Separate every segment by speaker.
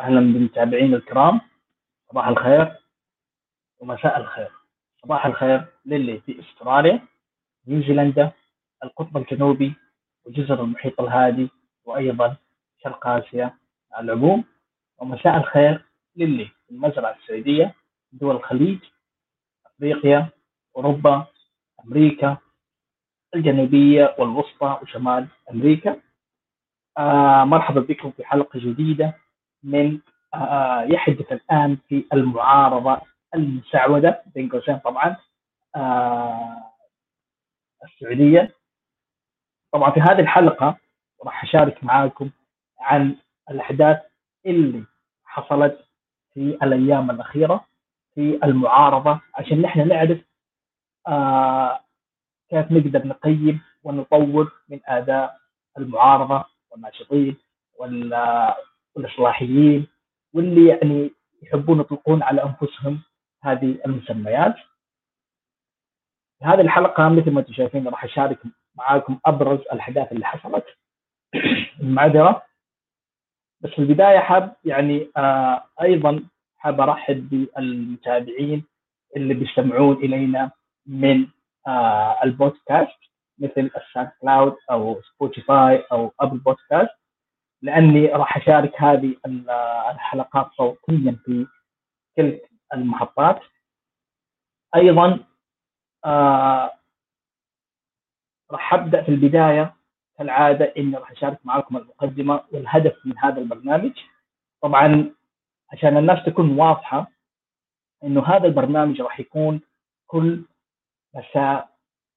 Speaker 1: أهلا بالمتابعين الكرام. صباح الخير ومساء الخير. صباح الخير للي في أستراليا نيوزيلندا القطب الجنوبي وجزر المحيط الهادي وأيضا شرق آسيا على العموم. ومساء الخير للي في المزرعة السعودية دول الخليج أفريقيا أوروبا أمريكا الجنوبية والوسطى وشمال أمريكا. آه مرحبا بكم في حلقة جديدة من آه يحدث الآن في المعارضة المسعودة بين قوسين طبعا آه السعودية. طبعا في هذه الحلقة راح أشارك معاكم عن الأحداث اللي حصلت في الأيام الأخيرة في المعارضة عشان نحن نعرف آه كيف نقدر نقيم ونطور من آداء المعارضة والناشطين والاصلاحيين واللي يعني يحبون يطلقون على أنفسهم هذه المسميات. في هذه الحلقة مثل ما أنتم شايفين راح أشارك معاكم أبرز الأحداث اللي حصلت المعذرة بس في البداية حاب يعني آه أيضا حاب أرحب بالمتابعين اللي بيستمعون إلينا من آه البودكاست مثل ال SoundCloud أو Spotify أو Apple Podcast لأني راح أشارك هذه الحلقات صوتيا في كل المحطات. أيضا آه راح أبدأ في البداية كالعادة إني راح أشارك معكم المقدمة والهدف من هذا البرنامج. طبعا عشان الناس تكون واضحة إنه هذا البرنامج راح يكون كل مساء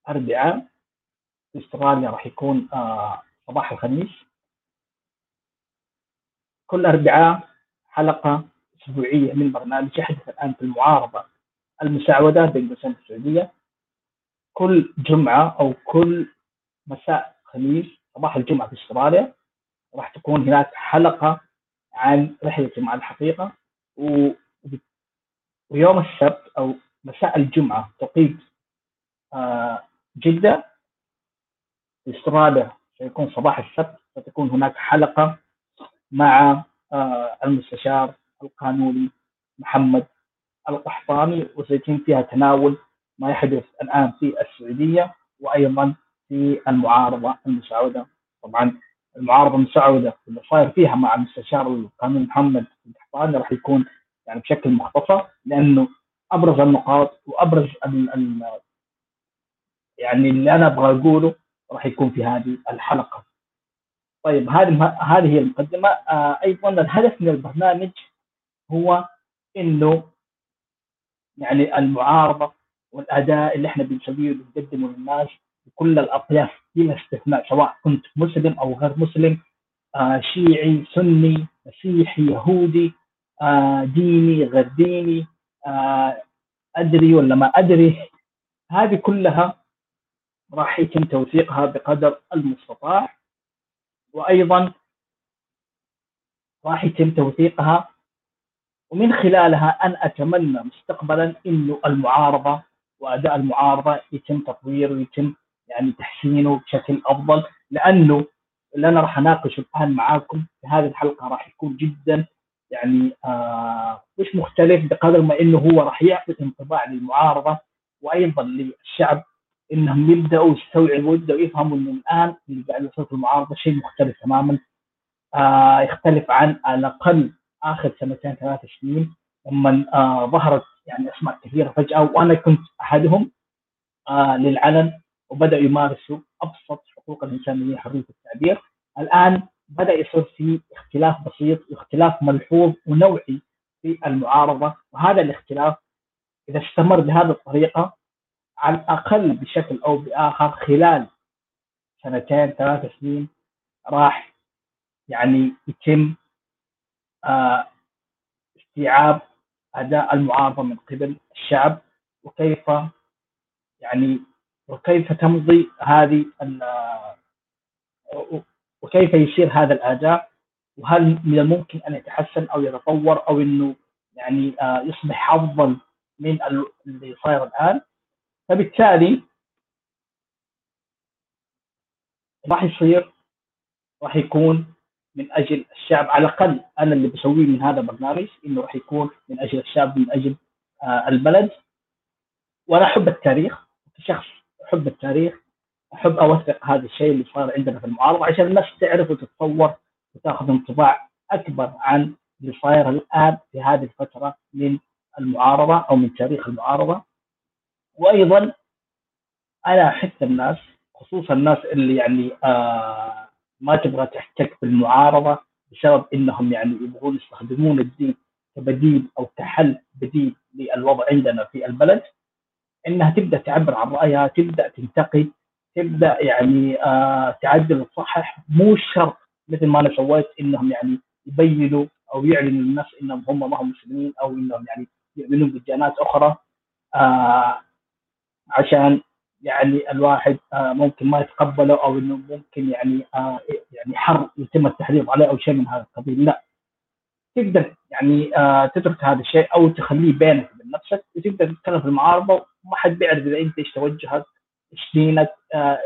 Speaker 1: أربعاء في أستراليا راح يكون آه صباح الخميس. كل أربعاء حلقة أسبوعية من برنامج يحدث الآن في المعارضة. المساعدة بين قوسين السعودية كل جمعة أو كل مساء خميس صباح الجمعة في أستراليا راح تكون هناك حلقة عن رحلة مع الحقيقة. و... ويوم السبت أو مساء الجمعة توقيت آه جدة في أستراليا. سيكون صباح السبت ستكون هناك حلقة مع آه المستشار القانوني محمد القحطاني وسيتم فيها تناول ما يحدث الآن في السعودية وأيضا في المعارضة المسعودة طبعا المعارضة المسعودة اللي صاير فيها مع المستشار القانوني محمد القحطاني راح يكون يعني بشكل مختصر لأنه أبرز النقاط وأبرز ال ال يعني اللي أنا أبغى أقوله راح يكون في هذه الحلقة. طيب هذه هذه هي المقدمة. آه أيضا الهدف من البرنامج هو إنه يعني المعارضة والأداء اللي إحنا بنسويه وبنقدمه للناس بكل الأطياف بلا استثناء سواء كنت مسلم أو غير مسلم آه شيعي سني مسيحي يهودي آه ديني غير ديني آه أدري ولا ما أدري. هذه كلها راح يتم توثيقها بقدر المستطاع. وأيضا راح يتم توثيقها ومن خلالها أن أتمنى مستقبلا إنه المعارضة وأداء المعارضة يتم تطويره ويتم يعني تحسينه بشكل أفضل لأنه اللي أنا راح أناقشه الآن معاكم في هذه الحلقة راح يكون جدا يعني آه مش مختلف بقدر ما إنه هو راح يعطي انطباع للمعارضة وأيضا للشعب إنهم يبدأوا يستوعبوا يبداوا يفهموا إنه الآن اللي قاعد يصير في المعارضة شيء مختلف تماما. آه يختلف عن على الأقل آخر سنتين ثلاث سنين لما آه ظهرت يعني أسماء كثيرة فجأة. وأنا كنت أحدهم آه للعلن وبدأوا يمارسوا أبسط حقوق الإنسانية حرية التعبير. الآن بدأ يصير في اختلاف بسيط واختلاف ملحوظ ونوعي في المعارضة. وهذا الاختلاف إذا استمر بهذه الطريقة على الأقل بشكل أو بآخر خلال سنتين ثلاث سنين راح يعني يتم آه استيعاب أداء المعارضة من قبل الشعب وكيف يعني وكيف تمضي هذه وكيف يصير هذا الأداء وهل من الممكن أن يتحسن أو يتطور أو إنه يعني آه يصبح أفضل من اللي صاير الآن؟ فبالتالي راح يصير راح يكون من أجل الشعب على الأقل أنا اللي بسويه من هذا البرنامج إنه راح يكون من أجل الشعب من أجل آه البلد. وأنا أحب التاريخ كشخص أحب التاريخ أحب أوثق هذا الشيء اللي صار عندنا في المعارضة عشان الناس تعرف وتتطور وتأخذ انطباع أكبر عن اللي صاير الآن في هذه الفترة من المعارضة أو من تاريخ المعارضة. وأيضا أنا احث الناس خصوصا الناس اللي يعني آه ما تبغى تحتك بالمعارضة بسبب إنهم يعني يبغون يستخدمون الدين كبديل أو كحل بديل للوضع عندنا في البلد. إنها تبدأ تعبر عن رأيها تبدأ تنتقد تبدأ يعني آه تعدل وتصحح مو شرط مثل ما أنا سويت إنهم يعني يبينوا أو يعلنوا للناس إنهم هم ما هم مسلمين أو إنهم يعني يؤمنون بديانات أخرى. آه عشان يعني الواحد آه ممكن ما يتقبله أو إنه ممكن يعني آه يعني حر يتم التحريض عليه أو شيء من هذا القبيل. لا. تقدر يعني آه تترك هذا الشيء أو تخليه بينك وبين نفسك وتقدر تتكلم في المعارضة وما حد بيعرف إذا أنت إيش توجهك إيش دينك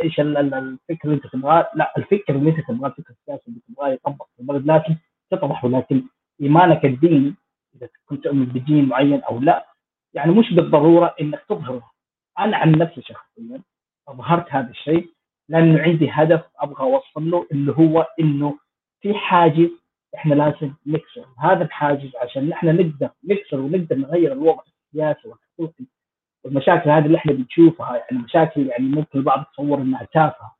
Speaker 1: إيش الفكر اللي أنت تبغاه. لا الفكر اللي أنت تبغاه الفكر السياسي اللي تبغاه يطبق في البلد لكن تطرحه. لكن إيمانك الديني إذا كنت تؤمن بدين معين أو لا يعني مش بالضرورة إنك تظهره. أنا عن نفسي شخصيا أظهرت هذا الشيء لأنه عندي هدف أبغى أوصل له اللي هو إنه في حاجز إحنا لازم نكسر هذا الحاجز عشان إحنا نقدر نكسر ونقدر نغير الوضع السياسي والحقوقي والمشاكل هذه اللي إحنا بنشوفها يعني مشاكل يعني ممكن البعض يتصور إنها تافهة.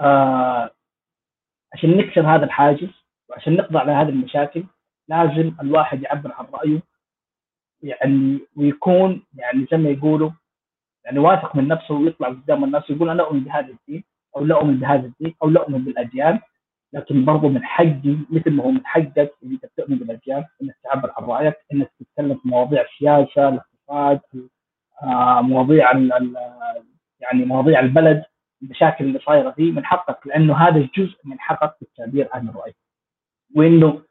Speaker 1: آه عشان نكسر هذا الحاجز وعشان نقضي على هذه المشاكل لازم الواحد يعبر عن رأيه يعني ويكون يعني زي ما يقولوا يعني واثق من نفسه ويطلع قدام الناس ويقول أنا أؤمن بهذا الدين أو لا أؤمن بهذا الدين أو لا أؤمن بالأديان لكن برضو من حقي مثل ما هو من حقك اذا انت تؤمن بالأديان إنك تعبر عن رأيك إنك تتكلم في مواضيع السياسة الاقتصاد آه، مواضيع يعني مواضيع البلد المشاكل اللي صايرة فيه من حقك لأنه هذا جزء من حقك في التعبير عن الراي وإنه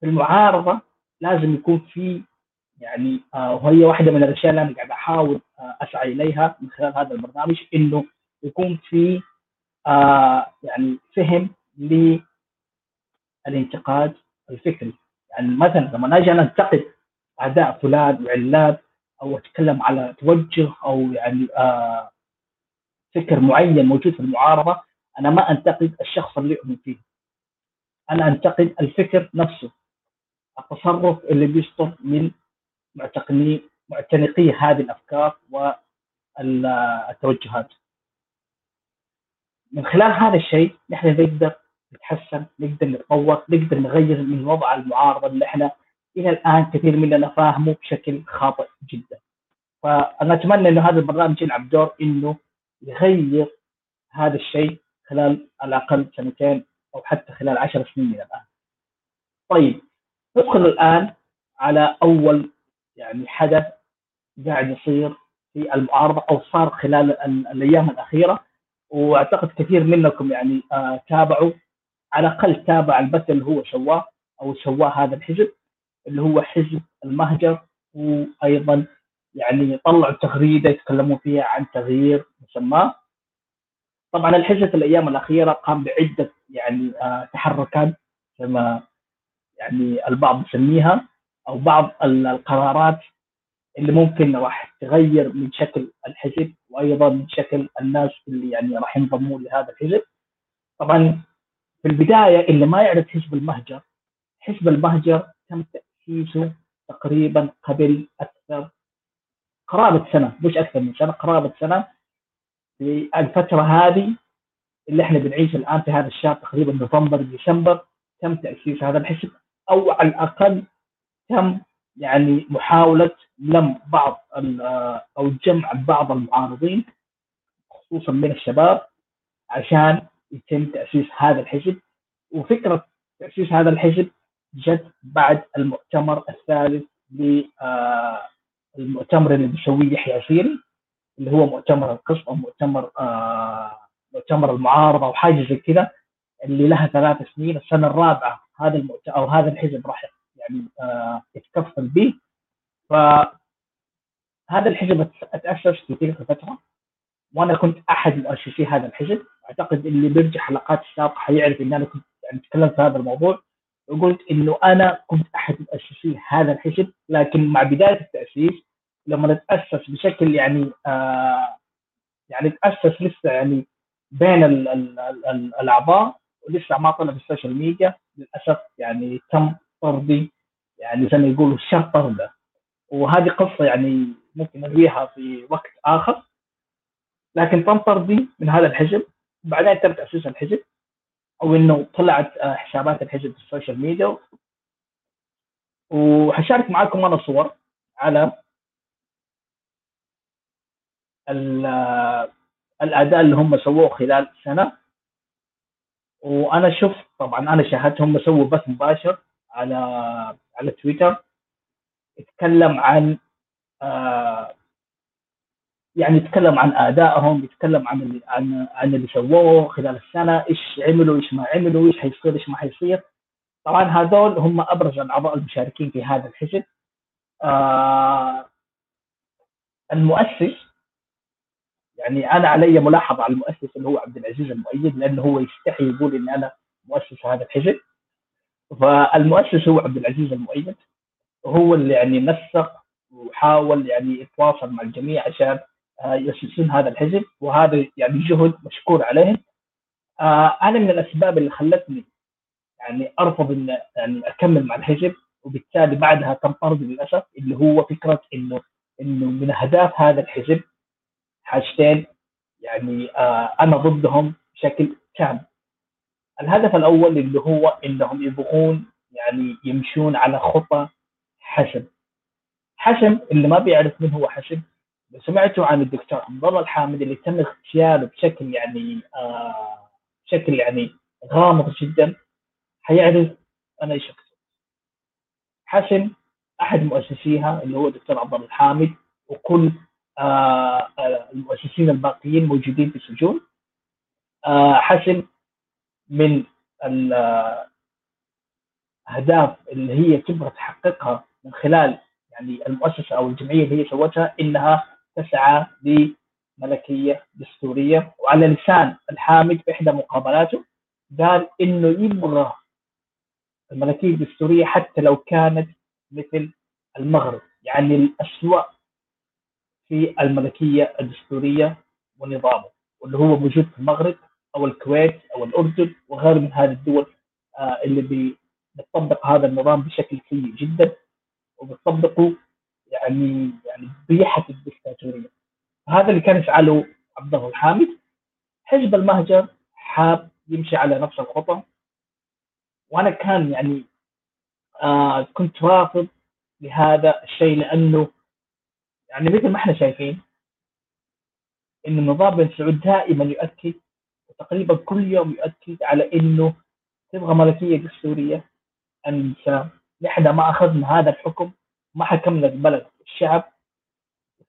Speaker 1: في المعارضة لازم يكون في يعني آه وهي واحدة من الأشياء اللي أنا قاعد أحاول آه أسعى إليها من خلال هذا البرنامج إنه يكون في آه يعني فهم للانتقاد الفكري. يعني مثلا لما أجي أنا انتقد اداء فلان وعلان أو أتكلم على توجه أو يعني آه فكر معين موجود في المعارضة أنا ما انتقد الشخص اللي يؤمن فيه. أنا انتقد الفكر نفسه التصرف اللي بيصدر من معتقني معتنقي هذه الأفكار والتوجهات من خلال هذا الشيء نحن نقدر نتحسن نقدر نتطور نقدر نغير من وضع المعارضة اللي إحنا إلى الآن كثير مننا فاهمه بشكل خاطئ جدا فأنا أتمنى إنه هذا البرنامج يلعب دور إنه يغير هذا الشيء خلال على الأقل سنتين أو حتى خلال عشر سنين من الآن. طيب ندخل الآن على أول يعني حدث قاعد يصير في المعارضه أو صار خلال الأيام الأخيرة. وأعتقد كثير منكم يعني آه تابعوا على الأقل تابع البث اللي هو سواه أو سواه هذا الحزب اللي هو حزب المهجر. وأيضا يعني طلعوا تغريدة يتكلموا فيها عن تغيير مسماه. طبعا الحزب الأيام الأخيرة قام بعدة يعني آه تحركات كما يعني البعض يسميها. أو بعض القرارات اللي ممكن راح تغير من شكل الحزب وأيضا من شكل الناس اللي يعني راح ينضموا لهذا الحزب. طبعا في البداية اللي ما يعرف حزب المهجر حزب المهجر تم تأسيسه تقريبا قبل أكثر قرابة سنة مش أكثر من سنة قرابة سنة في الفترة هذه اللي إحنا بنعيش الآن في هذا الشهر تقريبا نوفمبر ديسمبر تم تأسيس هذا الحزب أو على الأقل تم يعني محاولة لم بعض أو جمع بعض المعارضين خصوصا من الشباب عشان يتم تأسيس هذا الحزب. وفكرة تأسيس هذا الحزب جت بعد المؤتمر الثالث للمؤتمر اللي بيسويه يحيى عسيري اللي هو مؤتمر القسط أو مؤتمر آه مؤتمر المعارضة أو حاجة زي كذا اللي لها ثلاث سنين. السنة الرابعة هذا المؤتمر أو هذا الحزب راح يعني آه يتكفل به فهذا الحزب اتاسس في تلك الفترة وأنا كنت أحد مؤسسي هذا الحزب أعتقد اللي بيرجع حلقات السابقه حيعرف إن أنا كنت يعني تكلمت في هذا الموضوع. وقلت إنه أنا كنت أحد مؤسسي هذا الحزب لكن مع بداية التأسيس لما تاسس بشكل يعني آه يعني تاسس لسه يعني بين ال ال ال الأعضاء ولسه ما طلع في السوشيال ميديا. للأسف يعني تم طردي يعني زي ما يقولوا شر طردة. وهذه قصة يعني ممكن نرويها في وقت آخر. لكن تم طردي من هذا الحزب بعدين تم تاسيس الحزب أو إنه طلعت آه، حسابات الحزب في السوشيال ميديا وحشارك معاكم أنا صور على الأداء اللي هم سووه خلال سنة. وأنا شفت طبعا أنا شاهدت هم سووا بث مباشر. على على تويتر يتكلم عن آه يعني يتكلم عن آدائهم يتكلم عن عن عن اللي سووه خلال السنة إيش عملوا إيش ما عملوا إيش حيصير إيش ما حيصير. طبعا هذول هم أبرز الأعضاء المشاركين في هذا الحزب. آه المؤسس يعني أنا علي ملاحظة على المؤسس اللي هو عبد العزيز المؤيد لأنه هو يستحي يقول اني أنا مؤسس هذا الحزب. فالمؤسس هو عبد العزيز المؤيد وهو اللي يعني نسق وحاول يعني يتواصل مع الجميع عشان آه، يؤسسون هذا الحزب وهذا يعني جهد مشكور عليهم آه، أنا من الأسباب اللي خلتني يعني أرفض ان يعني أكمل مع الحزب وبالتالي بعدها تم طردي للأسف اللي هو فكرة إنه إنه من أهداف هذا الحزب حاجتين يعني آه أنا ضدهم بشكل كامل. الهدف الأول اللي هو إنهم يبغون يعني يمشون على خطى حسن. حسن اللي ما بيعرف من هو حسن سمعتوا عن الدكتور عبد الله الحامد اللي تم اغتياله بشكل يعني آه بشكل يعني غامض جدا حيعرف أنا إيش أقصد. حسن أحد مؤسسيها اللي هو الدكتور عبد الله الحامد وكل آه، آه، المؤسسين الباقيين موجودين في السجون آه، حسن من الاهداف اللي هي تبغى تحققها من خلال يعني المؤسسة أو الجمعية اللي هي سوتها إنها تسعى لملكية دستورية وعلى لسان الحامد في إحدى مقابلاته قال إنه يبغى الملكية الدستورية حتى لو كانت مثل المغرب يعني الأسوأ في الملكية الدستورية ونظامه واللي هو موجود في المغرب أو الكويت أو الأردن وغير من هذه الدول آه، اللي بتطبق هذا النظام بشكل سيء جدا وبتطبقه يعني يعني بريحة الدكتاتورية. هذا اللي كان يفعله عبد الله الحامد. حزب المهجر حاب يمشي على نفس الخطى. وأنا كان يعني آه كنت رافض لهذا الشيء لأنه يعني مثل ما إحنا شايفين إن النظام بن سعود دائما يؤكد وتقريبا كل يوم يؤكد على إنه تبغى ملكية دستورية. انسى نحن ما أخذنا هذا الحكم ما حكمنا البلد الشعب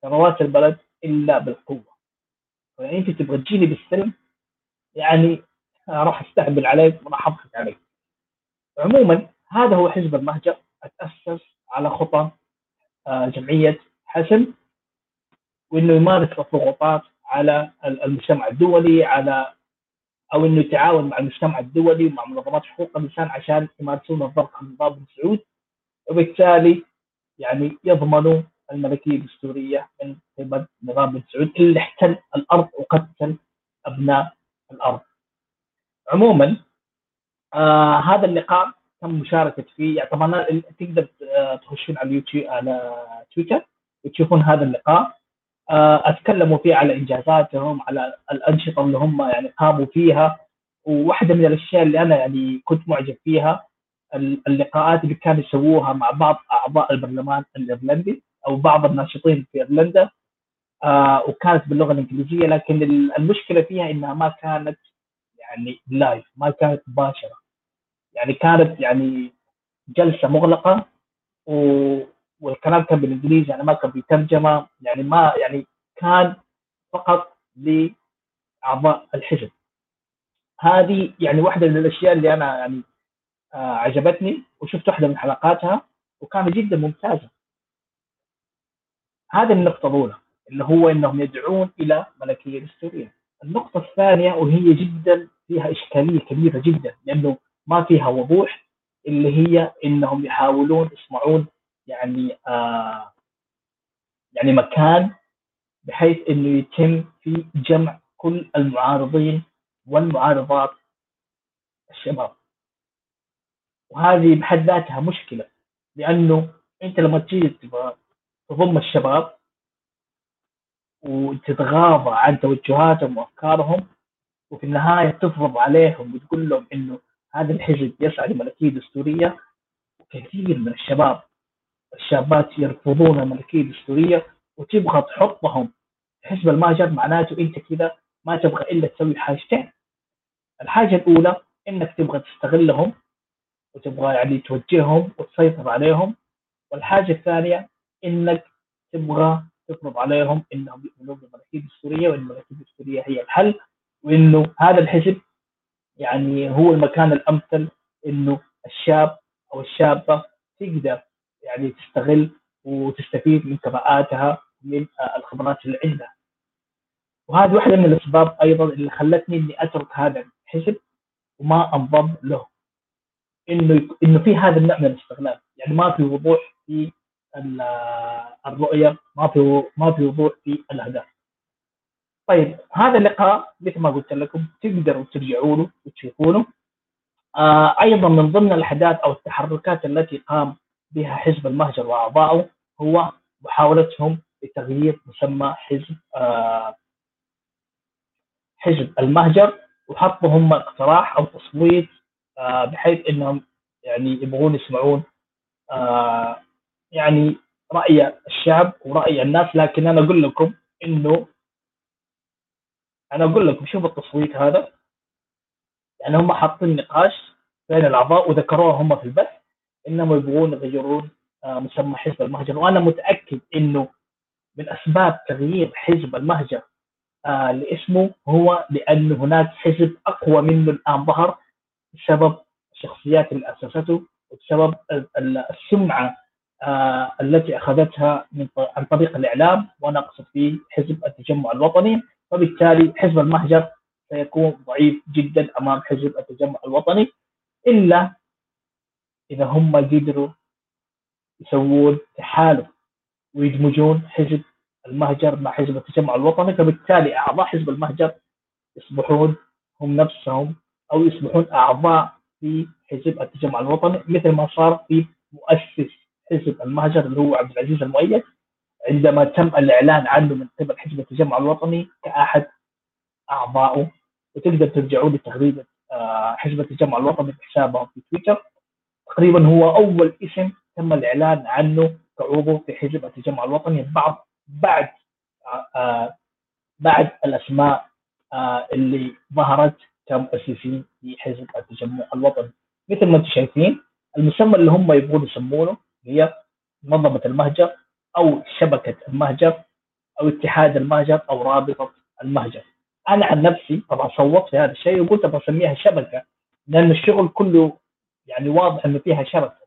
Speaker 1: ثروات البلد إلا بالقوة. فانت أنت تبغى تجيني بالسلم يعني راح أستهبل عليك وراح أضحك عليك. عموما هذا هو حزب المهجر أتأسس على خطى آه، جمعية حسم وإنه يمارس الضغوطات على المجتمع الدولي على أو إنه يتعاون مع المجتمع الدولي ومع منظمات حقوق الإنسان عشان يمارسون الضغط على النظام بن سعود وبالتالي يعني يضمنوا الملكية الدستورية من قبل نظام بن سعود اللي احتل الأرض وقتل أبناء الأرض. عموما آه هذا اللقاء تم مشاركة فيه. يعني طبعا تقدر آه، تخشون على اليوتيوب على تويتر وتشوفون هذا اللقاء. أتكلموا فيه على إنجازاتهم على الأنشطة اللي هم يعني قاموا فيها. وواحدة من الأشياء اللي أنا يعني كنت معجب فيها اللقاءات اللي كانوا يسووها مع بعض أعضاء البرلمان الإيرلندي أو بعض الناشطين في إيرلندا. آه وكانت باللغة الإنجليزية لكن المشكلة فيها إنها ما كانت يعني لايف ما كانت مباشرة. يعني كانت يعني جلسة مغلقة و والكلام كان بالإنجليزي يعني ما كان في ترجمة يعني ما يعني كان فقط لأعضاء الحزب. هذه يعني واحدة من الأشياء اللي أنا يعني آه عجبتني وشفت واحدة من حلقاتها وكانت جدا ممتازة. هذه النقطة الأولى اللي هو إنهم يدعون إلى ملكية دستوريه النقطة الثانية وهي جدا فيها إشكالية كبيرة جدا لأنه ما فيها وضوح اللي هي إنهم يحاولون يصنعون يعني آه يعني مكان بحيث إنه يتم في جمع كل المعارضين والمعارضات الشباب. وهذه بحد ذاتها مشكلة لأنه أنت لما تجي تضم الشباب وتتغاضى عن توجهاتهم وأفكارهم وفي النهاية تفرض عليهم وتقول لهم إنه هذا الحزب يسعى لملكية دستورية وكثير من الشباب الشابات يرفضون الملكيه الدستوريه وتبغى تحطهم حزب المهجر معناته أنت كذا ما تبغى إلا تسوي حاجتين. الحاجة الأولى إنك تبغى تستغلهم وتبغى يعني توجههم وتسيطر عليهم. والحاجة الثانية إنك تبغى تفرض عليهم إنهم يؤمنون بالملكيه الدستوريه وإن الملكيه الدستوريه هي الحل وإنه هذا الحزب يعني هو المكان الأمثل إنه الشاب أو الشابة تقدر يعني تستغل وتستفيد من كفاءاتها من الخبرات اللي عندها. وهذه واحدة من الأسباب أيضا اللي خلتني إني أترك هذا الحزب وما أنضم له. إنه إنه في هذا النوع من الاستغلال. يعني ما في وضوح في الرؤية ما في ما في وضوح في الأهداف. طيب هذا اللقاء مثل ما قلت لكم تقدروا ترجعوا له وتشوفونه. آه أيضا من ضمن الأحداث أو التحركات التي قام بها حزب المهجر واعضائه هو محاولتهم لتغيير مسمى حزب آه حزب المهجر وحطوا هم اقتراح أو تصويت آه بحيث إنهم يعني يبغون يسمعون آه يعني رأي الشعب ورأي الناس. لكن أنا أقول لكم إنه أنا أقول لكم شوف التصويت هذا. يعني هم حاطين نقاش بين الأعضاء وذكروها هم في البث. إنهم يبغون يغيرون آه، مسمى حزب المهجر. وأنا متأكد إنه من أسباب تغيير حزب المهجر آه لاسمه هو لأن هناك حزب أقوى منه الآن ظهر بسبب الشخصيات اللي أسسته وبسبب السمعة آه التي أخذتها من عن طريق الإعلام. وأنا أقصد في حزب التجمع الوطني. وبالتالي حزب المهجر سيكون ضعيف جدا أمام حزب التجمع الوطني. إلا إذا هم قدروا يسوون تحالف ويدمجون حزب المهجر مع حزب التجمع الوطني فبالتالي أعضاء حزب المهجر يصبحون هم نفسهم أو يصبحون أعضاء في حزب التجمع الوطني مثل ما صار في مؤسس حزب المهجر اللي هو عبد العزيز المؤيد. عندما تم الإعلان عنه من قبل حزب التجمع الوطني كأحد اعضائه وتقدر ترجعوا لتغريدة آه، حزب التجمع الوطني بحسابهم في تويتر. تقريبا هو أول اسم تم الإعلان عنه كعضو في حزب التجمع الوطني بعض بعد آه بعد الأسماء آه اللي ظهرت كمؤسسين في حزب التجمع الوطني. مثل ما أنتم شايفين المسمى اللي هم يبغون يسمونه هي منظمة المهجر أو شبكة المهجر أو اتحاد المهجر أو رابطة المهجر. أنا عن نفسي طبعا صوت في هذا الشيء وقلت بسميها شبكة لأن الشغل كله يعني واضح إنه فيها شبكه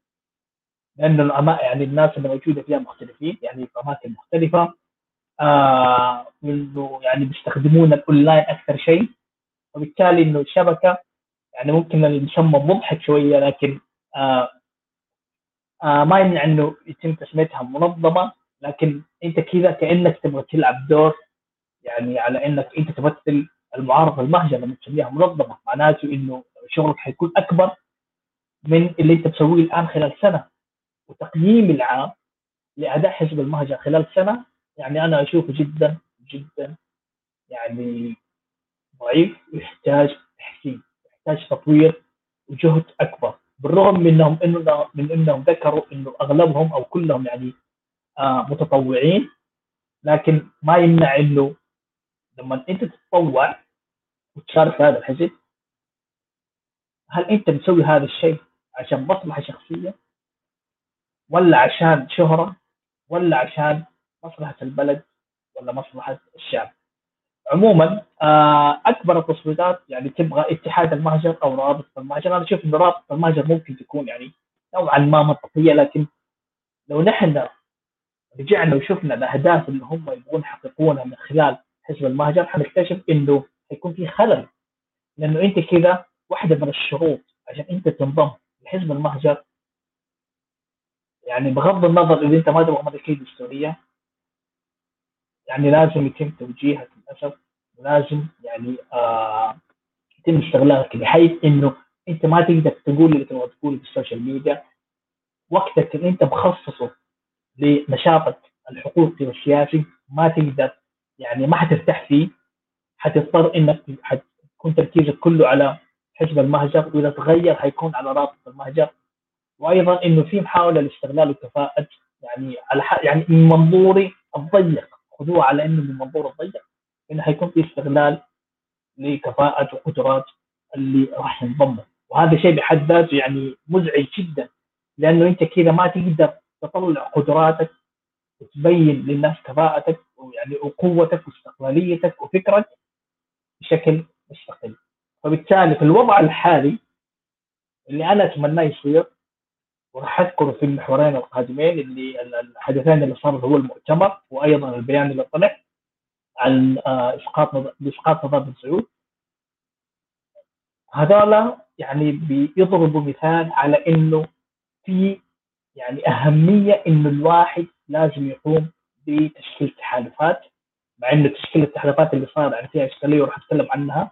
Speaker 1: لأنه يعني الناس اللي موجودة فيها مختلفين يعني في أماكن مختلفة آه يعني بيستخدمون الأونلاين أكثر شيء. وبالتالي إنه الشبكة يعني ممكن المسمى مضحك شوية لكن آه آه ما يمنع إنه يتم تسميتها منظمة. لكن أنت كذا كأنك تبغى تلعب دور يعني على إنك أنت تمثل المعارضه المهجه لما تسميها منظمة. معناته إنه شغلك حيكون أكبر من اللي انت تسويه الآن خلال سنة. وتقييم العام لأداء حزب المهجر خلال سنة يعني أنا أشوفه جدا جدا يعني ضعيف ويحتاج تحسين يحتاج تطوير وجهد أكبر. بالرغم من انهم إنه من إنهم ذكروا إنه أغلبهم أو كلهم يعني آه متطوعين لكن ما يمنع إنه لما أنت تتطوع وتشارك في هذا الحزب هل أنت بتسوي هذا الشيء؟ عشان مصلحة شخصية ولا عشان شهرة ولا عشان مصلحة البلد ولا مصلحة الشعب. عموما آه، أكبر التصويتات يعني تبغى اتحاد المهجر أو رابطه المهجر. أنا أشوف إن رابطه المهجر ممكن تكون يعني نوعا ما منطقية لكن لو نحن رجعنا وشفنا الأهداف اللي هم يبغون يحققونها من خلال حزب المهجر حنكتشف إنه حيكون في خلل. لأنه أنت كذا واحدة من الشروط عشان أنت تنضم لحزب المهجر. يعني بغض النظر إذا أنت ما تبغى ملكيه دستوريه يعني لازم يتم توجيهك للأسف ولازم يعني آه يتم استغلالك بحيث إنه أنت ما تقدر تقول اللي تبغى تقوله في السوشيال ميديا. وقتك اللي أنت مخصصه لنشاطك الحقوقي والسياسي ما تقدر يعني ما حترتاح فيه. حتضطر إنك حتكون تركيزك كله على حزب المهجر وإذا تغير حيكون على رابط المهجر. وأيضا إنه في محاولة لاستغلال الكفاءه يعني على يعني من منظوري الضيق خذوها على إنه من منظور الضيق إنه حيكون في استغلال لكفاءة وقدرات اللي راح ينضموا. وهذا شيء بحد ذاته يعني مزعج جدا لأنه أنت كذا ما تقدر تطلع قدراتك وتبين للناس كفاءتك ويعني وقوتك واستقلاليتك وفكرك بشكل مستقل. فبالتالي في الوضع الحالي اللي أنا اتمناه يصير وراح اذكره في المحورين القادمين اللي الحدثين اللي صار هو المؤتمر وأيضا البيان اللي طلع عن آه، إسقاط اسقاط نظام بن سعود هذولا يعني بيضربوا مثال على إنه في يعني أهمية إنه الواحد لازم يقوم بتشكيل تحالفات مع إنه تشكيل التحالفات اللي صار يعني فيها اشكاليه وراح أتكلم عنها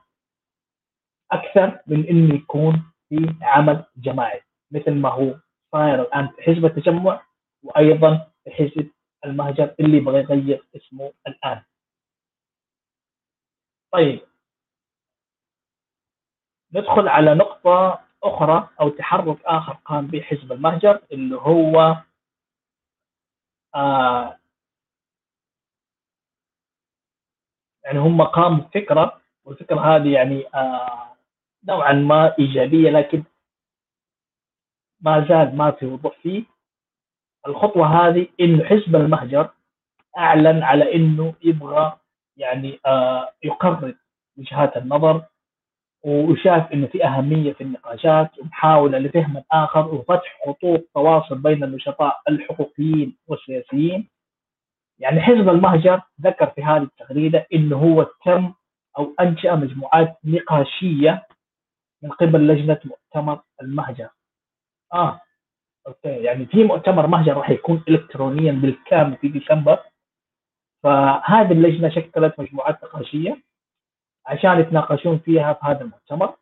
Speaker 1: أكثر من إنه يكون في عمل جماعي مثل ما هو صاير الان في حزب التجمع وأيضا في حزب المهجر اللي يبغى يغير اسمه الآن. طيب ندخل على نقطة أخرى أو تحرك آخر قام به حزب المهجر اللي هو آه يعني هم قاموا بفكرة والفكرة هذه يعني آه نوعا ما إيجابية لكن ما زال ما في وضوح فيه. الخطوة هذه إنه حزب المهجر أعلن على إنه يبغى يعني آه يقرب وجهات النظر وشاف إنه في أهمية في النقاشات ومحاولة لفهم الآخر وفتح خطوط تواصل بين النشطاء الحقوقيين والسياسيين. يعني حزب المهجر ذكر في هذه التغريدة إنه هو تم أو أنشأ مجموعات نقاشية من قبل لجنة مؤتمر المهجر. آه أوكي. يعني في مؤتمر مهجر راح يكون الكترونيا بالكامل في ديسمبر. فهذه اللجنة شكلت مجموعات نقاشية عشان يتناقشون فيها في هذا المؤتمر.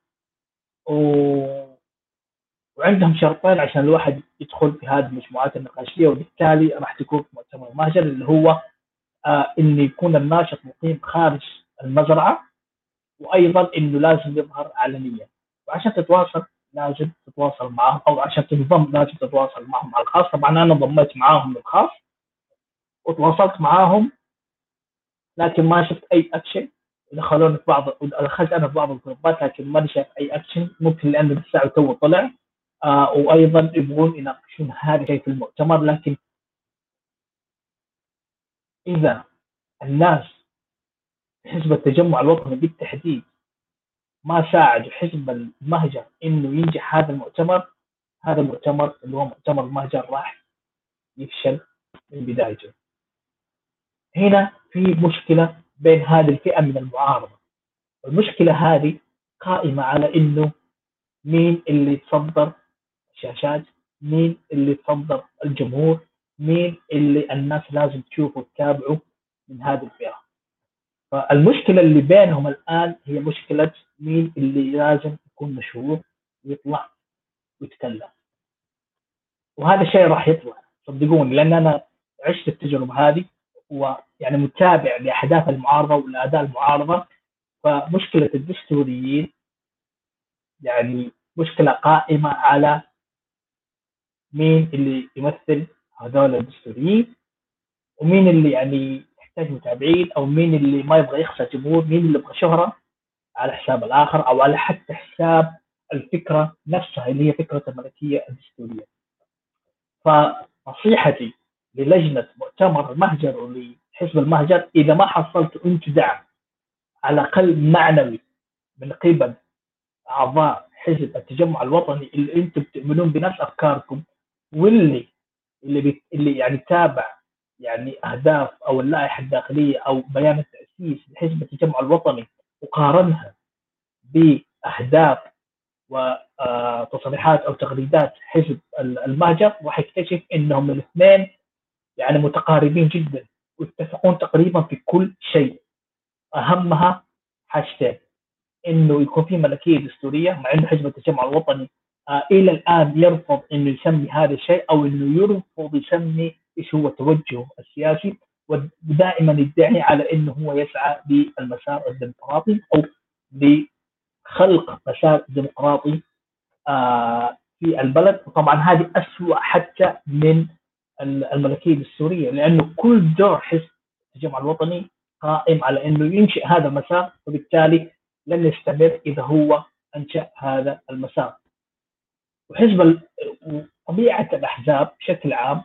Speaker 1: و... وعندهم شرطين عشان الواحد يدخل في هذه المجموعات النقاشية وبالتالي راح تكون في مؤتمر مهجر اللي هو آه انه يكون الناشط مقيم خارج المزرعة وأيضا إنه لازم يظهر علنيا وعشان تتواصل لازم تتواصل معهم أو عشان تنضم لازم تتواصل معهم على الخاص. طبعا أنا انضميت معاهم للخاص وتواصلت معاهم لكن ما شفت أي اكشن دخلوني في بعض دخلت أنا في بعض الجروبات لكن ماني شايف أي اكشن ممكن لأنه لسه تو طلع آه وأيضا يبغون يناقشون هذا الشيء في المؤتمر. لكن إذا الناس حزب التجمع الوطني بالتحديد ما ساعدوا حزب المهجر إنه ينجح هذا المؤتمر هذا المؤتمر اللي هو مؤتمر المهجر راح يفشل من بدايته. هنا في مشكلة بين هذه الفئة من المعارضة. المشكلة هذه قائمة على إنه مين اللي يتصدر الشاشات مين اللي يتصدر الجمهور مين اللي الناس لازم تشوفه وتتابعه من هذه الفئة. فالمشكلة اللي بينهم الآن هي مشكلة مين اللي لازم يكون مشهور ويطلع ويتكلم. وهذا الشيء راح يطلع صدقوني لأن أنا عشت التجربة هذه ويعني متابع لأحداث المعارضة والأداء المعارضة. فمشكلة الدستوريين يعني مشكلة قائمة على مين اللي يمثل هذول الدستوريين ومين اللي يعني يحتاج متابعين أو مين اللي ما يبغى يخسر جمهور مين اللي يبغى شهرة على حساب الآخر أو على حتى حساب الفكرة نفسها اللي هي فكرة الملكية الدستورية. فنصيحتي للجنة مؤتمر المهجر ولحزب المهجر إذا ما حصلتوا أنتم دعم على الأقل معنوي من قبل أعضاء حزب التجمع الوطني اللي أنتم بتؤمنون بنفس أفكاركم واللي اللي بي اللي يعني تابع يعني أهداف أو اللائحة الداخلية أو بيان التأسيس لحزب التجمع الوطني وقارنها بأهداف وتصريحات أو تغريدات حزب المهجر راح يكتشف إنهم الاثنين يعني متقاربين جدا ويتفقون تقريبا في كل شيء. أهمها حاجتين إنه يكون في ملكية دستورية مع إنه حزب التجمع الوطني آه إلى الآن يرفض إنه يسمي هذا الشيء أو إنه يرفض يسمي إيش هو توجهه السياسي ودائما يدعي على إنه هو يسعى للمسار الديمقراطي أو لخلق مسار ديمقراطي آه في البلد وطبعا هذه اسوء حتى من الملكية الدستوريه لأنه كل دور حزب التجمع الوطني قائم على إنه ينشئ هذا المسار وبالتالي لن يستمر إذا هو أنشأ هذا المسار. وحزب طبيعه الأحزاب بشكل عام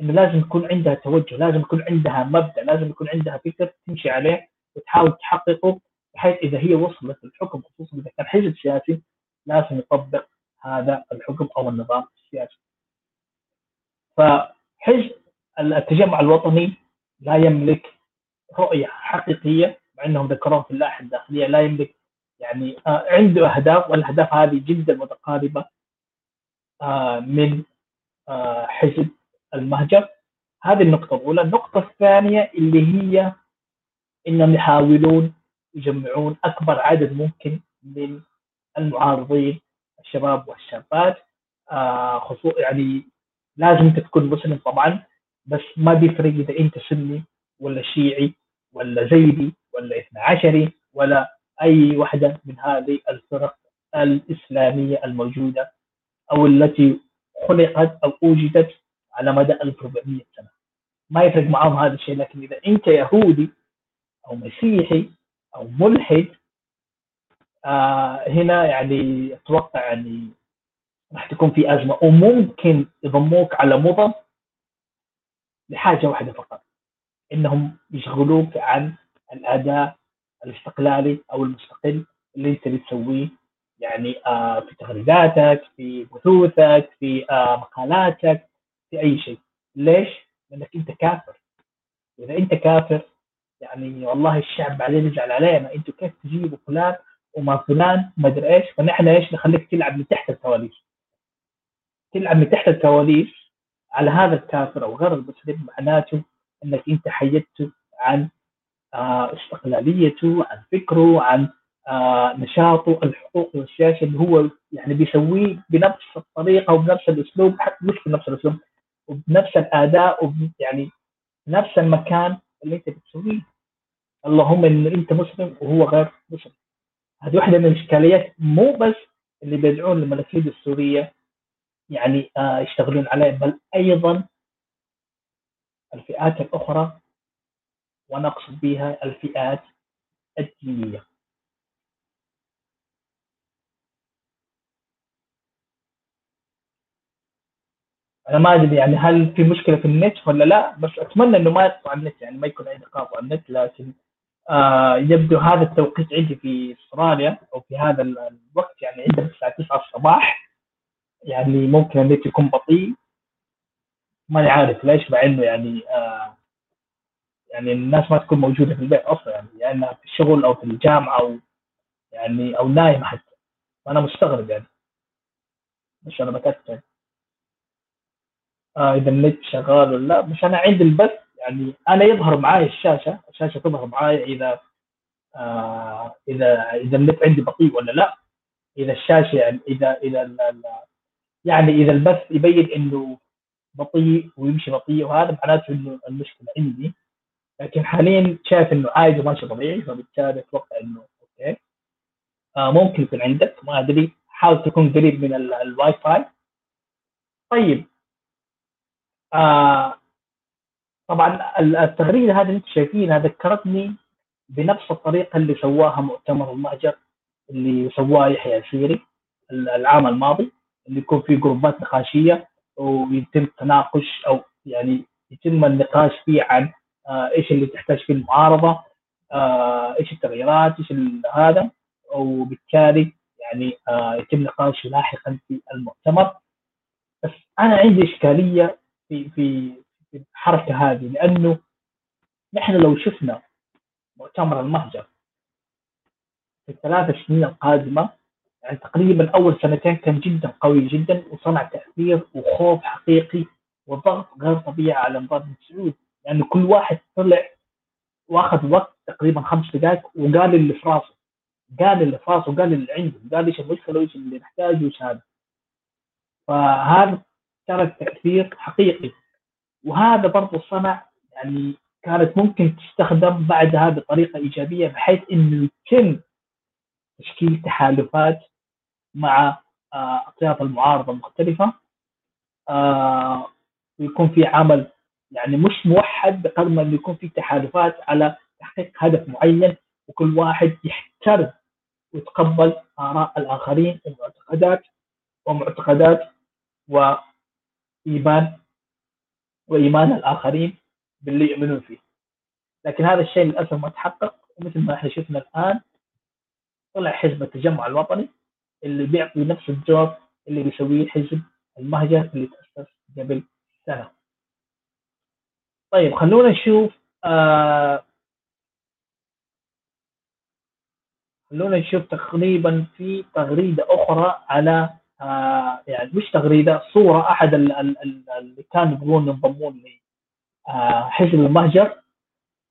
Speaker 1: إنه لازم يكون عندها توجه، لازم يكون عندها مبدأ، لازم يكون عندها فكر تمشي عليه وتحاول تحققه بحيث إذا هي وصلت للحكم خصوصا إذا كان حزب سياسي لازم يطبق هذا الحكم أو النظام السياسي. فحزب التجمع الوطني لا يملك رؤية حقيقية مع إنهم ذكروها في اللائحة الداخلية لا يملك يعني آه عنده أهداف والأهداف هذه جدا متقاربة آه من آه حزب المهجر. هذه النقطة الأولى. النقطة الثانية اللي هي إنهم يحاولون يجمعون أكبر عدد ممكن من المعارضين الشباب والشابات. آه خصوصا يعني لازم تكون مسلم طبعا بس ما بيفرق إذا أنت سني ولا شيعي ولا زيدي ولا اثنا عشري ولا أي واحدة من هذه الفرق الإسلامية الموجودة أو التي خلقت أو أوجدت على مدى 1400 سنة. ما يفرق معهم هذا الشيء لكن إذا أنت يهودي أو مسيحي أو ملحد آه هنا يعني أتوقع يعني راح تكون في أزمة. وممكن يضموك على مضى لحاجة واحدة فقط إنهم يشغلوك عن الأداء الاستقلالي أو المستقل اللي أنت بتسويه يعني آه في تغريداتك في بثوثك في آه مقالاتك. في أي شيء. ليش؟ لأنك أنت كافر. إذا أنت كافر يعني والله الشعب بعدين يزعل علينا. أنتوا كيف تجيبوا فلان وما فلان ما أدري إيش؟ فنحن إيش؟ نخليك تلعب من تحت الكواليس. تلعب من تحت الكواليس على هذا الكافر أو غير المسلم معناته إنك أنت حيدته عن آه استقلاليته عن فكره عن آه نشاطه الحقوقي والسياسي اللي هو يعني بيسويه بنفس الطريقة وبنفس الأسلوب حتى مش بنفس الأسلوب وبنفس الأداء يعني نفس المكان اللي أنت بتسويه. اللهم إن أنت مسلم وهو غير مسلم. هذه واحدة من الإشكاليات مو بس اللي بيدعون للملكيه السورية يعني آه يشتغلون عليه بل أيضا الفئات الأخرى وأنا أقصد بها الفئات الدينية. أنا ما أدري يعني هل في مشكلة في النت ولا لا بس أتمنى إنه ما يقطع النت يعني ما يكون عندي قاطع النت لكن آه يبدو هذا التوقيت عندي في أستراليا أو في هذا الوقت يعني عندنا الساعة 9 الصباح يعني ممكن النت يكون بطيء. ماني عارف ليش مع إنه يعني آه يعني الناس ما تكون موجودة في البيت أصلا يعني يا يعني في الشغل أو في الجامعة أو يعني أو نايمة حتى. فانا مستغرب يعني. مش أنا بكتب آه إذا النت شغال ولا لا. مش أنا عندي البث يعني أنا يظهر معي الشاشة الشاشة تظهر معي إذا آه إذا إذا النت عندي بطيء ولا لا. إذا الشاشة يعني إذا إذا يعني إذا البث يبين إنه بطيء ويمشي بطيء وهذا معناته إنه المشكلة عندي. لكن حاليا شايف إنه عادي ماشي طبيعي فبالتالي أتوقع إنه أوكي. آه ممكن يكون عندك ما أدري. حاول تكون قريب من الواي فاي طيب. آه طبعا التغريدة هذه اللي أنتم شايفينها ذكرتني بنفس الطريقة اللي سواها مؤتمر المهجر اللي سواه يحيى سيري العام الماضي اللي يكون فيه جروبات نقاشية ويتم تناقش أو يعني يتم النقاش فيه عن آه إيش اللي تحتاج فيه المعارضة آه إيش التغييرات إيش هذا وبالتالي يعني آه يتم نقاشه لاحقا في المؤتمر. بس أنا عندي إشكالية في في الحركه هذه لأنه نحن لو شفنا مؤتمر المهجر في الثلاث سنين القادمة يعني تقريبا أول سنتين كان جدا قوي جدا وصنع تأثير وخوف حقيقي وضغط غير طبيعي على نظام بن سعود يعني كل واحد طلع وأخذ وقت تقريبا خمس دقائق وقال اللي في راسه قال اللي في راسه قال اللي عنده قال إيش المشكلة وإيش اللي نحتاجه وايش هذا. فهذا كان تاثير حقيقي. وهذا برضه صنع يعني كانت ممكن تستخدم بعدها بطريقه إيجابية بحيث انه يتم تشكيل تحالفات مع آه، أطياف المعارضة المختلفة. آه، ويكون في عمل يعني مش موحد بقدر ما إنه يكون في تحالفات على تحقيق هدف معين وكل واحد يحترم ويتقبل آراء الآخرين ومعتقدات ومعتقدات وايمان وإيمان الآخرين باللي يؤمنون فيه لكن هذا الشيء للأسف ما تحقق ومثل ما إحنا شفنا الآن طلع حزب التجمع الوطني اللي بيعطي نفس الدور اللي بيسويه حزب المهجر اللي تأسس قبل سنة. طيب خلونا نشوف آه خلونا نشوف تقريبا في تغريدة أخرى على آه يعني مش تغريدة صورة أحد اللي كانوا يبغون ينضمون لحزب آه المهجر.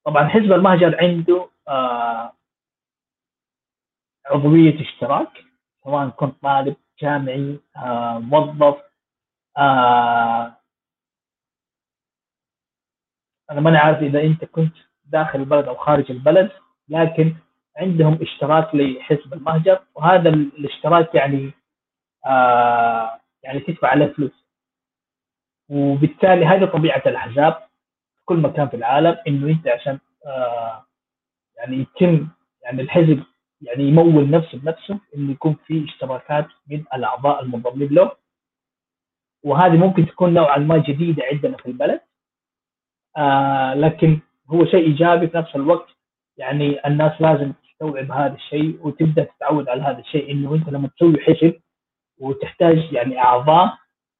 Speaker 1: طبعا حزب المهجر عنده آه عضوية اشتراك سواء كنت طالب جامعي موظف أنا ماني عارف إذا أنت كنت داخل البلد أو خارج البلد لكن عندهم اشتراك لحزب المهجر وهذا الاشتراك يعني آه يعني تدفع عليه فلوس. وبالتالي هذه طبيعة الأحزاب في كل مكان في العالم إنه انت عشان آه يعني يتم يعني الحزب يعني يمول نفسه بنفسه إنه يكون في اشتراكات من الأعضاء المنضمين له. وهذه ممكن تكون نوعا ما جديدة عندنا في البلد آه لكن هو شيء إيجابي في نفس الوقت. يعني الناس لازم تستوعب هذا الشيء وتبدأ تتعود على هذا الشيء إنه أنت لما تسوي حزب وتحتاج يعني أعضاء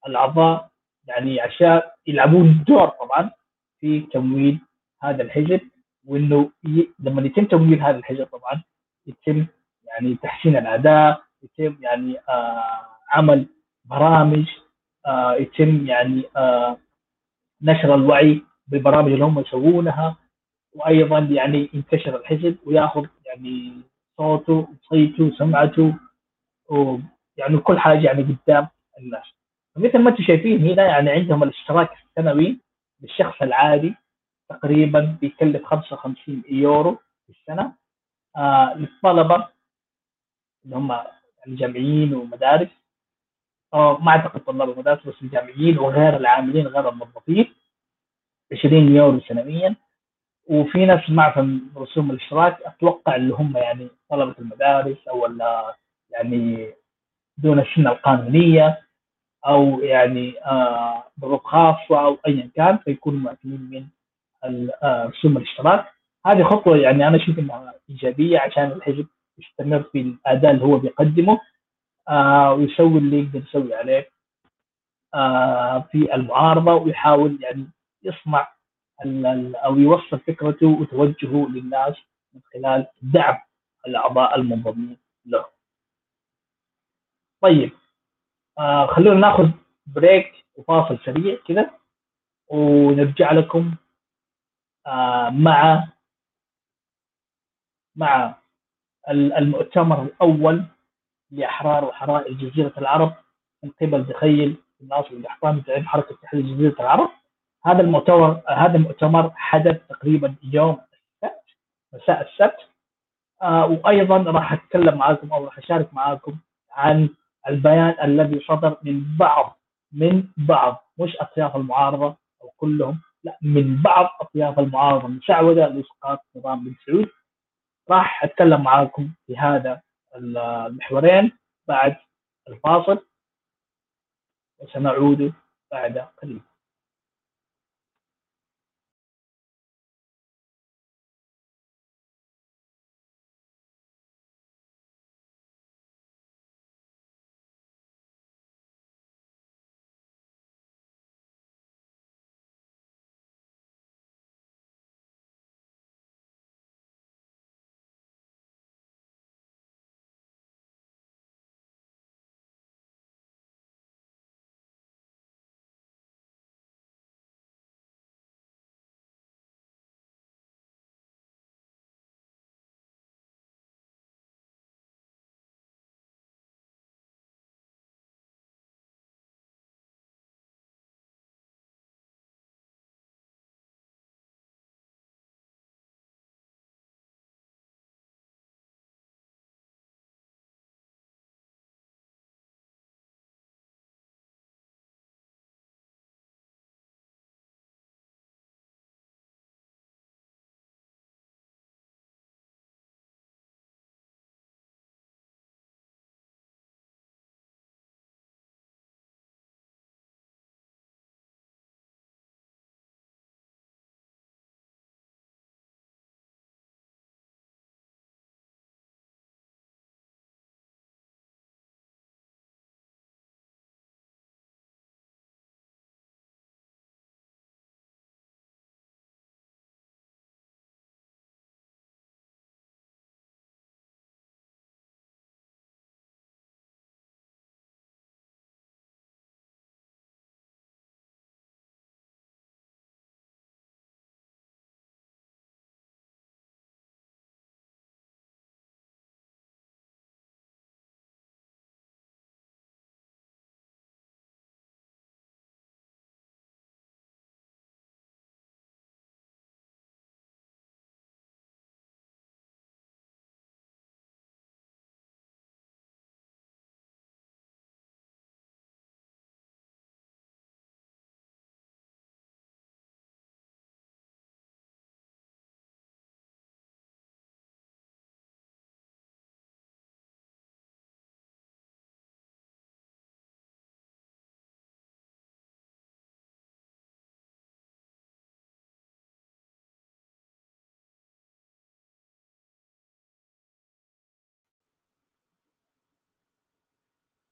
Speaker 1: الأعضاء يعني عشان يلعبون دور طبعا في تمويل هذا الحزب وإنه ي... لما يتم تمويل هذا الحزب طبعا يتم يعني تحسين الأداء يتم يعني آه عمل برامج آه يتم يعني آه نشر الوعي بالبرامج اللي هم يسوونها وأيضا يعني ينتشر الحزب ويأخذ يعني صوته وصيته وسمعته ويعني كل حاجة يعني قدام الناس. فمثل ما أنتم شايفين هنا يعني عندهم الاشتراك السنوي للشخص العادي تقريبا بيكلف 55 يورو في السنة. آه للطلبة اللي هم الجامعيين ومدارس. أو ما أعتقد طلاب المدارس بس الجامعيين وغير العاملين غير الموظفين. 20 يورو سنويا. وفي ناس معهم رسوم الاشتراك أتوقع اللي هم يعني طلبة المدارس أو يعني دون السنة القانونية أو يعني آه ظروف خاصة أو ايا كان فيكونوا مأثمين من آه، رسوم الاشتراك هذه خطوة يعني أنا أشوف إنها إيجابية عشان الحزب يستمر في الأداء اللي هو بيقدمه آه ويسوي اللي يقدر يسوي عليه في المعارضة ويحاول يعني يصنع أو يوصل فكرته وتوجهه للناس من خلال دعم الأعضاء المنضمين له. طيب آه خلونا ناخذ بريك وفاصل سريع كذا ونرجع لكم آه مع مع المؤتمر الأول لإحرار وحرائر جزيرة العرب من قبل دخيل الناصر القحطاني زعيم حركة تحرير جزيرة العرب. هذا المؤتمر هذا المؤتمر حدث تقريبا يوم السبت مساء السبت. آه وأيضا راح أتكلم معاكم أو راح أشارك معاكم عن البيان الذي صدر من بعض من بعض مش أطياف المعارضة أو كلهم لا من بعض أطياف المعارضة. المسعوده لاسقاط نظام بن سعود. راح أتكلم معاكم في هذا المحورين بعد الفاصل وسنعود بعد قليل.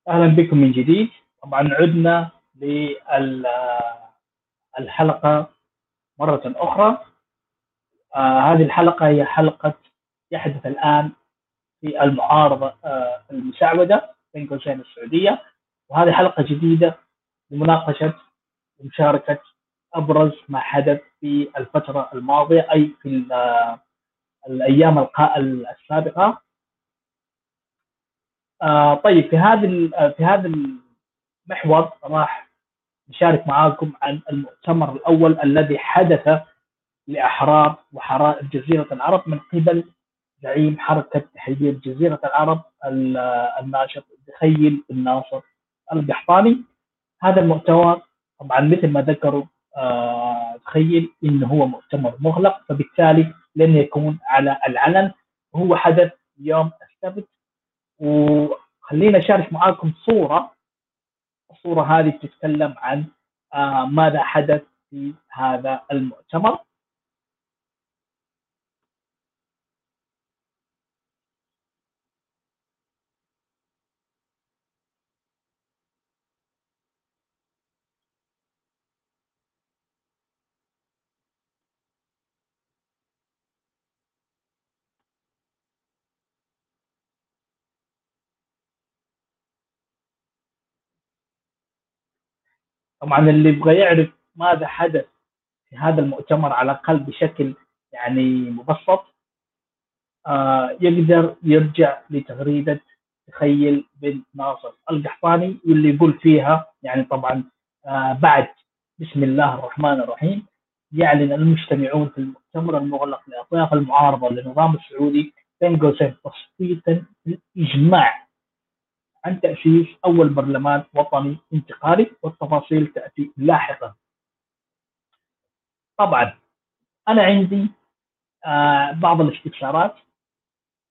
Speaker 1: أهلا بكم من جديد. طبعا عدنا للحلقة مرة أخرى. آه هذه الحلقة هي حلقة يحدث الآن في المعارضة آه المساعدة بين قوسين السعودية. وهذه حلقة جديدة لمناقشة ومشاركة أبرز ما حدث في الفترة الماضية أي في آه، الأيام السابقة. آه طيب في هذا في هذا المحور راح نشارك معاكم عن المؤتمر الأول الذي حدث لأحرار وحرائر جزيرة العرب من قبل زعيم حركة تحرير جزيرة العرب الناشط دخيل بن ناصر القحطاني هذا المؤتمر طبعا مثل ما ذكروا آه تخيل إنه هو مؤتمر مغلق فبالتالي لن يكون على العلن. وهو حدث يوم السبت وخلينا أشارك معاكم صورة. الصورة هذه تتكلم عن آه ماذا حدث في هذا المؤتمر. طبعا اللي يبغى يعرف ماذا حدث في هذا المؤتمر على الأقل بشكل يعني مبسط آه يقدر يرجع لتغريدة تخيل بن ناصر القحطاني واللي يقول فيها يعني طبعا آه بعد بسم الله الرحمن الرحيم يعلن المجتمعون في المؤتمر المغلق لأطياف المعارضة للنظام السعودي بين قوسين تصويتا بالاجماع عن تأسيس أول برلمان وطني انتقالي والتفاصيل تأتي لاحقا. طبعا أنا عندي آه بعض الاستفسارات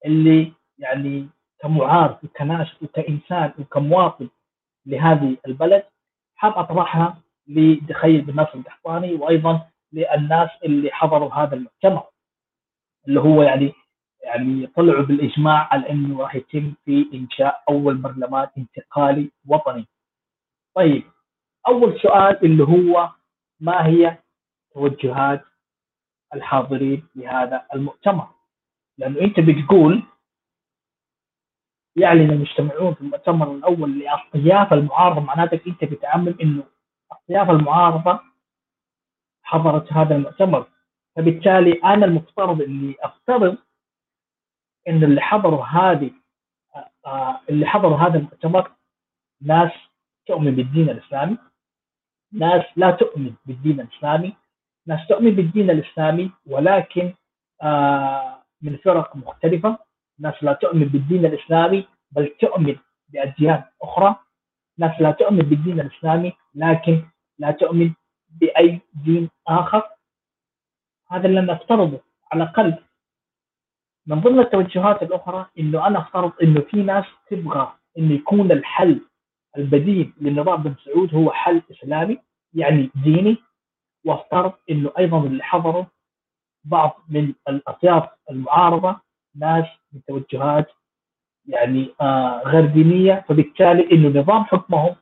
Speaker 1: اللي يعني كمعارض وكناشط وكإنسان وكمواطن لهذه البلد حاب أطرحها لدخيل بن ناصر القحطاني وأيضا للناس اللي حضروا هذا المؤتمر اللي هو يعني يعني طلعوا بالإجماع على إنه راح يتم في إنشاء أول برلمان انتقالي وطني. طيب أول سؤال اللي هو ما هي توجهات الحاضرين لهذا المؤتمر؟ لأنه أنت بتقول يعلن المجتمعون في المؤتمر الأول لأطياف المعارضة معناتك أنت بتعمم إنه أطياف المعارضة حضرت هذا المؤتمر فبالتالي أنا المفترض إني أفترض إن اللي حضروا هذه آه، اللي حضروا هذا المؤتمر ناس تؤمن بالدين الإسلامي ناس لا تؤمن بالدين الإسلامي ناس تؤمن بالدين الإسلامي ولكن آه، من فرق مختلفة. ناس لا تؤمن بالدين الإسلامي بل تؤمن بأديان أخرى. ناس لا تؤمن بالدين الإسلامي لكن لا تؤمن بأي دين آخر. هذا اللي نفترضه على الأقل. من ضمن التوجهات الأخرى إنه أنا افترض إنه في ناس تبغى إنه يكون الحل البديل للنظام بن سعود هو حل إسلامي يعني ديني وافترض إنه أيضا اللي حضروا بعض من الأطياف المعارضة ناس من توجهات يعني آه غير دينية فبالتالي إنه نظام حكمهم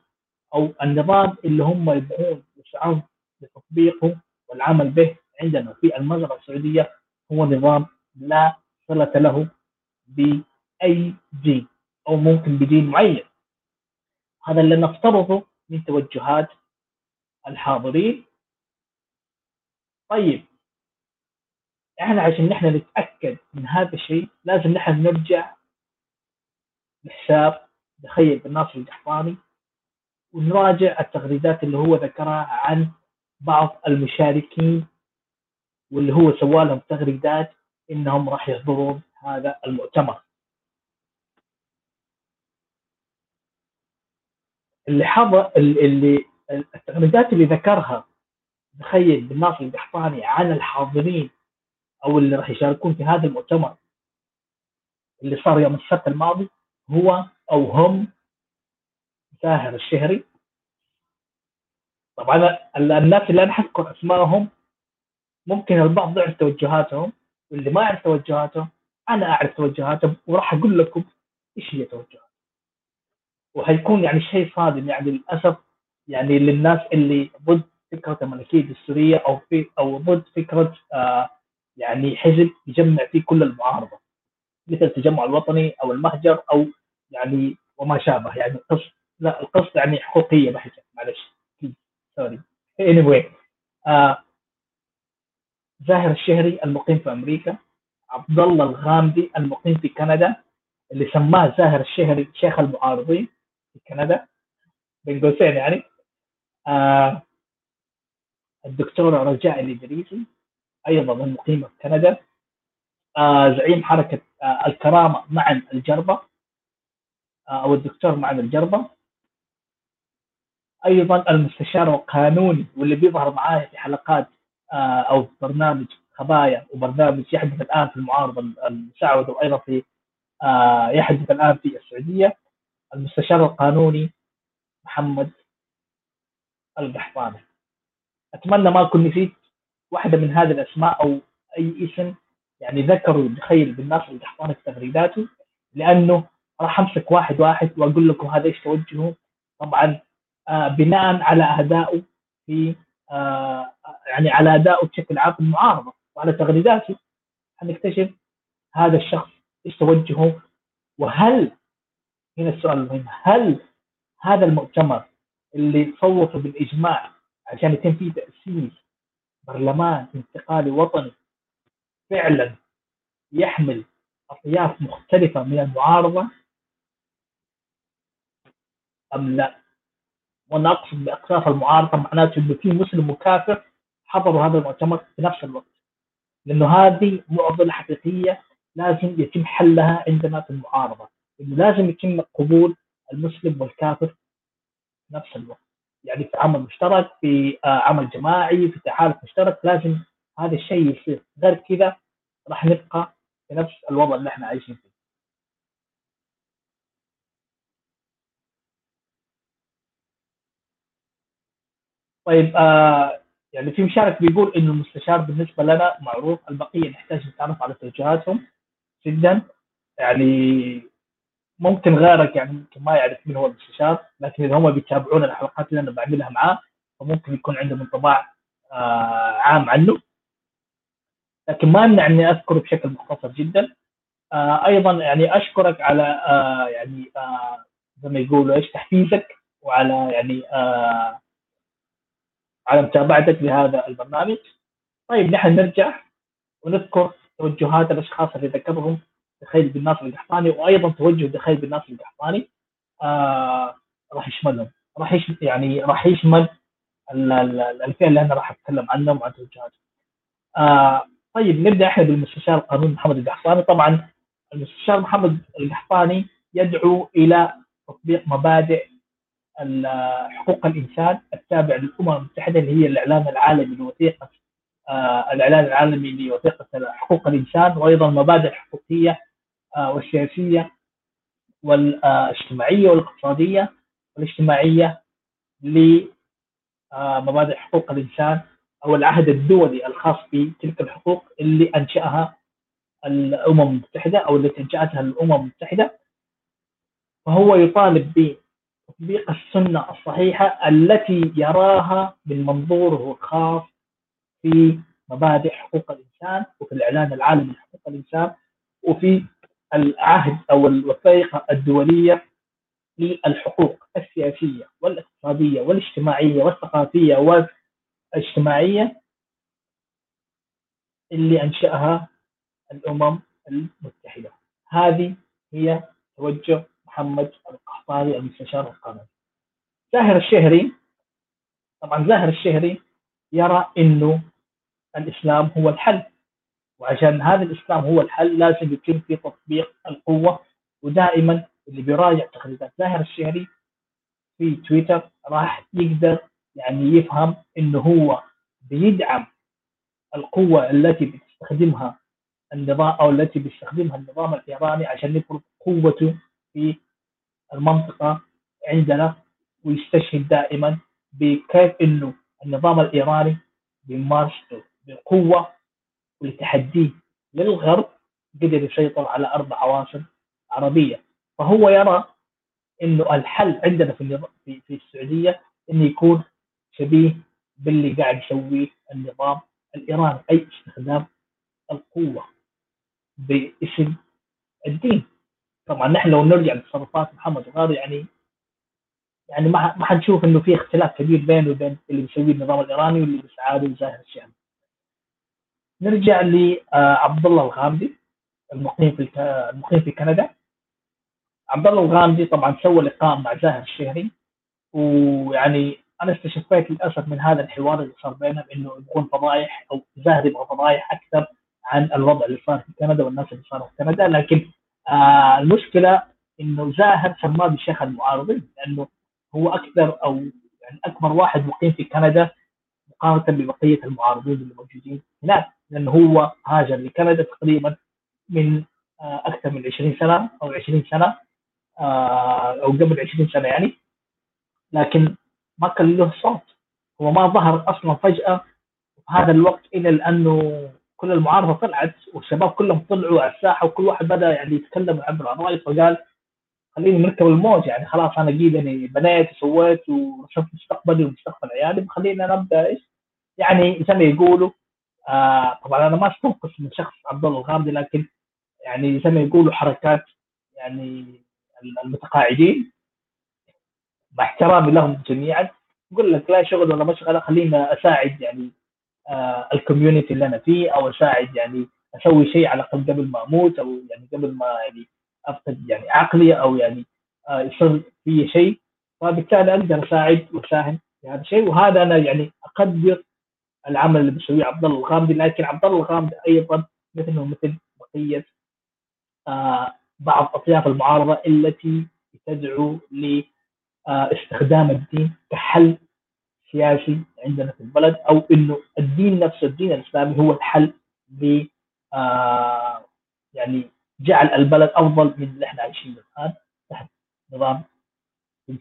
Speaker 1: أو النظام اللي هم يبغون يسعون لتطبيقه والعمل به عندنا في المجرة السعودية هو نظام لا صلة له بأي دين أو ممكن بدين معين. هذا اللي نفترضه من توجهات الحاضرين. طيب إحنا عشان نحن نتأكد من هذا الشيء لازم نحن نرجع لحساب تخيل بن ناصر القحطاني ونراجع التغريدات اللي هو ذكرها عن بعض المشاركين واللي هو سوى لهم تغريدات إنهم راح يحضرون هذا المؤتمر. اللي حضر اللي التغريدات اللي ذكرها تخيل بالناصر القحطاني عن الحاضرين أو اللي راح يشاركون في هذا المؤتمر. اللي صار يوم السبت الماضي هو أو هم ساهر الشهري. طبعا الناس اللي أنا حذكر أسمائهم ممكن البعض يعرف توجهاتهم. واللي ما يعرف توجهاته أنا أعرف توجهاته وراح أقول لكم إيش هي توجهاته. وحيكون يعني شيء صادم يعني للأسف يعني للناس اللي ضد فكرة الملكية الدستوريه أو في أو ضد فكرة آه يعني حزب يجمع فيه كل المعارضة. مثل التجمع الوطني أو المهجر أو يعني وما شابه. يعني القصد لا القصد يعني حقوقية بحتة معلش. سوري anyway آه زاهر الشهري المقيم في أمريكا عبد الله الغامدي المقيم في كندا اللي سماه زاهر الشهري شيخ المعارضين في كندا. بين قوسين يعني. آه الدكتورة رجاء الإدريسي أيضا المقيمة في كندا. آه زعيم حركة آه الكرامة معا الجربة. آه أو الدكتور معا الجربة. أيضا المستشار القانوني واللي بيظهر معاه في حلقات آه أو برنامج خبايا وبرنامج يحدث الآن في المعارضة المساعدة وأيضا في آه يحدث الآن في السعودية المستشار القانوني محمد القحطاني. أتمنى ما أكون نسيت واحدة من هذه الأسماء أو أي اسم يعني ذكروا دخيل بالناس القحطاني في تغريداته لأنه راح أمسك واحد واحد وأقول لكم هذا إيش توجهه. طبعا آه بناء على ادائه في يعني على أدائه بشكل عام في المعارضة وعلى تغريداته حنكتشف هذا الشخص إيش توجهه وهل هنا السؤال المهم هل هذا المؤتمر اللي صوتوا بالإجماع عشان يتم فيه تأسيس برلمان انتقالي وطني فعلا يحمل أطياف مختلفة من المعارضة أم لا؟ وأنا اقصد باقطاف المعارضة معناته إنه في مسلم وكافر حضروا هذا المؤتمر في نفس الوقت. لأنه هذه معضلة حقيقية لازم يتم حلها عندنا في المعارضة. انه لازم يتم قبول المسلم والكافر في نفس الوقت. يعني في عمل مشترك في آه، عمل جماعي في تحالف مشترك لازم هذا الشيء يصير. غير كذا راح نبقى في نفس الوضع اللي إحنا عايشين فيه. طيب آه يعني في مشارك بيقول إنه المستشار بالنسبة لنا معروف البقية نحتاج نتعرف على توجهاتهم جدا. يعني ممكن غيرك يعني ممكن ما يعرف مين هو المستشار لكن إذا هم بيتابعون الحلقات اللي أنا بعملها معاه فممكن يكون عندهم انطباع آه عام عنه. لكن ما يمنع إني أذكره بشكل مختصر جدا. آه أيضا يعني أشكرك على آه يعني آه زي ما يقولوا إيش تحفيزك وعلى يعني آه على متابعتك لهذا البرنامج. طيب نحن نرجع ونذكر توجهات الأشخاص اللي ذكرهم دخيل بن ناصر القحطاني وأيضا توجه دخيل بن ناصر القحطاني آه راح يشملهم راح يعني راح يشمل الفئه اللي أنا راح أتكلم عنهم وعن توجهاتهم. آه طيب نبدأ إحنا بالمستشار القانوني محمد القحطاني طبعا المستشار محمد القحطاني يدعو إلى تطبيق مبادئ حقوق الإنسان التابع للأمم المتحدة اللي هي الاعلان العالمي لوثيقة آه الاعلان العالمي لوثيقة حقوق الإنسان وأيضا مبادئ حقوقية آه والسياسية والاجتماعية والاقتصادية والاجتماعية لمبادئ آه، حقوق الإنسان أو العهد الدولي الخاص بتلك الحقوق اللي أنشأها الأمم المتحدة أو التي انشاتها الأمم المتحدة. فهو يطالب بتطبيق السنة الصحيحة التي يراها من منظوره الخاص في مبادئ حقوق الإنسان وفي الاعلان العالمي لحقوق الإنسان وفي العهد أو الوثائق الدولية للحقوق السياسية والاقتصادية والاجتماعية والثقافية والاجتماعية اللي أنشأها الأمم المتحدة. هذه هي توجه محمد القحطاني المستشار القانوني. زاهر الشهري طبعا زاهر الشهري يرى إنه الإسلام هو الحل وعشان هذا الإسلام هو الحل لازم يتم في تطبيق القوة ودائما اللي بيراجع تغريدات زاهر الشهري في تويتر راح يقدر يعني يفهم إنه هو بيدعم القوة التي بتستخدمها النظام أو التي بيستخدمها النظام الإيراني عشان يفرض قوته في المنطقة عندنا ويستشهد دائما بكيف إنه النظام الإيراني بيمارس بقوة ولتحديه للغرب قدر يسيطر على أربع عواصم عربية. فهو يرى إنه الحل عندنا في في, في السعودية إنه يكون شبيه باللي قاعد يسويه النظام الإيراني أي استخدام القوة باسم الدين. طبعا نحن لو نرجع لتصرفات محمد غار يعني يعني ما ما حنشوف إنه في اختلاف كبير بينه وبين اللي بيسويه النظام الإيراني واللي بيسعى له زاهر الشام. نرجع لعبد الله الغامدي المقيم في المقيم في كندا عبد الله الغامدي طبعا سوى لقاء مع زاهر الشهري ويعني أنا استشفيت للأسف من هذا الحوار اللي صار بينهم انه يبغون فضايح أو زاهر يبغى فضايح أكثر عن الوضع اللي صار في كندا والناس اللي صاروا في كندا لكن آه المشكلة إنه زاهر سماه بشيخ المعارضين لأنه هو أكثر أو يعني أكبر واحد مقيم في كندا مقارنة ببقية المعارضين اللي موجودين هناك لأنه هو هاجر لكندا تقريبا من آه أكثر من 20 سنة أو 20 سنة آه أو قبل 20 سنة يعني لكن ما كان له صوت. هو ما ظهر أصلا فجأة في هذا الوقت إلى لأنه كل المعارضة طلعت والشباب كلهم طلعوا على الساحة وكل واحد بدأ يعني يتكلم عبر الراي فقال خليني نركب الموج يعني خلاص أنا قيد يعني بنيت وسويت ورسمت مستقبلي ومستقبل عيالي خلينا نبدا إيش؟ يعني زي ما يقولوا آه طبعا أنا ما أستنقص من شخص عبد الله الغامدي لكن يعني زي ما يقولوا حركات يعني المتقاعدين مع احترامي لهم جميعا يقول لك لا شغل ولا مشغلة خلينا أساعد يعني الكوميونتي اللي أنا فيه أو أساعد يعني أسوي شيء على الأقل قبل ما أموت أو يعني قبل ما يعني أفقد يعني عقلي أو يعني آه يصير في شيء. فبالتالي أقدر أساعد وأساهم في هذا الشيء. وهذا أنا يعني أقدر العمل اللي بيسويه عبد الله الغامدي. لكن عبد الله الغامدي أيضا مثله مثل بقية آه بعض أطياف المعارضة التي تدعو لاستخدام الدين كحل سياسي عندنا في البلد أو إنه الدين نفسه الدين الإسلامي هو الحل ل آه يعني جعل البلد أفضل من اللي إحنا عايشينه الان تحت نظام بن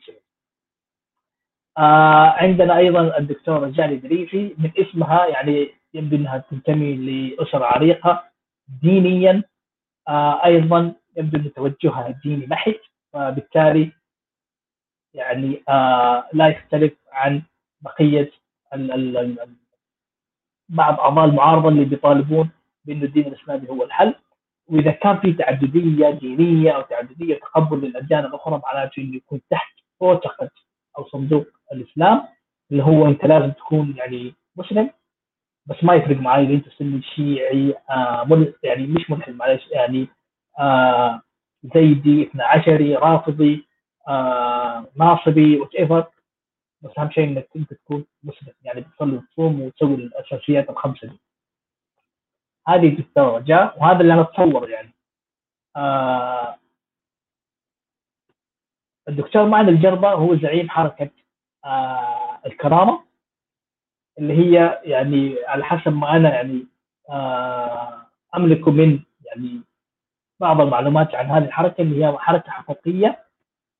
Speaker 1: آه عندنا أيضا الدكتوره جالي دريفي من اسمها يعني يبدو إنها تنتمي لأسرة عريقة دينيا. آه أيضا يبدو إن توجهها الديني بحت فبالتالي يعني آه لا يختلف عن بقية ال ال ال بعض اعضاء المعارضه اللي بيطالبون بانه الدين الإسلامي هو الحل. وإذا كان في تعددية دينية أو تعددية تقبل للاديان الأخرى معناته إنه يكون تحت بوتقه أو صندوق الإسلام اللي هو أنت لازم تكون يعني مسلم. بس ما يفرق معي إذا أنت سني شيعي آه يعني مش ملحد معلش يعني آه زيدي اثنا عشري رافضي آه ناصبي وات ايفر بس أهم شيء إنك أنت تكون مسلم يعني تصلي وتصوم وتسوي الأساسيات الخمسة دي. هذه الدرجة وهذا اللي أنا أتصور يعني. آه الدكتور معن الجربة هو زعيم حركة آه الكرامة اللي هي يعني على حسب ما أنا يعني آه املك من يعني بعض المعلومات عن هذه الحركة اللي هي حركة حقوقيه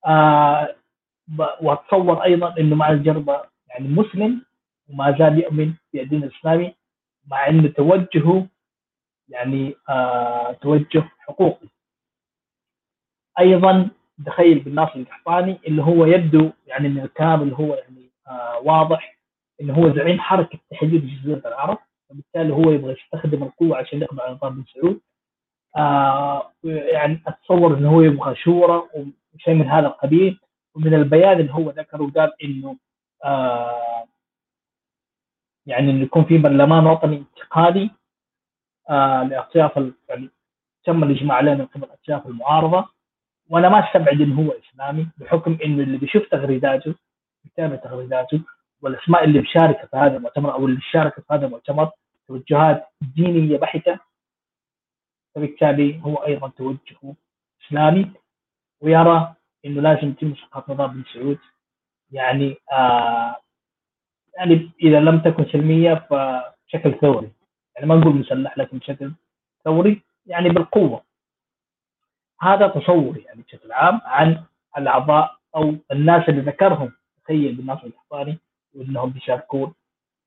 Speaker 1: آه واتصور أيضا إنه مع الجربة يعني مسلم وما زال يؤمن بالدين الإسلامي مع انه توجهه يعني آه توجه حقوقي أيضا تخيل بالناصر القحطاني اللي هو يبدو يعني من الكلام اللي هو يعني آه واضح إنه هو زعيم حركة تحديد جزيرة العرب وبالتالي هو يبغى يستخدم القوة عشان يقضي على نظام بن سعود آه يعني أتصور إنه هو يبغى شورى وشيء من هذا القبيل. ومن البيان اللي هو ذكره قال إنه آه يعني إنه يكون في برلمان وطني انتقالي آه لأطياف يعني تم الإجماع عليه من قبل أطياف المعارضة. وأنا ما أستبعد إنه هو إسلامي بحكم إنه اللي بيشوف تغريداته بيتابع تغريداته والأسماء اللي مشاركة في هذا المؤتمر أو اللي شاركت في هذا المؤتمر توجهات دينية بحتة. فبالتالي هو أيضا توجهه إسلامي. ويرى إنه لازم يتم اسقاط نظام بن سعود. يعني آه يعني إذا لم تكن سلمية فبشكل ثوري. يعني ما نقول مسلح لكن بشكل ثوري يعني بالقوة. هذا تصوري يعني بشكل عام عن الأعضاء أو الناس اللي ذكرهم. تخيل بالناصر القحطاني وإنهم بيشاركون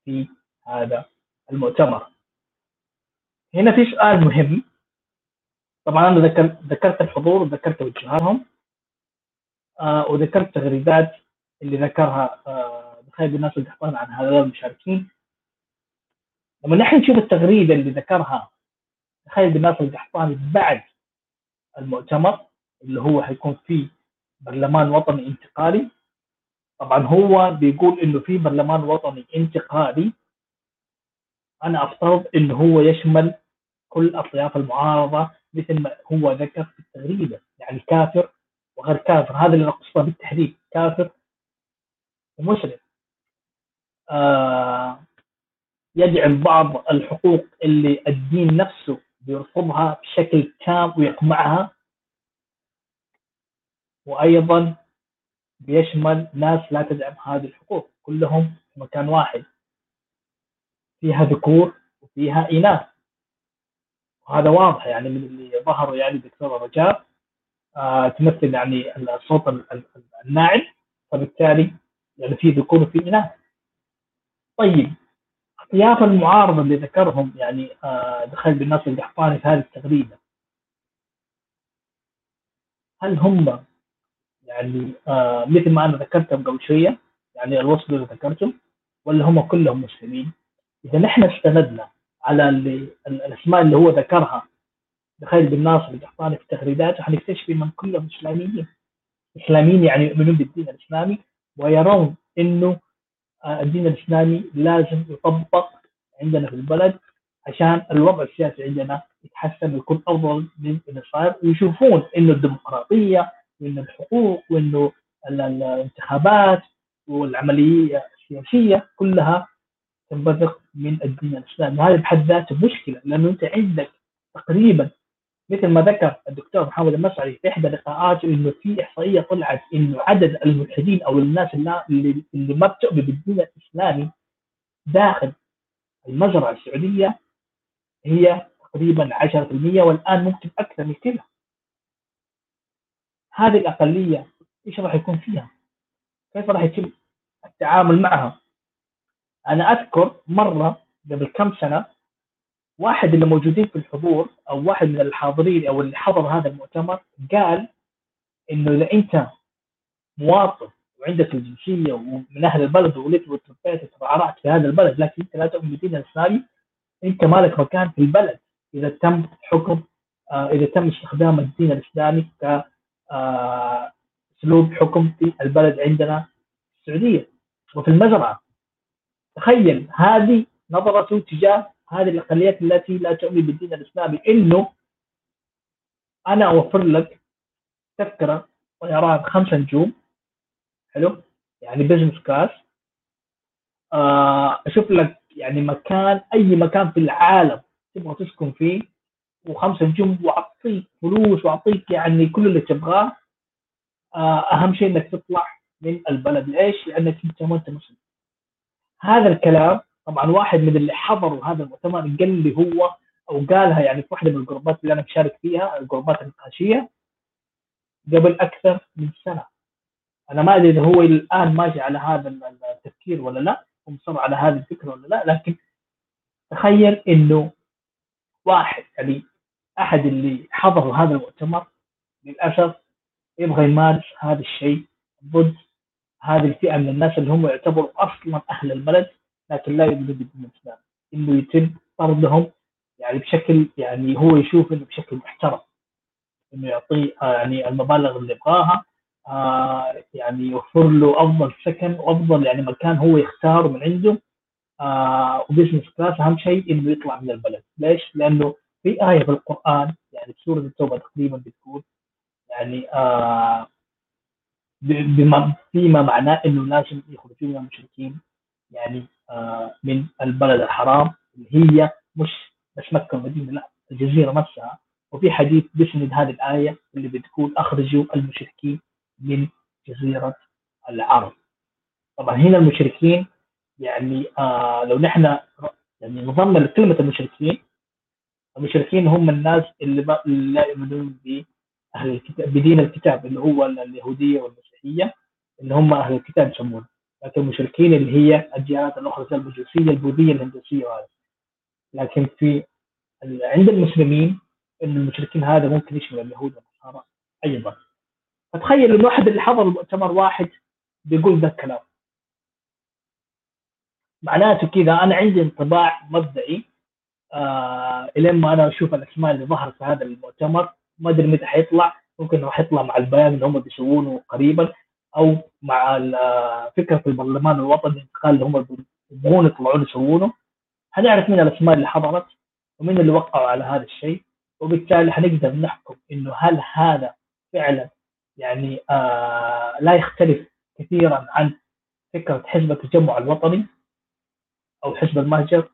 Speaker 1: في هذا المؤتمر. هنا في سؤال مهم. طبعا أنا ذكرت ذكرت الحضور وذكرت توجهاتهم آه وذكرت تغريدات اللي ذكرها آه بخير الناس القحطان عن هؤلاء المشاركين لما نحن نشوف التغريدة اللي ذكرها خالد بن ناصر القحطاني بعد المؤتمر اللي هو حيكون فيه برلمان وطني انتقالي طبعا هو بيقول إنه في برلمان وطني انتقالي. أنا أفترض إنه هو يشمل كل أطياف المعارضة مثل ما هو ذكر في التغريدة يعني كافر وغير كافر. هذا اللي نقصده بالتحديد كافر ومسلم. آه يدعم بعض الحقوق اللي الدين نفسه بيرفضها بشكل تام ويقمعها وأيضا بيشمل ناس لا تدعم هذه الحقوق. كلهم في مكان واحد فيها ذكور وفيها إناث. وهذا واضح يعني من اللي ظهروا يعني الدكتوره رجاء. تمثل يعني الصوت الناعم فبالتالي يعني في ذكور وفي إناث طيب اطياف المعارضة اللي ذكرهم يعني آه دخل بالناس القحطاني في هذه التغريدة هل هم يعني آه مثل ما أنا ذكرتهم قبل شوية يعني الوصف اللي ذكرته ولا هم كلهم مسلمين؟ إذا نحن استندنا على اللي الأسماء اللي هو ذكرها دخل بن ناصر القحطاني في تغريداته حنكتشف إنهم كلهم إسلاميين. إسلاميين يعني يؤمنون بالدين الإسلامي ويرون إنه آه، الدين الإسلامي لازم يطبق عندنا في البلد عشان الوضع السياسي عندنا يتحسن ويكون أفضل من اللي صار ويشوفون إنه الديمقراطية وإنه الحقوق وإنه الانتخابات والعملية السياسية كلها تنبثق من الدين الإسلامي. هذا بحد ذاته مشكلة لأنه أنت عندك تقريبا مثل ما ذكر الدكتور محمد المسعري في إحدى لقاءاته إنه في إحصائية طلعت إنه عدد الملحدين أو الناس اللي, اللي ما بتؤمن بالدين الإسلامي داخل المزرعة السعودية هي تقريبا 10% والآن ممكن أكثر من كذا هذه الأقلية إيش راح يكون فيها؟ كيف راح يتم التعامل معها؟ أنا أذكر مرة قبل كم سنة واحد اللي موجودين في الحضور أو واحد من الحاضرين أو اللي حضر هذا المؤتمر قال إنه إذا أنت مواطن وعندك الجنسية ومن أهل البلد وولدت وتربيت وترعرعت في هذا البلد لكن أنت لا تؤمن بالدين الإسلامي أنت مالك مكان في البلد إذا تم حكم آه إذا تم استخدام الدين الإسلامي ك آه أسلوب حكم في البلد عندنا السعودية وفي المزرعه تخيل هذه نظرته تجاه هذه الأقليات التي لا تؤمن بالدين الإسلامي إنه أنا أوفر لك تذكرة طيران خمسة نجوم. حلو؟ يعني business class آه أشوف لك يعني مكان أي مكان في العالم تبغى تسكن فيه وخمسة نجوم وأعطيك فلوس وأعطيك يعني كل اللي تبغاه. آه أهم شيء إنك تطلع من البلد. ليش؟ لأنك أنت ما انت مسلم هذا الكلام طبعا واحد من اللي حضروا هذا المؤتمر قال لي هو أو قالها يعني في واحدة من الجروبات اللي أنا مشارك فيها الجروبات النقاشية قبل أكثر من سنة. أنا ما أدري إذا هو الآن ماشي على هذا التفكير ولا لا ومصر على هذه الفكرة ولا لا لكن تخيل إنه واحد يعني أحد اللي حضروا هذا المؤتمر للأسف يبغى يمارس هذا الشيء ضد هذه الفئة من الناس اللي هم يعتبروا أصلا أهل البلد. لكن لا يؤمنون بالدين الاسلامي إنه يتم طردهم يعني بشكل يعني هو يشوف إنه بشكل محترم. إنه يعطيه آه، يعني المبالغ اللي يبغاها آه يعني يوفر له أفضل سكن وأفضل يعني مكان هو يختاره من عنده. آه و business class أهم شيء إنه يطلع من البلد، ليش؟ لأنه في آية في القرآن يعني في سورة التوبة تقريبا بتقول يعني آه بما فيما معناه إنه لازم يخرجون من المشركين. يعني من البلد الحرام اللي هي مش بس مكة والمدينة لا الجزيرة نفسها. وفي حديث بيسند هذه الآية اللي بتقول أخرجوا المشركين من جزيرة العرب. طبعا هنا المشركين يعني آه لو نحن يعني نظمنا لكلمة المشركين المشركين هم الناس اللي, اللي لا يؤمنون بأهل الكتاب بدين الكتاب اللي هو اليهودية والمسيحية اللي هم أهل الكتاب يسمونه. لكن المشركين اللي هي الديانات الأخرى زي المجوسيه البوذية الهندوسية وهذا. لكن في عند المسلمين إن المشركين هذا ممكن يشمل اليهود والنصارى أيضا. فتخيل انه واحد اللي حضر المؤتمر واحد بيقول ذا الكلام. معناته كذا أنا عندي انطباع مبدئي آه إلين ما أنا أشوف الأسماء اللي ظهرت في هذا المؤتمر ما أدري متى حيطلع ممكن انه حيطلع مع البيان اللي هم بيسوونه قريبا. أو مع فكرة البرلمان الوطني الانتقال اللي هم يبغون يطلعون يسوونه. حنعرف مين الأسماء اللي حضرت ومين اللي وقعوا على هذا الشيء وبالتالي حنقدر نحكم إنه هل هذا فعلا يعني آه لا يختلف كثيرا عن فكرة حزب التجمع الوطني أو حزب المهجر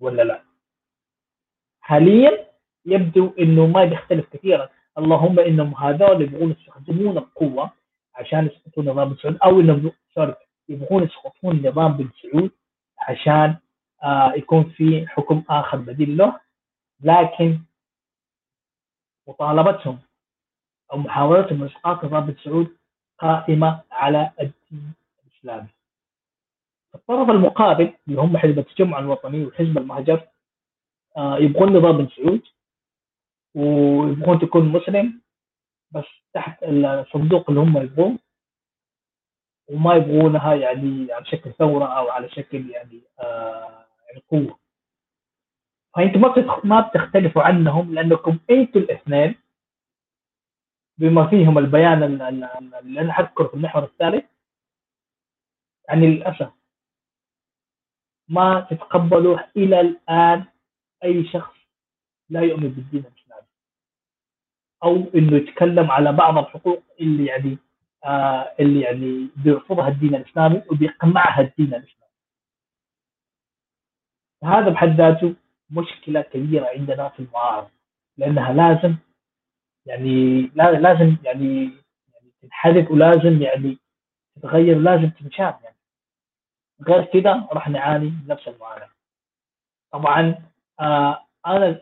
Speaker 1: ولا لا. حاليا يبدو إنه ما بيختلف كثيرا. اللهم إنهم هذول يبغون يستخدمون القوة عشان يسقطون نظام بن سعود أو إنهم سوري يبغون يسقطون نظام بن سعود عشان آه يكون في حكم آخر بديل له لكن مطالبتهم أو محاولتهم لإسقاط نظام بن سعود قائمة على الدين الإسلامي. الطرف المقابل اللي هم حزب التجمع الوطني وحزب المهجر آه يبغون نظام بن سعود ويبغون تكون مسلم بس تحت الصندوق اللي هم يبغوه وما يبغونها يعني على شكل ثورة أو على شكل يعني آه يعني قوة. فأنتم ما ما بتختلفوا عنهم لأنكم أنتم الاثنين بما فيهم البيان اللي أنا حذكره في المحور الثالث يعني للأسف ما تتقبلوا إلى الآن أي شخص لا يؤمن بالدين. أو إنه يتكلم على بعض الحقوق اللي يعني آه اللي يعني بيرفضها الدين الإسلامي وبيقمعها الدين الإسلامي. هذا بحد ذاته مشكلة كبيرة عندنا في المعارضة لأنها لازم يعني لازم يعني يعني تنحدث ولازم يعني تتغير لازم تنشال يعني غير كذا راح نعاني نفس المعاناة. طبعا آه أنا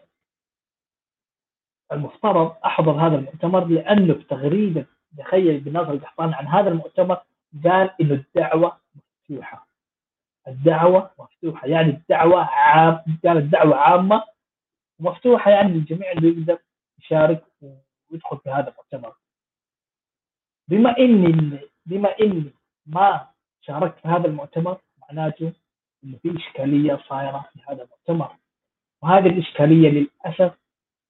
Speaker 1: المفترض أحضر هذا المؤتمر لأنه في تغريده تخيل بن ناصر القحطاني عن هذا المؤتمر قال إنه الدعوة مفتوحة. الدعوة مفتوحة. يعني الدعوة عام قال الدعوة عامة مفتوحه يعني للجميع اللي يقدر يشارك ويدخل في هذا المؤتمر. بما إني بما إني ما شاركت في هذا المؤتمر معناته إنه في إشكالية صايرة في هذا المؤتمر. وهذه الإشكالية للأسف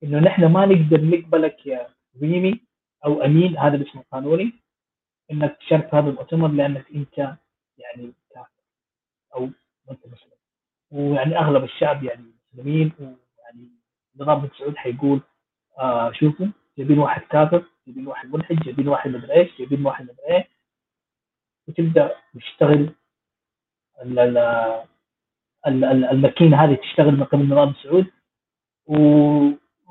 Speaker 1: إنه نحن ما نقدر نقبلك يا ريمي أو امين هذا الاسم القانوني إنك تشارك في هذا المؤتمر لأنك أنت يعني كافر أو أنت مسلم. ويعني أغلب الشعب يعني مسلمين ويعني نظام بن سعود حيقول آه شوفوا جايبين واحد كافر جايبين واحد ملحد جايبين واحد مدري إيش جايبين واحد مدري إيه. وتبدأ تشتغل الماكينة هذه تشتغل من قبل نظام سعود.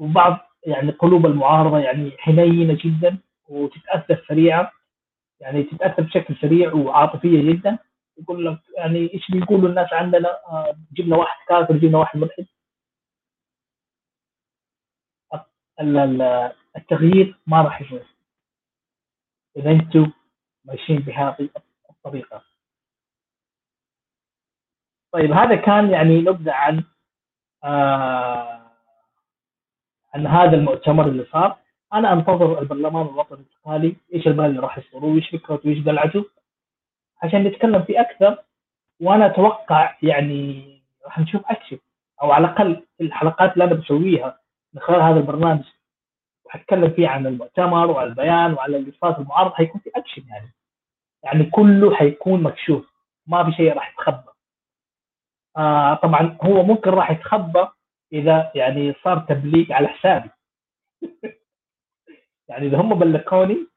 Speaker 1: وبعض يعني قلوب المعارضة يعني حنينة جدا وتتأثر سريعا يعني تتأثر بشكل سريع وعاطفية جدا. يقول لك يعني إيش بيقولوا الناس عندنا؟ آه جبنا واحد كافر جبنا واحد ملحد. التغيير ما راح يصير. إذا أنتم ماشيين بهذه الطريقة. طيب هذا كان يعني نبذة عن آه عن هذا المؤتمر اللي صار أنا أنتظر البرلمان الوطني الانتقالي إيش البلد اللي راح يصدروه وإيش فكرته وإيش قلعته عشان نتكلم فيه أكثر وأنا أتوقع يعني راح نشوف اكشن أو على الأقل الحلقات اللي أنا بسويها من خلال هذا البرنامج وحتكلم فيه عن المؤتمر وعن البيان وعن في المعارضة حيكون في اكشن يعني. يعني كله حيكون مكشوف ما في شيء راح يتخبى. آه طبعا هو ممكن راح يتخبى إذا يعني صار تبليغ على حسابي. يعني إذا هم بلغوني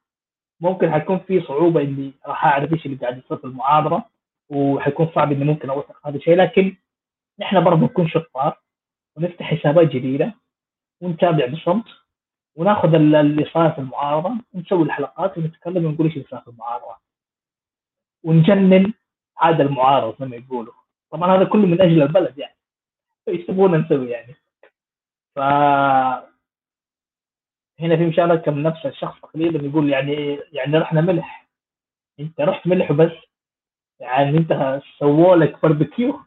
Speaker 1: ممكن حيكون في صعوبة إني راح أعرف إيش اللي قاعد يصير في المعارضة وحيكون صعب إني ممكن أوثق هذا الشيء. لكن نحن برضه نكون شطار ونفتح حسابات جديدة ونتابع بصمت وناخذ اللي صار في المعارضة ونسوي الحلقات ونتكلم ونقول إيش اللي صار في المعارضة ونجنن عاد المعارض زي ما يقولوا. طبعا هذا كله من أجل البلد يعني. إيش تبغون نسوي يعني. ف هنا في مشاركة من نفس الشخص تقريبا يقول يعني يعني رحنا ملح. انت رحت ملح وبس. يعني انت سووا لك باربيكيو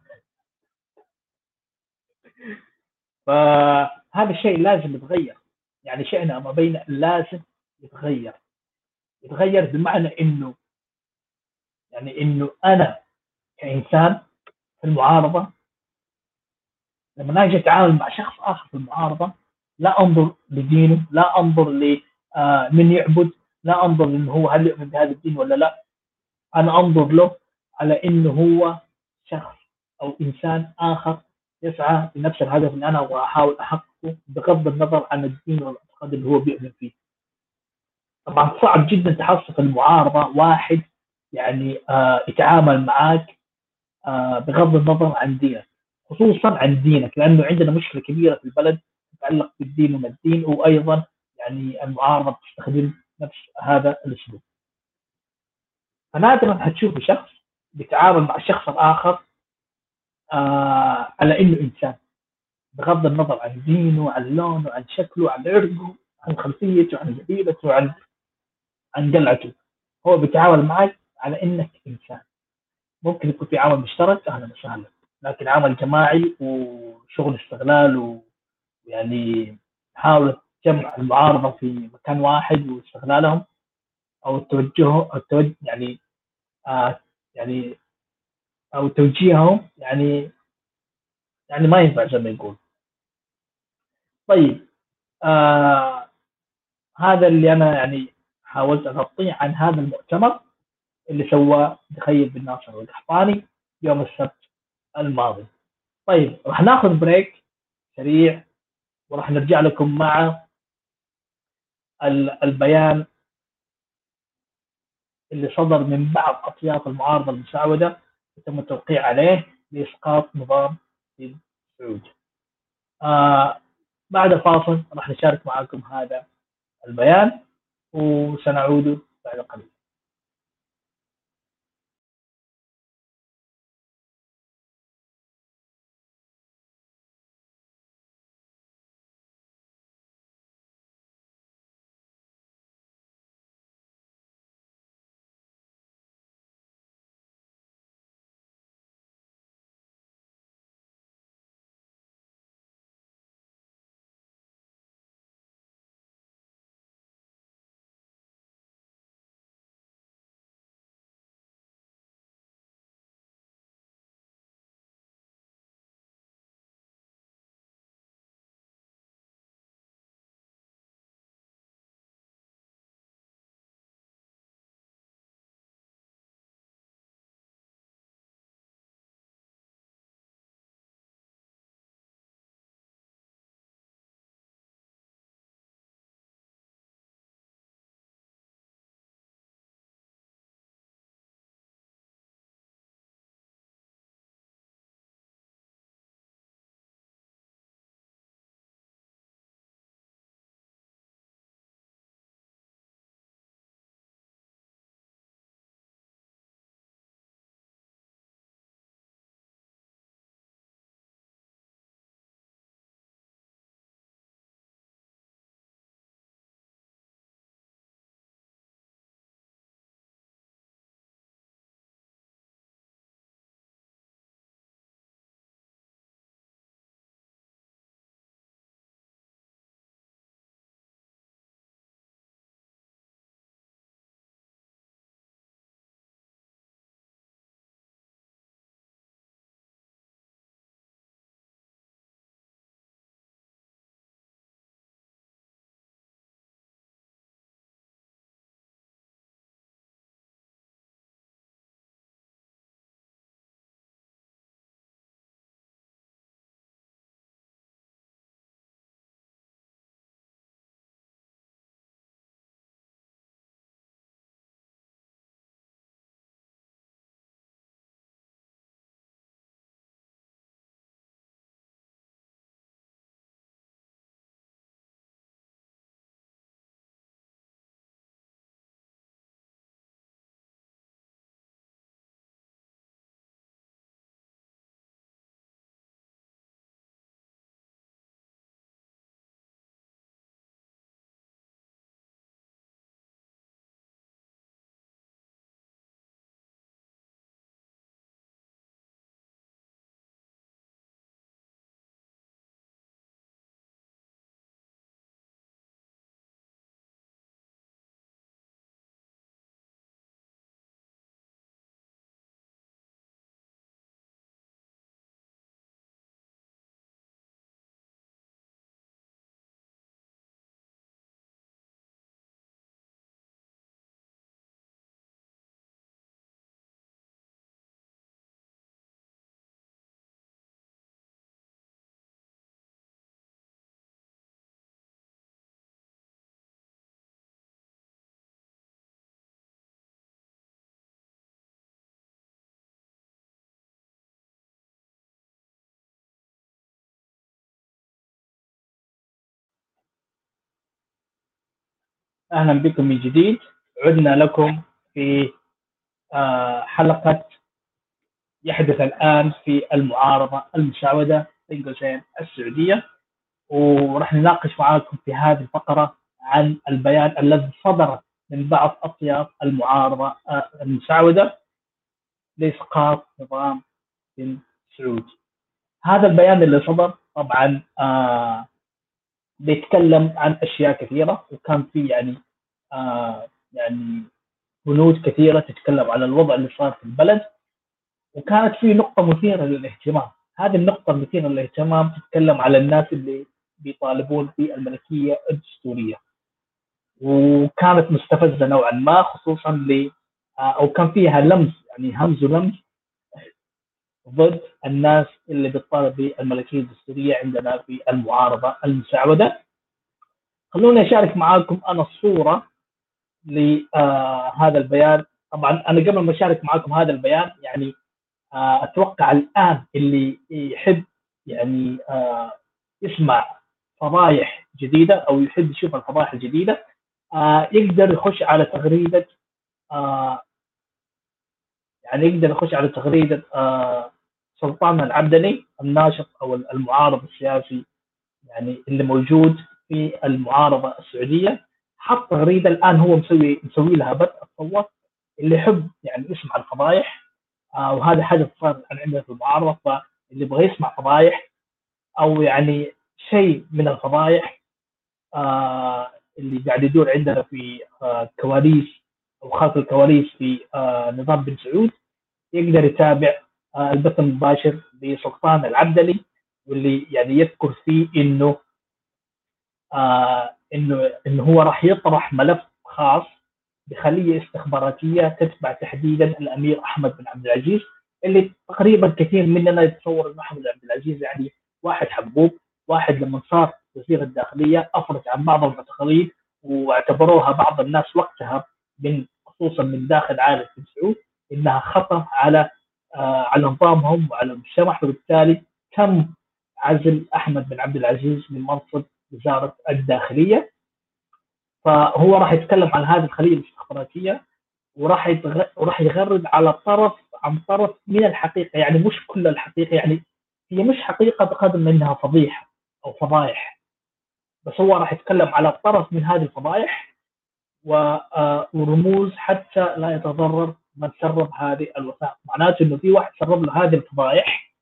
Speaker 1: فهذا الشيء لازم يتغير. يعني شئنا ما بين لازم يتغير. يتغير بمعنى إنه يعني إنه أنا كإنسان في المعارضة لما أجي أتعامل مع شخص آخر في المعارضة لا أنظر لدينه لا أنظر لمن آه، يعبد لا أنظر إنه هو هل يؤمن بهذا الدين ولا لا أنا أنظر له على إنه هو شخص أو إنسان آخر يسعى لنفس الهدف اللي أنا أبغى أحاول أحققه بغض النظر عن الدين والأعتقاد اللي هو بيؤمن فيه. طبعا صعب جدا تحصل في المعارضة واحد يعني آه يتعامل معك آه بغض النظر عن دينك خصوصا عن دينك لأنه عندنا مشكلة كبيرة في البلد تتعلق بالدين وما الدين وأيضا يعني المعارضة تستخدم نفس هذا الأسلوب. فنادرا حتشوف شخص بيتعامل مع الشخص الآخر آه على إنه إنسان بغض النظر عن دينه عن لونه عن شكله عن عرقه عن خلفيته عن قبيلته عن عن قلعته. هو بيتعامل معك على إنك إنسان. ممكن يكون في عمل مشترك أهلا وسهلا. لكن عمل جماعي وشغل استغلال ويعني محاولة جمع المعارضة في مكان واحد واستغلالهم أو توجهه التوجه يعني آه يعني أو توجيههم يعني يعني ما ينفع زي ما يقول. طيب آه هذا اللي أنا يعني حاولت اغطيه عن هذا المؤتمر اللي سواه تخيل بن ناصر القحطاني يوم السبت. الماضي طيب راح ناخذ بريك سريع وراح نرجع لكم مع البيان اللي صدر من بعض أطياف المعارضة المساعدة وتم التوقيع عليه لإسقاط نظام السعود. آه بعد فاصل راح نشارك معكم هذا البيان وسنعود بعد قليل. أهلا بكم من جديد. عدنا لكم في آه، حلقة يحدث الآن في المعارضة المساودة بين قوسين السعودية. وراح نناقش معاكم في هذه الفقرة عن البيان الذي صدر من بعض أطياف المعارضة آه، المساودة لإسقاط نظام بن سعود هذا البيان اللي صدر طبعا آه بيتكلم عن أشياء كثيرة وكان في يعني آه يعني بنود كثيرة تتكلم على الوضع اللي صار في البلد وكانت في نقطة مثيرة للاهتمام. هذه النقطة المثيرة للاهتمام تتكلم على الناس اللي بيطالبون بالملكية الدستورية. وكانت مستفزة نوعا ما خصوصا ل آه، أو كان فيها لمس يعني همز ولمس ضد الناس اللي بتطالب بالملكيه الدستورية عندنا في المعارضة المساعدة. خلوني أشارك معاكم أنا الصورة لهذا البيان طبعا أنا قبل ما أشارك معاكم هذا البيان يعني آه، أتوقع الآن اللي يحب يعني آه، يسمع فضايح جديدة أو يحب يشوف الفضايح الجديدة آه، يقدر يخش على تغريدة يعني يقدر يخش على تغريدة سلطان العبدلي الناشط أو المعارض السياسي يعني اللي موجود في المعارضة السعودية. حط تغريدة الآن هو مسوي مسوي لها بدء اتصور اللي يحب يعني يسمع الفضايح آه حاجة صار عندنا في المعارضة فاللي يبغى يسمع فضايح أو يعني شيء من الفضايح آه اللي قاعد يدور عندنا في آه كواليس أو خلف الكواليس في آه نظام بن سعود يقدر يتابع البث المباشر لسلطان العبدلي واللي يعني يذكر فيه إنه آه إنه إنه هو راح يطرح ملف خاص بخلية استخباراتية تتبع تحديدا الأمير أحمد بن عبد العزيز اللي تقريبا كثير مننا يتصور إنه أحمد بن عبد العزيز يعني واحد حبوب واحد لما صار وزير الداخلية أفرج عن بعض المعتقلين واعتبروها بعض الناس وقتها من خصوصا من داخل عائلة بن سعود إنها خطر على على نظامهم وعلى المجتمع وبالتالي تم عزل أحمد بن عبد العزيز من منصب وزارة الداخلية. فهو راح يتكلم عن هذه الخلية الاستخباراتية وراح. وراح يغرد على طرف عن طرف من الحقيقة. يعني مش كل الحقيقة يعني هي مش حقيقة بقدر من إنها فضيحة أو فضايح. بس هو راح يتكلم على طرف من هذه الفضايح آه، ورموز حتى لا يتضرر من سرب هذه الوثائق. معناته إنه في واحد سرب له هذه الفضايح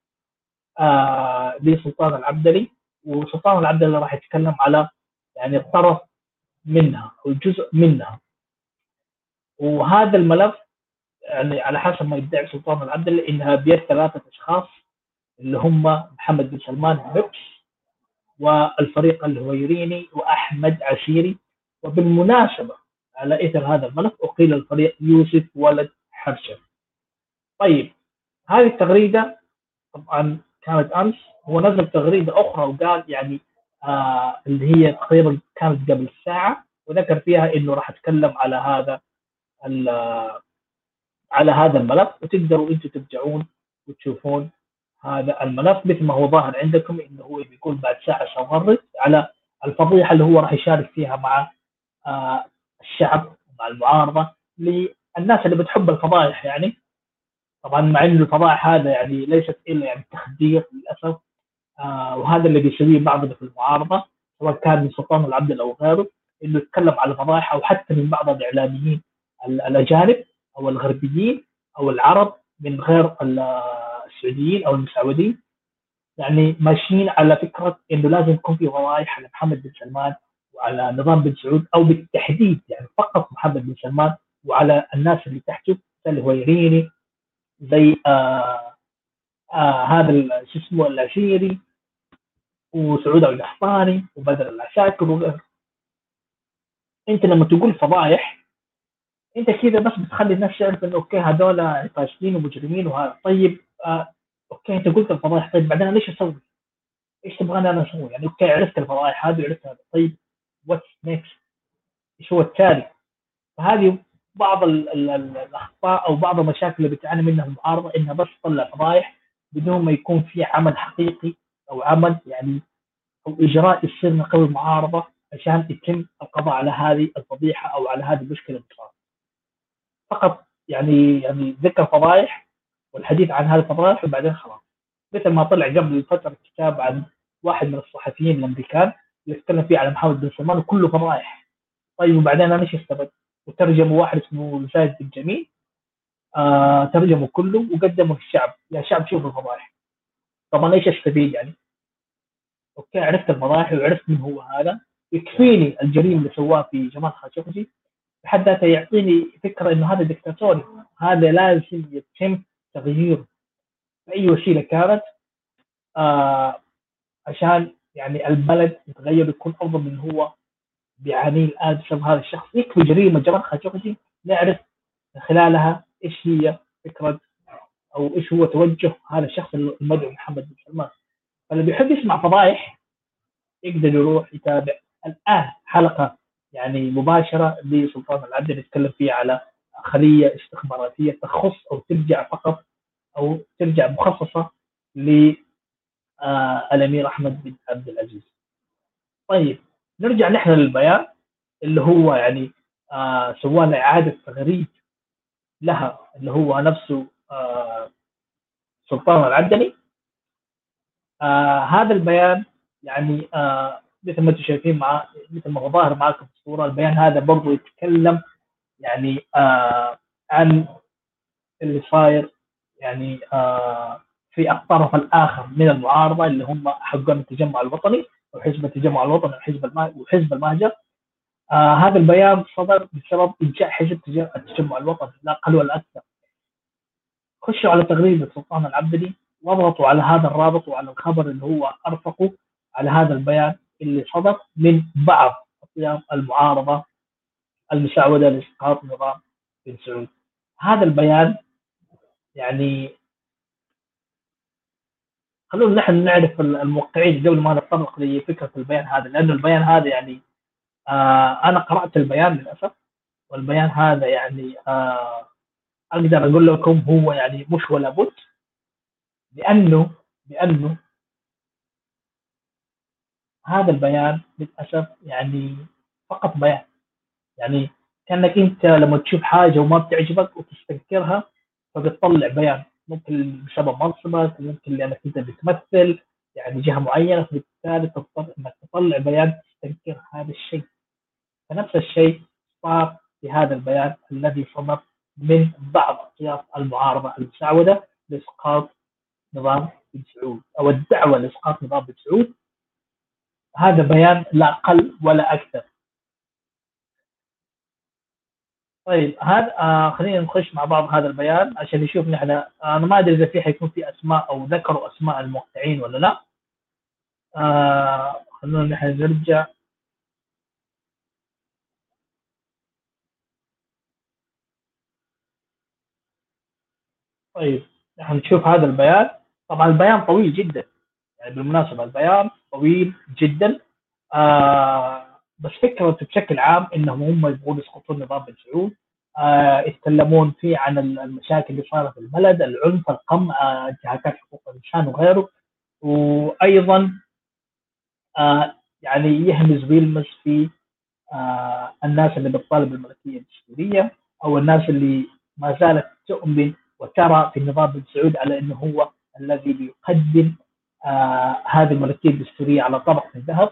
Speaker 1: آه لسلطان العبدلي وسلطان العبدلي راح يتكلم على يعني الطرف منها أو جزء منها. وهذا الملف يعني على حسب ما يدعي سلطان العبدلي إنها بيد ثلاثة أشخاص اللي هم محمد بن سلمان هبس والفريق الهويريني وأحمد عسيري وبالمناسبة على إثر هذا الملف أقيل الفريق يوسف ولد حرشة طيب هذه التغريدة طبعا كانت أمس. هو نزل تغريدة أخرى وقال يعني آه اللي هي تقريبا كانت قبل ساعة وذكر فيها إنه راح أتكلم على هذا على هذا الملف. وتقدروا أنتم ترجعون وتشوفون هذا الملف مثل ما هو ظاهر عندكم إنه هو بيقول بعد ساعة سأغرد على الفضيحة اللي هو راح يشارك فيها مع آه الشعب مع المعارضة الناس اللي بتحب الفضائح يعني طبعا مع انه الفضائح هذا يعني ليست إلا يعني تخدير للأسف آه وهذا اللي بيسويه بعضنا في المعارضة سواء كان من سلطان العبد أو غيره إنه يتكلم على الفضائح أو حتى من بعض الإعلاميين الأجانب أو الغربيين أو العرب من غير السعوديين أو المسعودين يعني ماشيين على فكرة إنه لازم يكون في فضائح على محمد بن سلمان وعلى نظام بن سعود أو بالتحديد يعني فقط محمد بن سلمان وعلى الناس اللي تحته الهويريني زي آه آه هذا شو اسمه العشيري وسعود القحطاني وبدر العساكر وغيره أنت لما تقول فضايح أنت كذا بس بتخلي الناس تعرف إنه okay هذول فاشلين ومجرمين وهذا طيب آه okay أنت قلت الفضايح طيب بعدين ليش أسوي؟ إيش تبغاني أنا أسوي؟ يعني okay عرفت الفضايح هذه وعرفت هذا طيب what's next؟ إيش هو التالي؟ فهذه بعض الأخطاء أو بعض المشاكل اللي بتعاني منها المعارضه إنها بس تطلع فضايح بدون ما يكون في عمل حقيقي أو عمل يعني أو إجراء يصير من قبل المعارضة عشان يتم القضاء على هذه الفضيحة أو على هذه المشكلة اللي فقط يعني يعني ذكر فضايح والحديث عن هذه الفضايح وبعدين خلاص. مثل ما طلع قبل فترة كتاب عن واحد من الصحفيين الأمريكان يتكلم فيه على محمد بن سلمان وكله فضايح. طيب وبعدين أنا إيش استفدت؟ وترجموا واحد اسمه زايد بن جميل. آه ترجموا كله وقدموا للشعب. يا شعب شوفوا الفضايح طبعا إيش أستفيد يعني؟ okay عرفت الفضايح وعرفت من هو هذا. يكفيني الجريمه اللي سواها في جمال خاشقجي بحد ذاته يعطيني فكرة إنه هذا دكتاتوري هذا لازم يتم تغييره. بأي وسيلة كانت؟ آه عشان يعني البلد يتغير يكون أفضل من هو. بيعانيه الان هذا الشخص يكفي جريمة جمال خاشقجي نعرف من خلالها إيش هي فكرة أو إيش هو توجه هذا الشخص المدعو محمد بن سلمان. فاللي بيحب يسمع فضايح يقدر يروح يتابع. الآن حلقة يعني مباشرة لسلطان العبد نتكلم فيها على خلية استخباراتية تخص أو ترجع فقط أو ترجع مخصصة للامير أحمد بن عبد العزيز. طيب. نرجع نحن للبيان اللي هو يعني آه سوى إعادة تغريد لها اللي هو نفسه آه سلطان العبدلي آه هذا البيان يعني آه مثل ما أنتم شايفين مع مثل ما هو ظاهر معكم في الصورة البيان هذا برضه يتكلم يعني آه عن اللي صاير يعني آه في الطرف الآخر من المعارضة اللي هم حقون التجمع الوطني. وحزب التجمع الوطني وحزب وحزب المهجر آه هذا البيان صدر بسبب إنشاء حزب التجمع الوطني لا أقل ولا أكثر خشوا على تغريده سلطان العبدلي واضغطوا على هذا الرابط وعلى الخبر اللي هو ارفقوا على هذا البيان اللي صدر من بعض اطياف المعارضة المساوده لإسقاط نظام بن سعود. هذا البيان يعني خلونا نحن نعرف الموقعين قبل ما نتطرق لفكرة البيان هذا لأنه البيان هذا يعني آه أنا قرأت البيان للأسف والبيان هذا يعني آه أقدر أقول لكم هو يعني مش ولا بد لأنه لأنه هذا البيان للأسف يعني فقط بيان. يعني كأنك أنت لما تشوف حاجة وما بتعجبك وتستنكرها فبتطلع بيان. ممكن بسبب منصبك ممكن لأنك أنت بتمثل يعني جهة معينة فبالتالي تضطر إنك تطلع بيان تستنكر هذا الشيء. فنفس الشيء صار في هذا البيان الذي صدر من بعض اطياف المعارضة المساوده لإسقاط نظام بن سعود أو الدعوة لإسقاط نظام بن سعود. هذا بيان لا أقل ولا أكثر. طيب هذا آه خلينا نخش مع بعض هذا البيان عشان نشوف نحن أنا ما أدري إذا في حيكون في أسماء أو ذكروا أسماء الموقعين ولا لا. آه خلونا نحن نرجع. طيب نحن نشوف هذا البيان. طبعا البيان طويل جدا. يعني بالمناسبة البيان طويل جدا. آه بس فكرته بشكل عام إنهم هم يبغون يسقطون نظام بن سعود آه يتكلمون فيه عن المشاكل اللي صارت في البلد العنف القمع آه، انتهاكات حقوق الإنسان وغيره. وأيضا آه يعني يهمز ويلمس في آه الناس اللي بتطالب بالملكية الدستوريه أو الناس اللي ما زالت تؤمن وترى في النظام بن سعود على إنه هو الذي بيقدم آه هذه الملكية الدستورية على طبق من ذهب.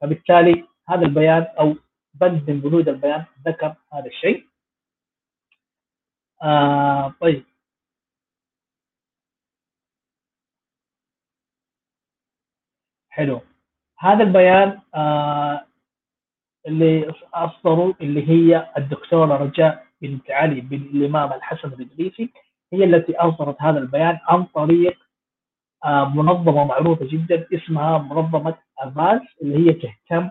Speaker 1: فبالتالي هذا البيان أو بند من بنود البيان ذكر هذا الشيء. آه طيب. حلو. هذا البيان آه اللي أصدروا اللي هي الدكتورة رجاء بنت علي بن الإمام الحسن الإدريسي هي التي أصدرت هذا البيان عن طريق آه منظمة معروفة جدا اسمها منظمة افاز اللي هي تهتم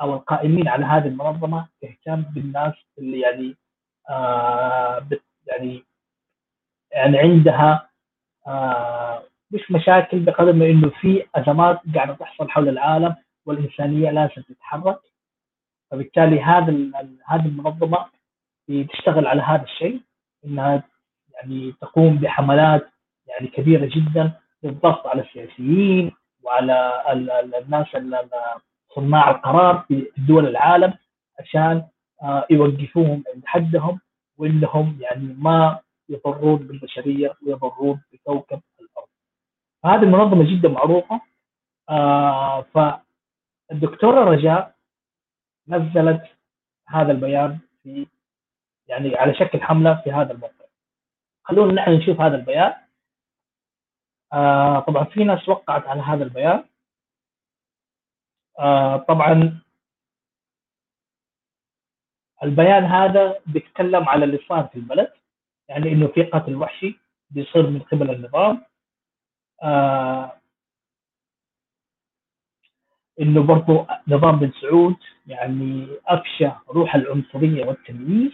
Speaker 1: أو القائمين على هذه المنظمة تهتم بالناس اللي يعني آه يعني يعني عندها آه مش مشاكل بقدر ما إنه في أزمات قاعدة تحصل حول العالم والإنسانية لازم تتحرك. فبالتالي هذا هذه المنظمة تشتغل على هذا الشيء إنها يعني تقوم بحملات يعني كبيرة جدا للضغط على السياسيين وعلى الناس صناع القرار في دول العالم عشان آه، يوقفوهم عند حدهم وإنهم يعني ما يضرون بالبشرية ويضرون بكوكب الأرض. هذه المنظمه جدا معروفة آه فالدكتورة رجاء نزلت هذا البيان في يعني على شكل حملة في هذا الموقع. خلونا نحن نشوف هذا البيان. آه طبعا في ناس وقعت على هذا البيان. آه طبعا البيان هذا بيتكلم على اللي صار في البلد يعني إنه في قتل وحشي بيصير من قبل النظام. آه إنه برضو نظام بن سعود يعني أفشى روح العنصرية والتمييز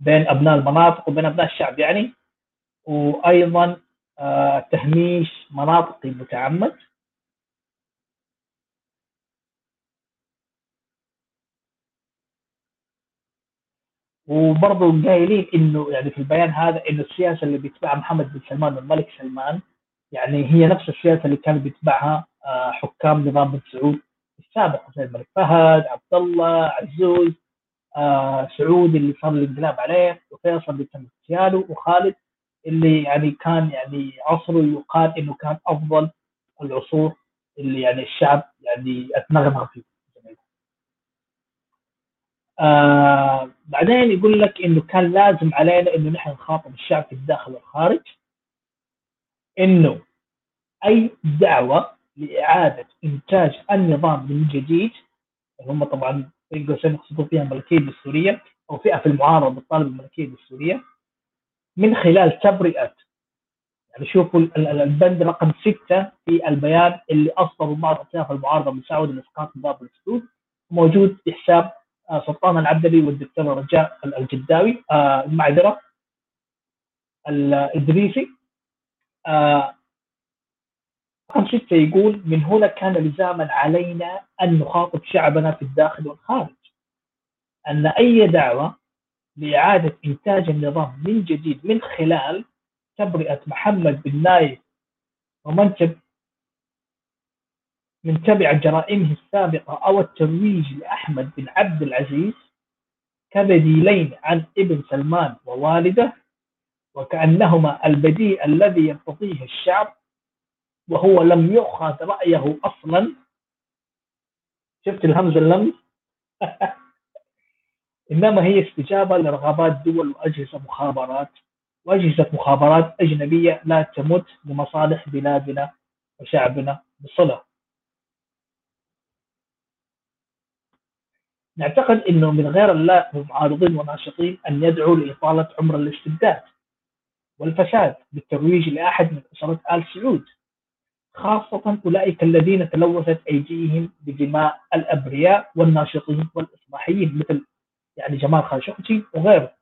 Speaker 1: بين أبناء المناطق وبين أبناء الشعب يعني وأيضا آه تهميش مناطقي متعمد. وبرضه قايلين إنه يعني في البيان هذا إنه السياسة اللي بيتبعها محمد بن سلمان والملك سلمان يعني هي نفس السياسة اللي كان بيتبعها آه، حكام نظام بن سعود السابق زي الملك فهد، عبد الله، عزوز، آه سعود اللي صار الانقلاب عليه، وفيصل اللي تم اغتياله، وخالد اللي يعني كان يعني عصره يقال إنه كان أفضل العصور اللي يعني الشعب يعني اتنغنغ فيه. آه بعدين يقول لك إنه كان لازم علينا إنه نحن نخاطب الشعب في الداخل والخارج إنه أي دعوة لإعادة إنتاج النظام من جديد هم طبعا بين قوسين يقصدوا فيها الملكية السوريه أو فئة في المعارضة بتطالب الملكية السوريه من خلال تبرئة. يعني شوفوا البند رقم ستة في البيان اللي أصدروا بعض أطياف المعارضة مساعده لإسقاط نظام السود موجود في حساب سلطان العبدلي والدكتور رجاء الجداوي آه، المعذرة الادريسي آه، رقم ستة يقول من هنا كان لزاما علينا أن نخاطب شعبنا في الداخل والخارج. أن أي دعوة لإعادة إنتاج النظام من جديد من خلال تبرئة محمد بن نايف ومنتج من تبع جرائمه السابقة أو الترويج لأحمد بن عبد العزيز كبديلين عن ابن سلمان ووالده وكأنهما البديل الذي يرتضيه الشعب وهو لم يؤخذ رأيه أصلا. شفت الهمز اللمز؟ إنما هي استجابة لرغبات دول وأجهزة مخابرات وأجهزة مخابرات أجنبية لا تمت لمصالح بلادنا وشعبنا بصلة. نعتقد إنه من غير اللائق المعارضين والناشطين أن يدعوا لإطالة عمر الاستبداد والفساد بالترويج لأحد من أسرة آل سعود خاصة أولئك الذين تلوثت أيديهم بدماء الأبرياء والناشطين والإصلاحيين مثل يعني جمال خاشقجي وغيره.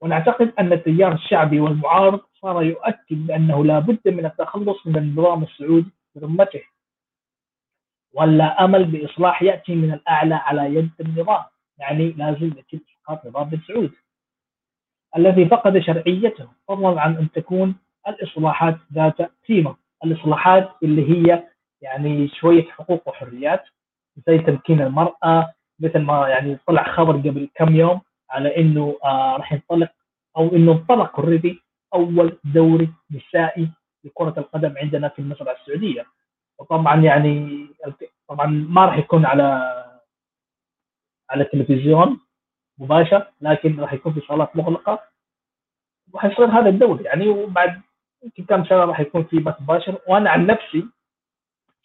Speaker 1: ونعتقد أن التيار الشعبي والمعارض صار يؤكد بأنه لا بد من التخلص من النظام السعودي برمته ولا أمل بإصلاح يأتي من الأعلى على يد النظام. يعني لازم يتم إسقاط نظام بن سعود الذي فقد شرعيته فضلا عن أن تكون الإصلاحات ذات قيمة. الإصلاحات اللي هي يعني شوية حقوق وحريات زي تمكين المرأة مثل ما يعني طلع خبر قبل كم يوم على إنه آه راح ينطلق أو إنه انطلق اوريدي أول دوري نسائي لكرة القدم عندنا في المزرعه السعودية. وطبعا يعني طبعا ما راح يكون على على التلفزيون مباشر لكن راح يكون في صالات مغلقة. وحيصير هذا الدوري يعني وبعد يمكن كم سنة راح يكون في بث مباشر. وأنا عن نفسي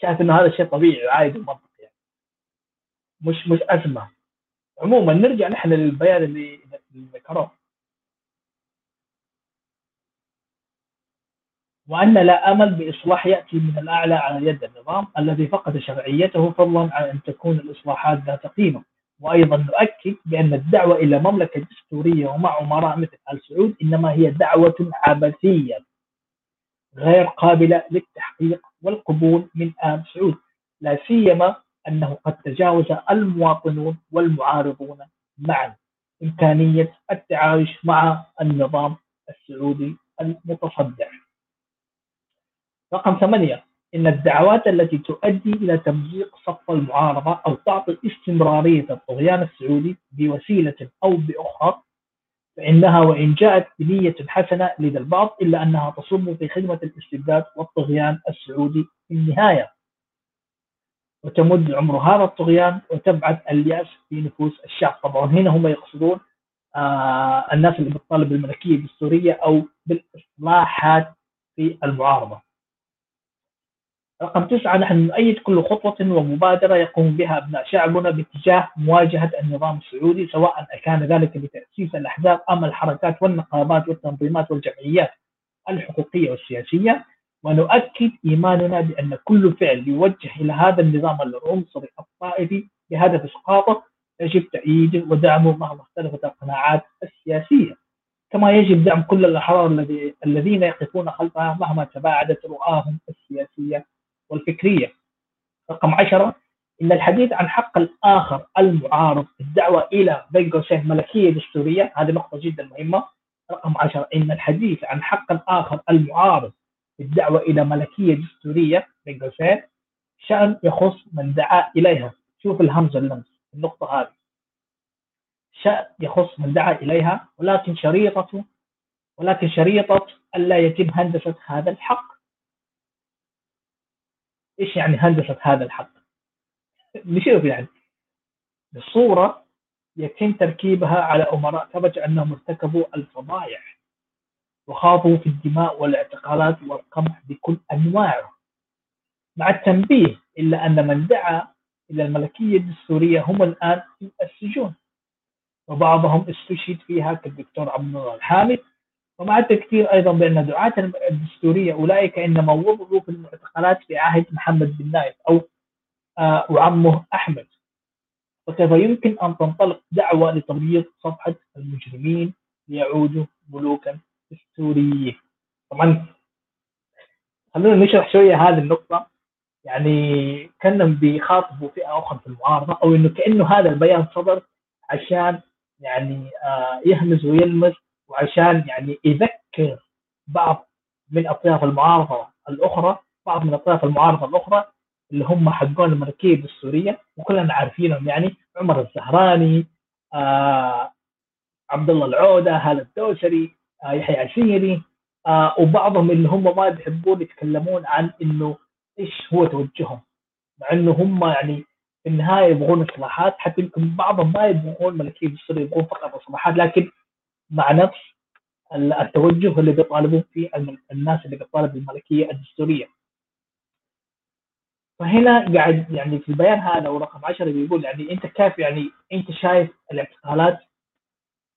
Speaker 1: شايف إنه هذا شيء طبيعي وعادي ومنطقي يعني. مش مش أزمة. عموما نرجع نحن للبيان اللي ذكروه وأن لا أمل بإصلاح يأتي من الأعلى على يد النظام الذي فقد شرعيته فضلا عن أن تكون الإصلاحات ذات قيمة. وأيضا نؤكد بأن الدعوة إلى مملكة دستورية ومع أمراء مثل آل سعود إنما هي دعوة عبثية غير قابلة للتحقيق والقبول من آل سعود. لا سيما أنه قد تجاوز المواطنون والمعارضون معا. إمكانية التعايش مع النظام السعودي المتصدع رقم ثمانية. إن الدعوات التي تؤدي إلى تمزيق صف المعارضة أو تعطي استمرارية الطغيان السعودي بوسيلة أو بأخرى فإنها وإن جاءت بنية حسنة لدى البعض إلا أنها تصب في خدمة الاستبداد والطغيان السعودي في النهاية. وتمد عمر هذا الطغيان وتبعث اليأس في نفوس الشعب. طبعا هنا هم يقصدون آه الناس اللي بتطالب بالملكية الدستورية أو بالإصلاحات في المعارضة. رقم تسعة نحن نؤيد كل خطوة ومبادرة يقوم بها أبناء شعبنا باتجاه مواجهة النظام السعودي سواء كان ذلك بتأسيس الأحزاب أم الحركات والنقابات والتنظيمات والجمعيات الحقوقية والسياسية. ونؤكد إيماننا بأن كل فعل يوجه إلى هذا النظام العنصري الطائفي بهدف إسقاطه يجب تأييده ودعمه مهما اختلفت القناعات السياسية. كما يجب دعم كل الأحرار الذين يقفون خلفها مهما تباعدت رؤاهم السياسية والفكرية. رقم عشرة إن الحديث عن حق الآخر المعارض الدعوة إلى بين قوسين ملكية دستورية هذه نقطة جدا مهمة. رقم عشرة إن الحديث عن حق الآخر المعارض الدعوة إلى ملكية دستورية بين قوسين شأن يخص من دعا إليها. شوف الهمزة اللمس النقطة هذه. شأن يخص من دعا إليها ولكن شريطة ولكن شريطة ألا يتم هندسة هذا الحق. إيش يعني هندسة هذا الحق؟ نشوف يعني الصورة يتم تركيبها على أمراء ثبت أنهم ارتكبوا الفضايح وخاضوا في الدماء والاعتقالات والقمع بكل أنواعه. مع التنبيه إلا أن من دعا إلى الملكية الدستورية هم الآن في السجون. وبعضهم استشهد فيها كالدكتور عبد الله الحامد ومع التذكير أيضا بان دعاة الدستورية أولئك إنما وضعوا في المعتقلات في عهد محمد بن نايف أو آه وعمه أحمد. وكيف يمكن أن تنطلق دعوة لتبييض صفحة المجرمين ليعودوا ملوكا دستوريين؟ طبعا خلونا نشرح شوية هذه النقطة. يعني كأنهم بيخاطبوا فئة أخرى في المعارضة أو إنه كأنه هذا البيان صدر عشان يعني آه يهمز ويلمس وعشان يعني يذكر بعض من أطياف المعارضة الأخرى بعض من أطياف المعارضة الأخرى اللي هم حقون الملكيه الدستوريه وكلنا عارفينهم يعني عمر الزهراني آه عبد الله العودة هالة الدوسري آه يحيى عسيري آه وبعضهم اللي هم ما بيحبون يتكلمون عن إنه إيش هو توجههم. مع إنه هم يعني في النهاية يبغون إصلاحات حتى يمكن بعضهم ما يبغون ملكيه دستوريه يبغون فقط إصلاحات لكن مع نفس التوجه اللي بيطالبون فيه الناس اللي بتطالب بالملكية الدستورية. فهنا قاعد يعني في البيان هذا ورقم 10 بيقول يعني أنت كيف يعني أنت شايف الاعتقالات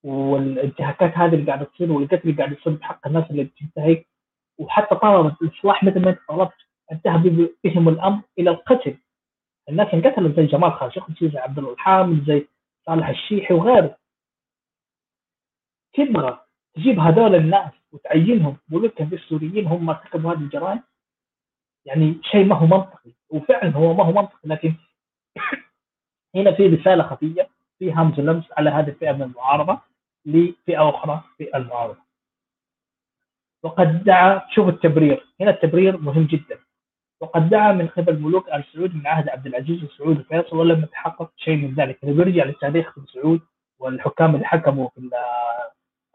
Speaker 1: والانتهاكات هذه اللي قاعدة تصير والقتل اللي قاعد يصير بحق الناس اللي بتنتهك وحتى طلبت الاصلاح مثل ما أنت طلبت انتهى بهم الأمر إلى القتل. الناس انقتلوا زي جمال خاشقجي زي عبد الحامد زي صالح الشيحي وغيره. تبغى تجيب هذول الناس وتعينهم ملوكا بالسوريين هم ارتكبوا هذه الجرائم؟ يعني شيء ما هو منطقي وفعلا هو ما هو منطقي لكن هنا في رسالة خفية في همز لمس على هذه الفئة من المعارضة لفئة أخرى في المعارضة. وقد دعا شوف التبرير هنا التبرير مهم جدا. وقد دعا من قبل ملوك آل سعود من عهد عبد العزيز وسعود وفيصل ولم يتحقق شيء من ذلك، إذا بيرجع لتاريخ ابن سعود والحكام اللي حكموا في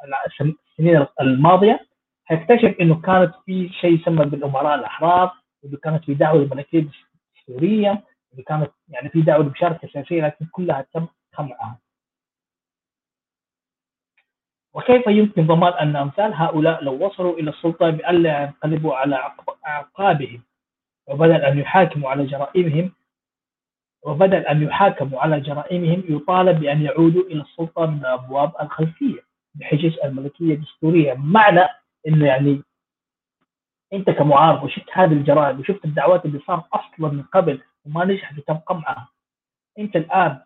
Speaker 1: السنين الماضية حيكتشف إنه كانت في شيء يسمى بالأمراء الأحرار وانه كانت في دعوة للملكيه السورية اللي كانت يعني في دعوة لمشاركة سياسية لكن كلها تم خمعها. وكيف يمكن ضمان أن أمثال هؤلاء لو وصلوا إلى السلطة بألا ينقلبوا على أعقابهم وبدل أن يحاكموا على جرائمهم وبدل أن يحاكموا على جرائمهم يطالب بأن يعودوا إلى السلطة من الابواب الخلفية. بحجج الملكية الدستوريه معنى إنه يعني أنت كمعارض وشفت هذه الجرائم وشفت الدعوات اللي صارت أصلا من قبل وما نجحت وتم قمعها أنت الآن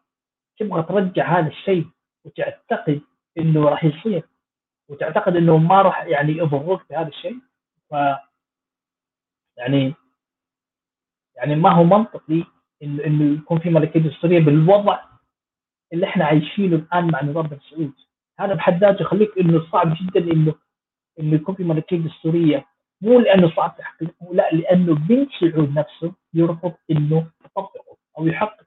Speaker 1: تبغى ترجع هذا الشيء وتعتقد إنه راح يصير وتعتقد إنه ما راح يعني يضروك بهذا الشيء؟ ف يعني يعني ما هو منطقي انه إنه يكون في ملكية دستورية بالوضع اللي إحنا عايشينه الآن مع نظام بن سعود هذا بحد ذاته يخليك إنه صعب جدا انه إنه يكون في ملكيه دستورية. مو لأنه صعب تحقيقه لا لأنه بن سعود نفسه يرفض إنه يطبقه أو يحققه.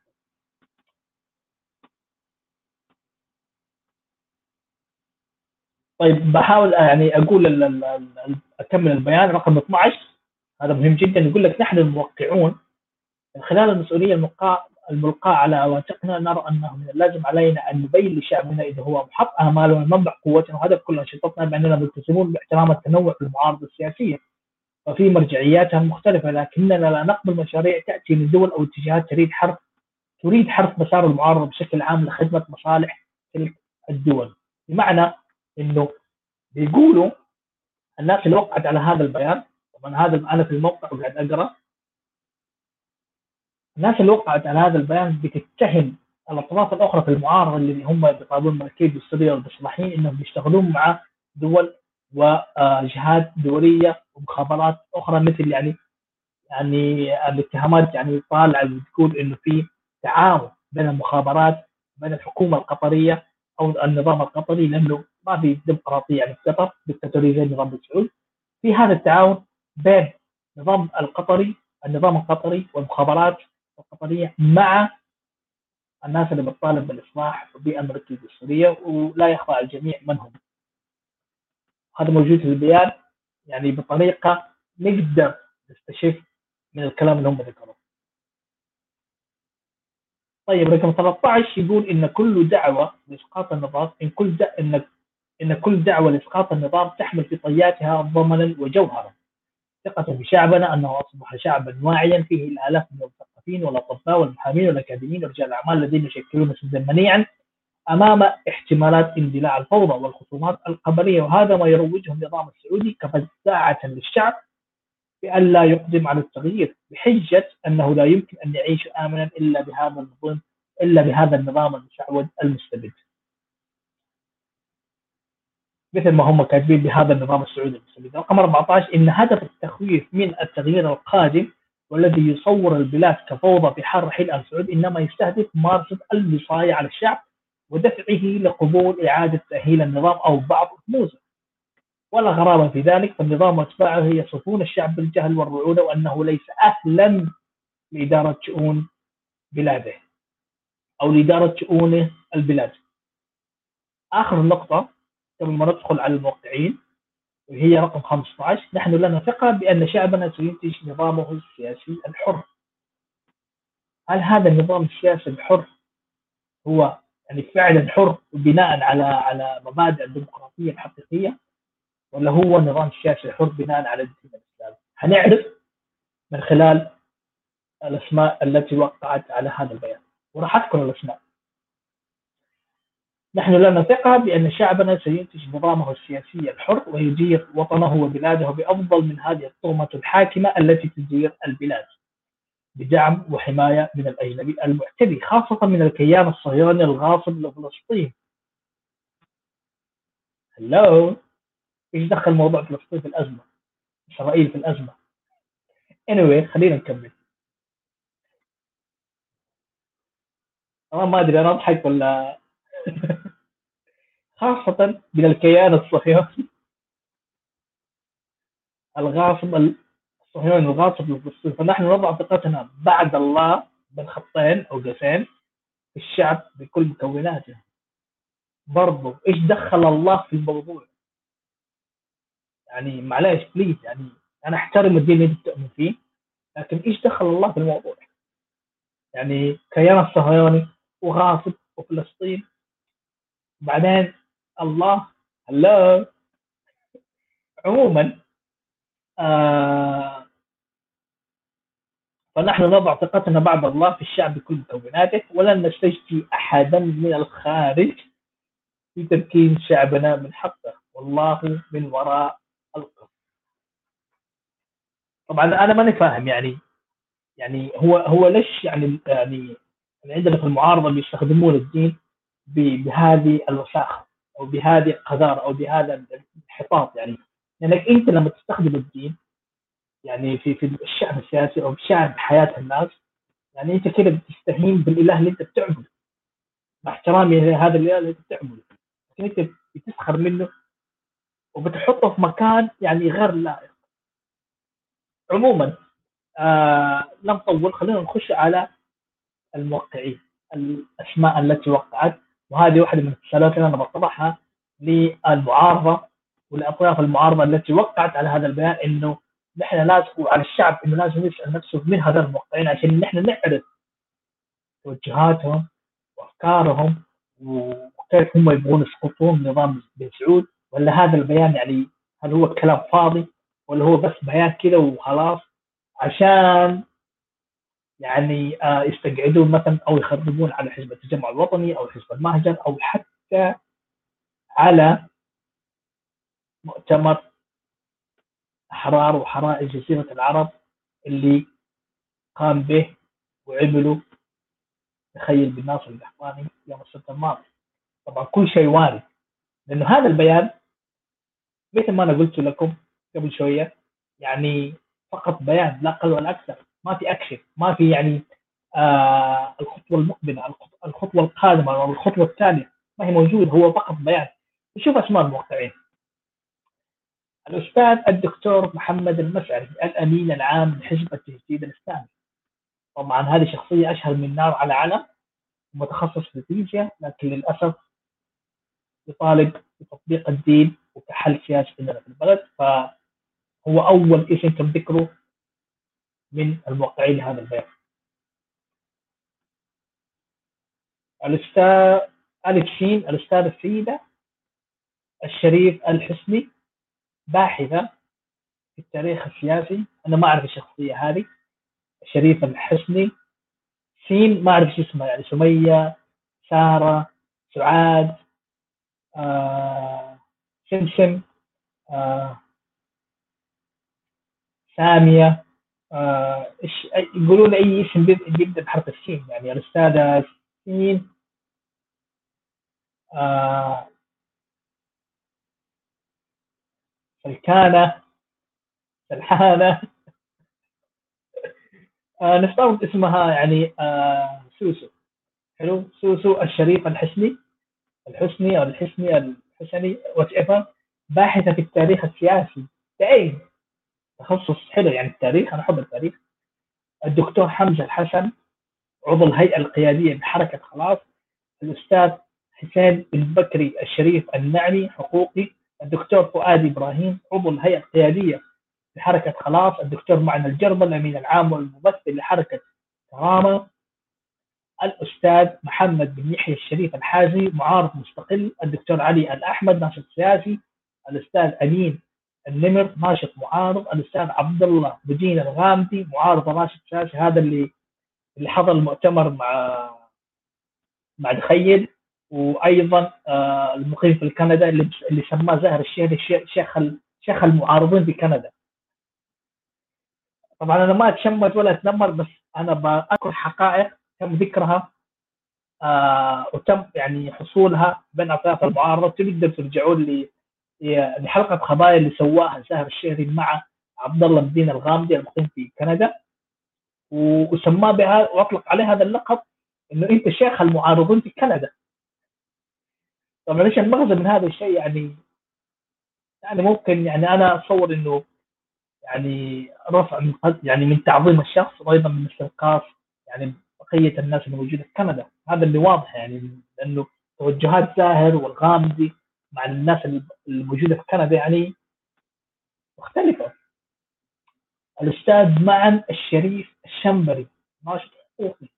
Speaker 1: طيب بحاول يعني أقول أكمل البيان. رقم 12 هذا مهم جدا. يقول لك نحن الموقعون من خلال المسؤولية الملقاه على عواتقنا نرى أنه من اللازم علينا أن نبين لشعبنا إذا هو محط اماله ومنبع قوتنا وهدف كل انشطتنا بأننا ملتزمون باحترام التنوع في المعارضه السياسية وفي مرجعياتها المختلفه لكننا لا نقبل مشاريع تأتي من دول أو اتجاهات تريد حرف تريد حرف مسار المعارضة بشكل عام لخدمة مصالح تلك الدول. بمعنى إنه بيقولوا الناس اللي وقعت على هذا البيان طبعا هذا أنا في الموقع وقاعد أقرأ الناس اللي وقعت على هذا البيان بتتهم الأطراف الأخرى في المعارضة اللي هم بيقابلون الملكيه السوريه والبصلاحيين إنهم بيشتغلون مع دول وجهات دوليه ومخابرات أخرى مثل يعني يعني الاتهامات يعني طالعة بتقول إنه في تعاون بين المخابرات بين الحكومة القطرية أو النظام القطري لأنه ما في ديمقراطية يعني في قطر دكتاتوريه زي النظام السعودي في هذا التعاون بين النظام القطري النظام القطري والمخابرات القطريه مع الناس اللي بتطالب بالإصلاح في أمريكا السوريه ولا يخفى على الجميع من هم. هذا موجود في البيان يعني بطريقة نقدر نستشف من الكلام اللي هم ذكروه. طيب رقم 13 يقول إن كل دعوة لإسقاط النظام إن كل إن إن كل دعوة لإسقاط النظام تحمل في طياتها ضمنا وجوهرا. ثقة بشعبنا أنه أصبح شعبا واعيا فيه الالاف من المثقفين والاطباء والمحامين والاكاديميين ورجال الأعمال الذين يشكلون سدا منيعا أمام احتمالات اندلاع الفوضى والخصومات القبلية وهذا ما يروجه النظام السعودي كفزاعة للشعب بأن لا يقدم على التغيير بحجة أنه لا يمكن أن يعيش آمنا إلا بهذا النظام إلا بهذا النظام المشعوذ المستبد. مثل ما هم كاتبين بهذا النظام السعودي المستبد. رقم 14 إن هدف التخويف من التغيير القادم والذي يصور البلاد كفوضى في حال رحيل آل سعود إنما يستهدف ممارسة الوصاية على الشعب ودفعه لقبول إعادة تأهيل النظام أو بعض رموزه ولا غرابة في ذلك فالنظام واتباعه يصفون الشعب بالجهل والرعونة وأنه ليس أهلا لإدارة شؤون بلاده أو لإدارة شؤون البلاد. آخر نقطة قبل ما ندخل على الموقعين. وهي رقم 15 نحن لنا ثقة بأن شعبنا سينتج نظامه السياسي الحر. هل هذا النظام السياسي الحر هو يعني فعلا حر بناء على على مبادئ الديمقراطية الحقيقية؟ ولا هو نظام سياسي حر بناء على الدين الإسلامي؟ هنعرف من خلال الأسماء التي وقعت على هذا البيان. وراح أذكر الأسماء. نحن لنا ثقة بأن شعبنا سينتج نظامه السياسي الحر ويدير وطنه وبلاده بأفضل من هذه الطغمة الحاكمة التي تدير البلاد بدعم وحماية من الأجنبي المعتدي خاصة من الكيان الصهيوني الغاصب لفلسطين. هلو إيش دخل موضوع فلسطين في الأزمة؟ إسرائيل في الأزمة. anyway خلينا نكمل. أنا ما أدري أنا أضحك ولا خاصة من الكيان الصهيوني الغاصب الصهيوني الغاصب لفلسطين فنحن نضع ثقتنا بعد الله بين خطين أو قوسين في الشعب بكل مكوناته برضو إيش دخل الله في الموضوع؟ يعني معلش بليز يعني أنا أحترم الدين اللي تؤمن فيه لكن إيش دخل الله في الموضوع؟ يعني كيان الصهيوني وغاصب وفلسطين. بعدين الله. هلا عموما آه فنحن نضع ثقتنا بعد الله في الشعب بكل مكوناته ولن نستجدي احدا من الخارج في تمكين شعبنا من حقه. والله من وراء القص طبعا أنا ماني فاهم يعني يعني هو هو ليش يعني يعني عندنا في المعارضة بيستخدمون الدين بهذه الوساخه أو بهذه القذارة أو بهذا الانحطاط يعني. لأنك أنت لما تستخدم الدين يعني في في الشأن السياسي أو بشأن حياة الناس يعني أنت كده بتستهين بالإله اللي أنت بتعبده مع احترامي لهذا الإله اللي أنت بتعبده لكن أنت بتسخر منه وبتحطه في مكان يعني غير لائق. عموما آه لم نطول خلينا نخش على الموقعين الأسماء التي وقعت. وهذه واحدة من التساؤلات اللي أنا بطرحها للمعارضة والأطراف المعارضة التي وقعت على هذا البيان إنه نحن لازم وعلى الشعب إنه لازم يسأل نفسه من هذول الموقعين عشان نحن نعرف توجهاتهم وأفكارهم وكيف هم يبغون يسقطون نظام بن سعود. ولا هذا البيان يعني هل هو كلام فاضي ولا هو بس بيان كذا وخلاص عشان يعني آه، يستقعدون مثلا أو يخربون على حزب التجمع الوطني أو حزب المهجر أو حتى على مؤتمر أحرار وحرائر جزيرة العرب اللي قام به وعملوا تخيل بن ناصر القحطاني يوم السبت الماضي. طبعا كل شيء وارد لأنه هذا البيان مثل ما أنا قلت لكم قبل شوية يعني فقط بيان لا أقل ولا أكثر. ما في اكشن ما في يعني آه الخطوة المقبلة الخطوة القادمة أو الخطوة التاليه ما هي موجودة هو فقط بيان. نشوف أسماء الموقعين. الأستاذ الدكتور محمد المسعري الأمين العام لحزب التجديد الإسلامي. طبعا هذه شخصية أشهر من نار على علم متخصص في الفيزياء لكن للأسف يطالب بتطبيق الدين وكحل سياسي عندنا في البلد. فهو أول اسم تم ذكره من الموقعين لهذا البيان الأستاذ ألف سين الاستاذ فريده الشريف الحسني باحثة في التاريخ السياسي. أنا ما أعرف الشخصية هذه. شريف الحسني. سين ما أعرف شو اسمها يعني سمية سارة سعاد آه سمسم آه سامية. آه يقولون أي اسم بيبدأ بحرف السين. يعني الأستاذة سين آه سلكانة سلحانة. آه نفترض اسمها يعني آه سوسو. حلو؟ سوسو الشريف الحسني الحسني أو الحسني الحسني وات ايفر باحثة في التاريخ السياسي. تعين تخصص حلو يعني التاريخ أنا أحب التاريخ. الدكتور حمزة الحسن عضو الهيئة القيادية بحركة خلاص. الأستاذ حسين بن بكري الشريف النعمي حقوقي. الدكتور فؤاد إبراهيم عضو الهيئة القيادية لحركه خلاص. الدكتور معن الجرمل الأمين العام والممثل لحركة كرامة. الأستاذ محمد بن يحيى الشريف الحازي معارض مستقل. الدكتور علي الأحمد ناشط سياسي. الأستاذ أمين النمر ناشط معارض. الأستاذ عبد الله بدين الغامدي معارض ناشط سياسي هذا اللي اللي حضر المؤتمر مع مع دخيل وأيضا آه المقيم في كندا اللي اللي سماه زاهر الشهري شيخ شيخ المعارضين في كندا. طبعا أنا ما أتشمت ولا أتنمر بس أنا بذكر حقائق تم ذكرها آه وتم يعني حصولها بين أطراف المعارضة. تقدر ترجعون لي لحلقه قضايا اللي سواها ساهر الشهري مع عبد الله الدين الغامدي المقيم في كندا. وسماه بها وأطلق عليه هذا اللقب إنه أنت شيخ المعارضين في كندا. طبعا إيش المغزى من هذا الشيء؟ يعني يعني ممكن يعني أنا اتصور إنه يعني رفع من يعني من تعظيم الشخص وأيضا من استنقاص يعني بقية الناس اللي موجوده في كندا. هذا اللي واضح يعني لأنه توجهات زاهر والغامدي مع الناس اللي موجوده في كندا يعني مختلفة. الأستاذ معن الشريف الشنبري ناشط حقوقي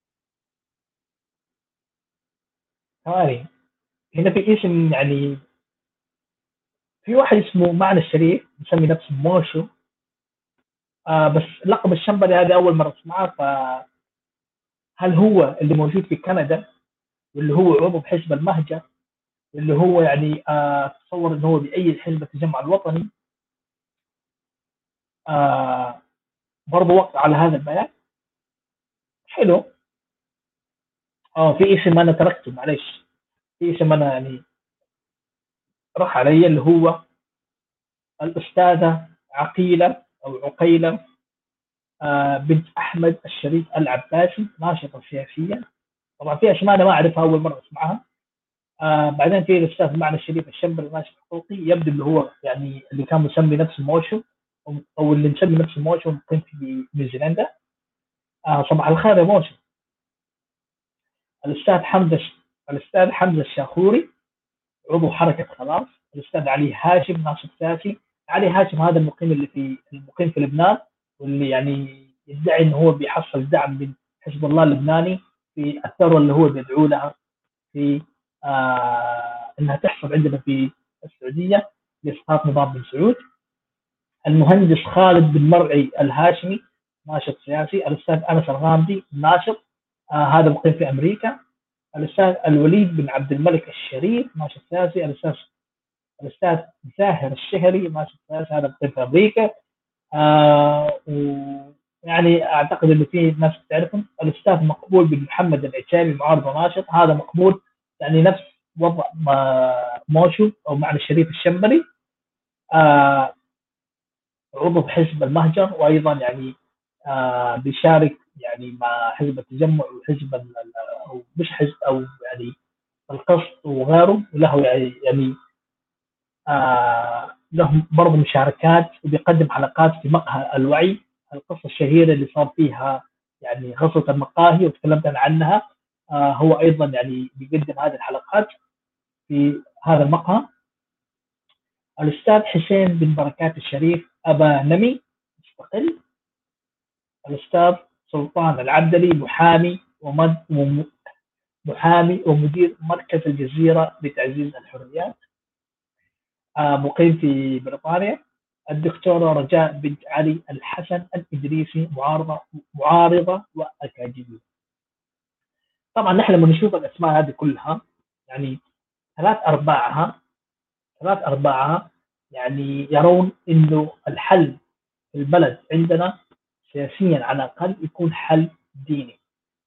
Speaker 1: ثاني هنا في اسم يعني في واحد اسمه معن الشريف مسمي نفسه موشو آه بس لقب الشنبري هذا أول مرة أسمعه ف هل هو اللي موجود في كندا؟ واللي هو عضو بحزب المهجر؟ اللي هو يعني آه تصور انه هو بأيد حزب التجمع الوطني. آه برضه وقع على هذا البيان. حلو. آه في اسم أنا تركته معلش في اسم أنا يعني راح علي اللي هو الأستاذة عقيلة أو عقيلة آه بنت أحمد الشريف العباسي ناشطة سياسية. طبعا في اسماء أنا ما أعرفها أول مرة أسمعها. آه بعدين في الأستاذ معنى الشريف الشمبري ناشط حقوقي يبدو اللي هو يعني اللي كان مسمي نفسه موشو أو اللي نسمي نفسه موشو مقيم في نيوزيلندا. آه صباح الخير يا موشو. الأستاذ حمزة الأستاذ حمزة الشاخوري عضو حركة خلاص. الأستاذ علي هاشم ناشط سياسي علي هاشم هذا المقيم اللي في المقيم في لبنان واللي يعني يدعي إنه هو بيحصل دعم من حزب الله اللبناني في الثورة اللي هو بيدعو لها في إنها تحصل عندنا في السعودية لإسقاط نظام بن سعود. المهندس خالد بن مرعي الهاشمي ناشط سياسي الأستاذ أنس الغامدي ناشط آه هذا مقيم في أمريكا. الأستاذ الوليد بن عبد الملك الشريف ناشط سياسي. الأستاذ الأستاذ زاهر الشهري ناشط سياسي هذا مقيم في أمريكا. آه يعني أعتقد إنه في ناس تعرفهم. الأستاذ مقبول بن محمد العتابي معارض وناشط هذا مقبول يعني نفس وضع موشو أو معنى الشريف الشمبري آه عضو بحزب المهجر وأيضا يعني آه بيشارك يعني مع حزب التجمع وحزب أو مش حزب أو يعني القسط وغيره وله يعني آه له برضه مشاركات وبيقدم حلقات في مقهى الوعي القصة الشهيرة اللي صار فيها يعني غزوه المقاهي وتكلمت عنها. هو أيضا يعني بيقدم هذه الحلقات في هذا المقهى. الأستاذ حسين بن بركات الشريف أبا نمي مستقل. الأستاذ سلطان العبدلي محامي ومد محامي ومدير مركز الجزيرة لتعزيز الحريات. آه مقيم في بريطانيا. الدكتورة رجاء بنت علي الحسن الإدريسي معارضة معارضة وأكاديمية. طبعا نحن لما نشوف الأسماء هذه كلها يعني ثلاث أرباعها ثلاث أرباعها يعني يرون إنه الحل في البلد عندنا سياسيا على الأقل يكون حل ديني.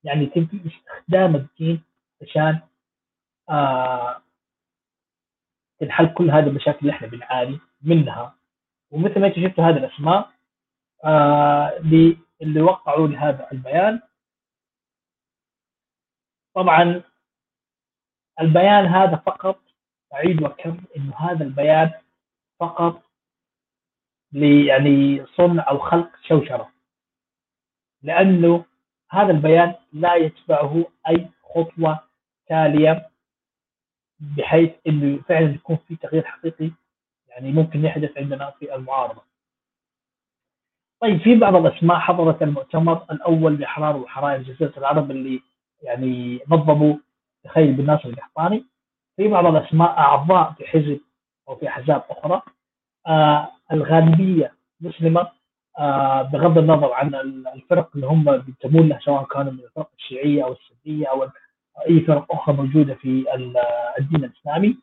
Speaker 1: يعني يتم استخدام الدين عشان آه تنحل كل هذه المشاكل اللي إحنا بنعاني منها. ومثل ما أنت شفتوا هذه الأسماء آه اللي وقعوا لهذا البيان طبعا البيان هذا فقط اعيد واكرر إنه هذا البيان فقط يعني صنع أو خلق شوشرة لأنه هذا البيان لا يتبعه أي خطوة تالية بحيث إنه فعلا يكون في تغيير حقيقي يعني ممكن يحدث عندنا في المعارضة. طيب في بعض الأسماء حضرت المؤتمر الأول لاحرار وحرائر جزيرة العرب اللي يعني نظموا تخيل بن ناصر القحطاني في بعض الأسماء أعضاء في حزب أو في أحزاب أخرى. آه الغالبيه مسلمة. آه بغض النظر عن الفرق اللي هم بينتمون لها سواء كانوا من الفرق الشيعية أو السنية أو أي فرق أخرى موجودة في الدين الإسلامي.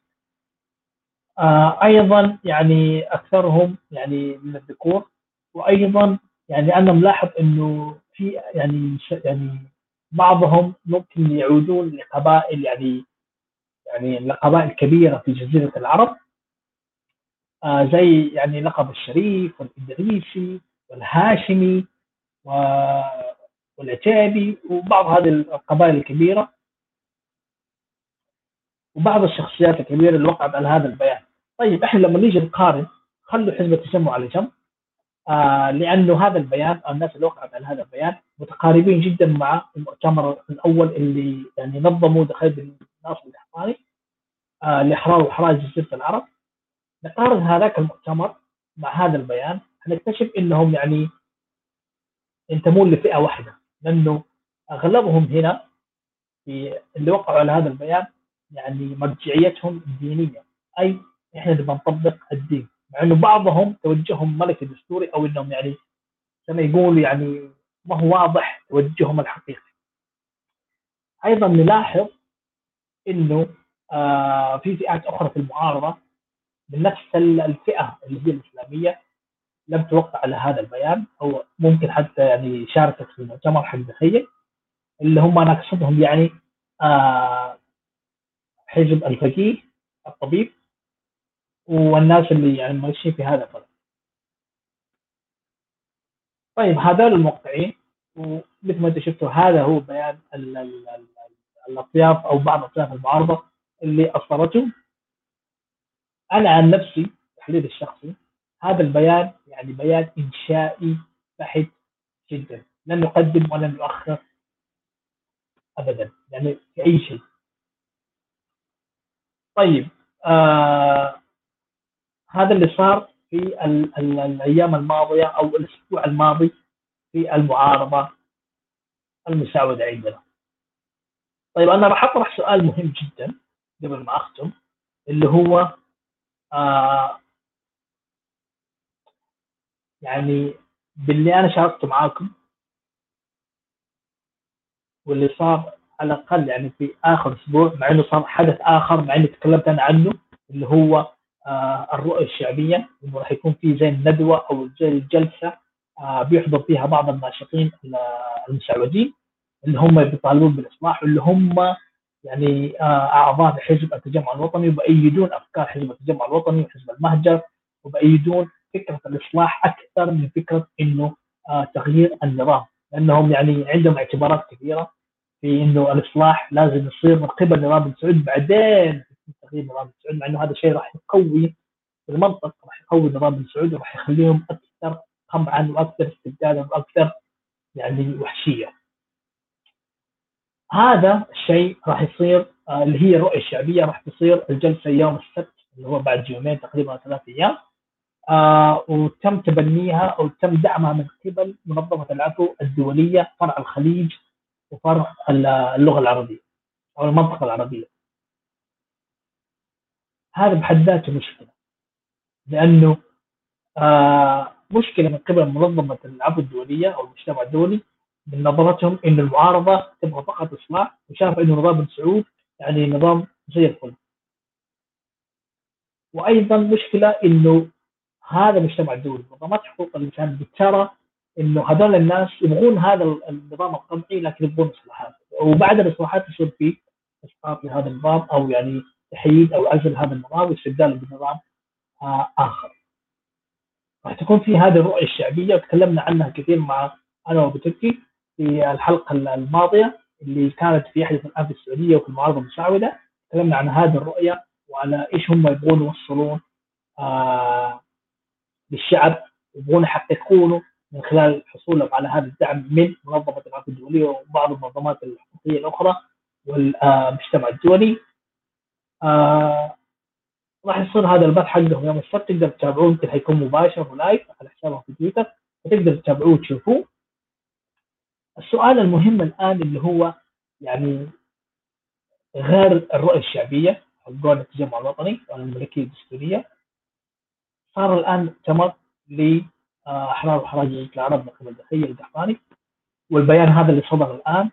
Speaker 1: آه أيضا يعني أكثرهم يعني من الذكور وأيضا يعني أنا ملاحظ إنه في يعني يعني بعضهم ممكن يعودون لقبائل يعني يعني لقبائل كبيرة في جزيرة العرب. آه زي يعني لقب الشريف والإدريسي والهاشمي والعتابي وبعض هذه القبائل الكبيرة. وبعض الشخصيات الكبيرة اللي وقعت على هذا البيان. طيب إحنا لما نيجي نقارن خلوا حزب التجمع على جنب. آه لأنه هذا البيان أو الناس اللي وقعت على هذا البيان متقاربين جدا مع المؤتمر الأول اللي يعني نظمه دخل بن ناصر القحطاني آه لإحرار واحراج جزيرة العرب. نقارن هذاك المؤتمر مع هذا البيان هنكتشف إنهم يعني ينتمون لفئة واحدة لأنه أغلبهم هنا في اللي وقعوا على هذا البيان يعني مرجعيتهم دينيه أي إحنا نبغى نطبق الدين. مع انه بعضهم توجههم ملكي دستوري أو إنهم يعني كما يقول يعني ما هو واضح توجههم الحقيقي. أيضا نلاحظ إنه آه في فئات أخرى في المعارضة من نفس الفئة اللي هي الإسلامية لم توقع على هذا البيان أو ممكن حتى يعني شاركت في المؤتمر حق دخيل اللي هم أنا اقصدهم يعني آه حزب الفقيه الطبيب والناس اللي يعني ماشيين في هذا الفرق طيب هذول الموقعين ومثل ما انت شفتوا هذا هو بيان ال ال ال الأطياف أو بعض اطياف المعارضة اللي أصدرته. أنا عن نفسي تحليل الشخصي هذا البيان يعني بيان إنشائي بحت جدا. لن يقدم ولن يؤخر أبدا يعني في أي شيء. طيب آه هذا اللي صار في ال ال الأيام الماضية أو الأسبوع الماضي في المعارضة المساودة عندنا. طيب أنا راح أطرح سؤال مهم جدا قبل ما أختم اللي هو آه يعني باللي أنا شاركته معاكم واللي صار على الأقل يعني في آخر أسبوع مع إنه صار حدث آخر مع إني تكلمت أنا عنه اللي هو آه الرؤيه الشعبية إنه راح يكون في زي الندوة أو زي الجلسة آه بيحضر فيها بعض الناشطين المساعدين اللي هم بيطالبون بالإصلاح واللي هم يعني آه أعضاء حزب التجمع الوطني وبأيدون أفكار حزب التجمع الوطني وحزب المهجر وبأيدون فكرة الإصلاح أكثر من فكرة إنه تغيير النظام. لأنهم يعني عندهم اعتبارات كثيره في إنه الإصلاح لازم يصير من قبل نظام بن سعود بعدين تغيير نظام بن سعود مع إنه هذا الشيء راح يقوي المنطق راح يقوي نظام بن سعود وراح يخليهم أكثر قمعا وأكثر استبدادا وأكثر يعني وحشية. هذا الشيء راح يصير آه اللي هي الرؤية الشعبية راح تصير الجلسة يوم السبت اللي هو بعد يومين تقريبا ثلاث أيام آه وتم تبنيها أو تم دعمها من قبل منظمة العفو الدولية فرع الخليج وفرع اللغة العربية أو المنطقة العربية. هذا بحد ذاته مشكلة لأنه آه مشكلة من قبل منظمة العفو الدولية أو المجتمع الدولي من نظرتهم ان المعارضة تبغى فقط إصلاح وشاف إنه نظام بن سعود يعني نظام زي الفل. وأيضا مشكلة إنه هذا المجتمع الدولي منظمات حقوق الإنسان بترى إنه هذول الناس يبغون هذا النظام القمعي لكن يبغون إصلاحات وبعد الإصلاحات يصير في إسقاط لهذا النظام أو يعني تحييد أو عزل هذا النظام واستبداله بنظام آه آخر. راح تكون في هذه الرؤية الشعبية وتكلمنا عنها كثير مع أنا وابو تركي في الحلقة الماضية اللي كانت في يحدث الان في السعودية وفي المعارضة المساعده تكلمنا عن هذه الرؤية وعلى إيش هم يبغون يوصلون آه للشعب يبغون يحققونه من خلال حصولهم على هذا الدعم من منظمة العفو الدولية وبعض المنظمات الحقوقية الأخرى والمجتمع الدولي. آه راح يصير هذا البث حقهم يوم السبت تقدر تتابعوه يمكن حيكون مباشر ولايف على حسابهم في تويتر فتقدر تتابعوه وتشوفوه. السؤال المهم الآن اللي هو يعني غير الرؤية الشعبية حقون التجمع الوطني والملكيه الدستورية صار الآن مؤتمر لاحرار وحراج العرب من قبل بخية القحطاني والبيان هذا اللي صدر الآن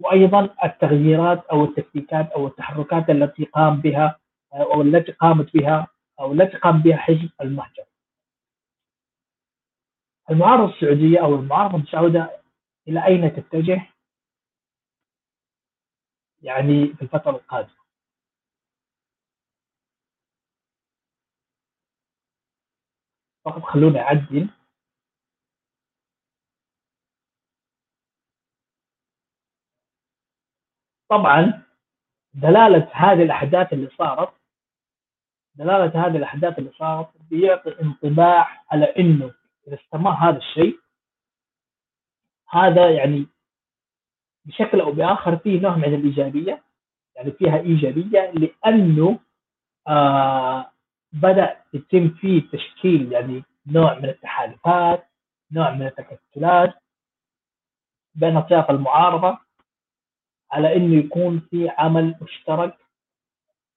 Speaker 1: وأيضا التغييرات أو التكتيكات أو التحركات التي قام بها أو التي قامت بها أو التي قام بها حزب المهجر. المعارضة السعودية أو المعارضة المسعوده إلى أين تتجه؟ يعني في الفترة القادمة. فقط خلوني أعدل طبعا دلالة هذه الأحداث اللي صارت دلالة هذه الأحداث اللي صارت بيعطي انطباع على إنه إذا استمر هذا الشيء هذا يعني بشكل أو بآخر فيه نوع من الإيجابية يعني فيها إيجابية لأنه آه بدأ يتم فيه تشكيل يعني نوع من التحالفات نوع من التكتلات بين اطياف المعارضة على إنه يكون في عمل مشترك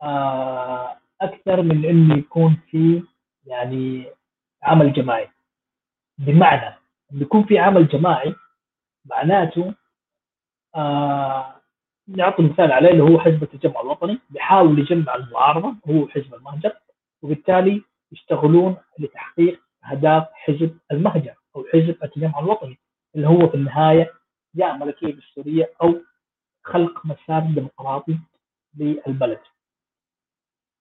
Speaker 1: آه، أكثر من إنه يكون في يعني عمل جماعي. بمعنى إنه يكون في عمل جماعي معناته آه نعطي مثال عليه اللي هو حزب التجمع الوطني بيحاول يجمع المعارضة هو حزب المهجر وبالتالي يشتغلون لتحقيق أهداف حزب المهجر أو حزب التجمع الوطني اللي هو في النهاية يا ملكية دستوريه أو خلق مسار ديمقراطي للبلد.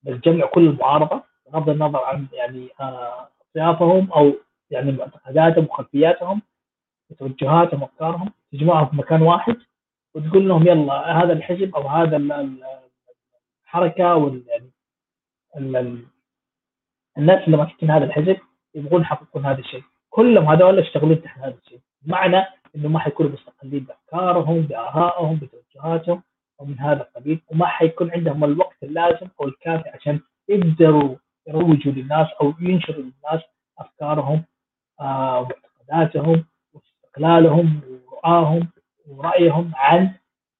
Speaker 1: جمع كل المعارضة بغض النظر عن يعني اطيافهم أو يعني معتقداتهم وخلفياتهم وتوجهاتهم وافكارهم تجمعهم في مكان واحد وتقول لهم يلا هذا الحزب أو هذا الحركة وال يعني الناس اللي ماسكين هذا الحزب يبغون يحققون هذا الشيء كلهم هذول يشتغلون تحت هذا الشيء معنى إنه ما حيكونوا مستقلين بأفكارهم بآرائهم بتوجهاتهم ومن هذا القبيل وما حيكون عندهم الوقت اللازم أو الكافي عشان يقدروا يروجوا للناس أو ينشروا للناس أفكارهم آه، ومعتقداتهم واستقلالهم ورؤاهم ورأيهم عن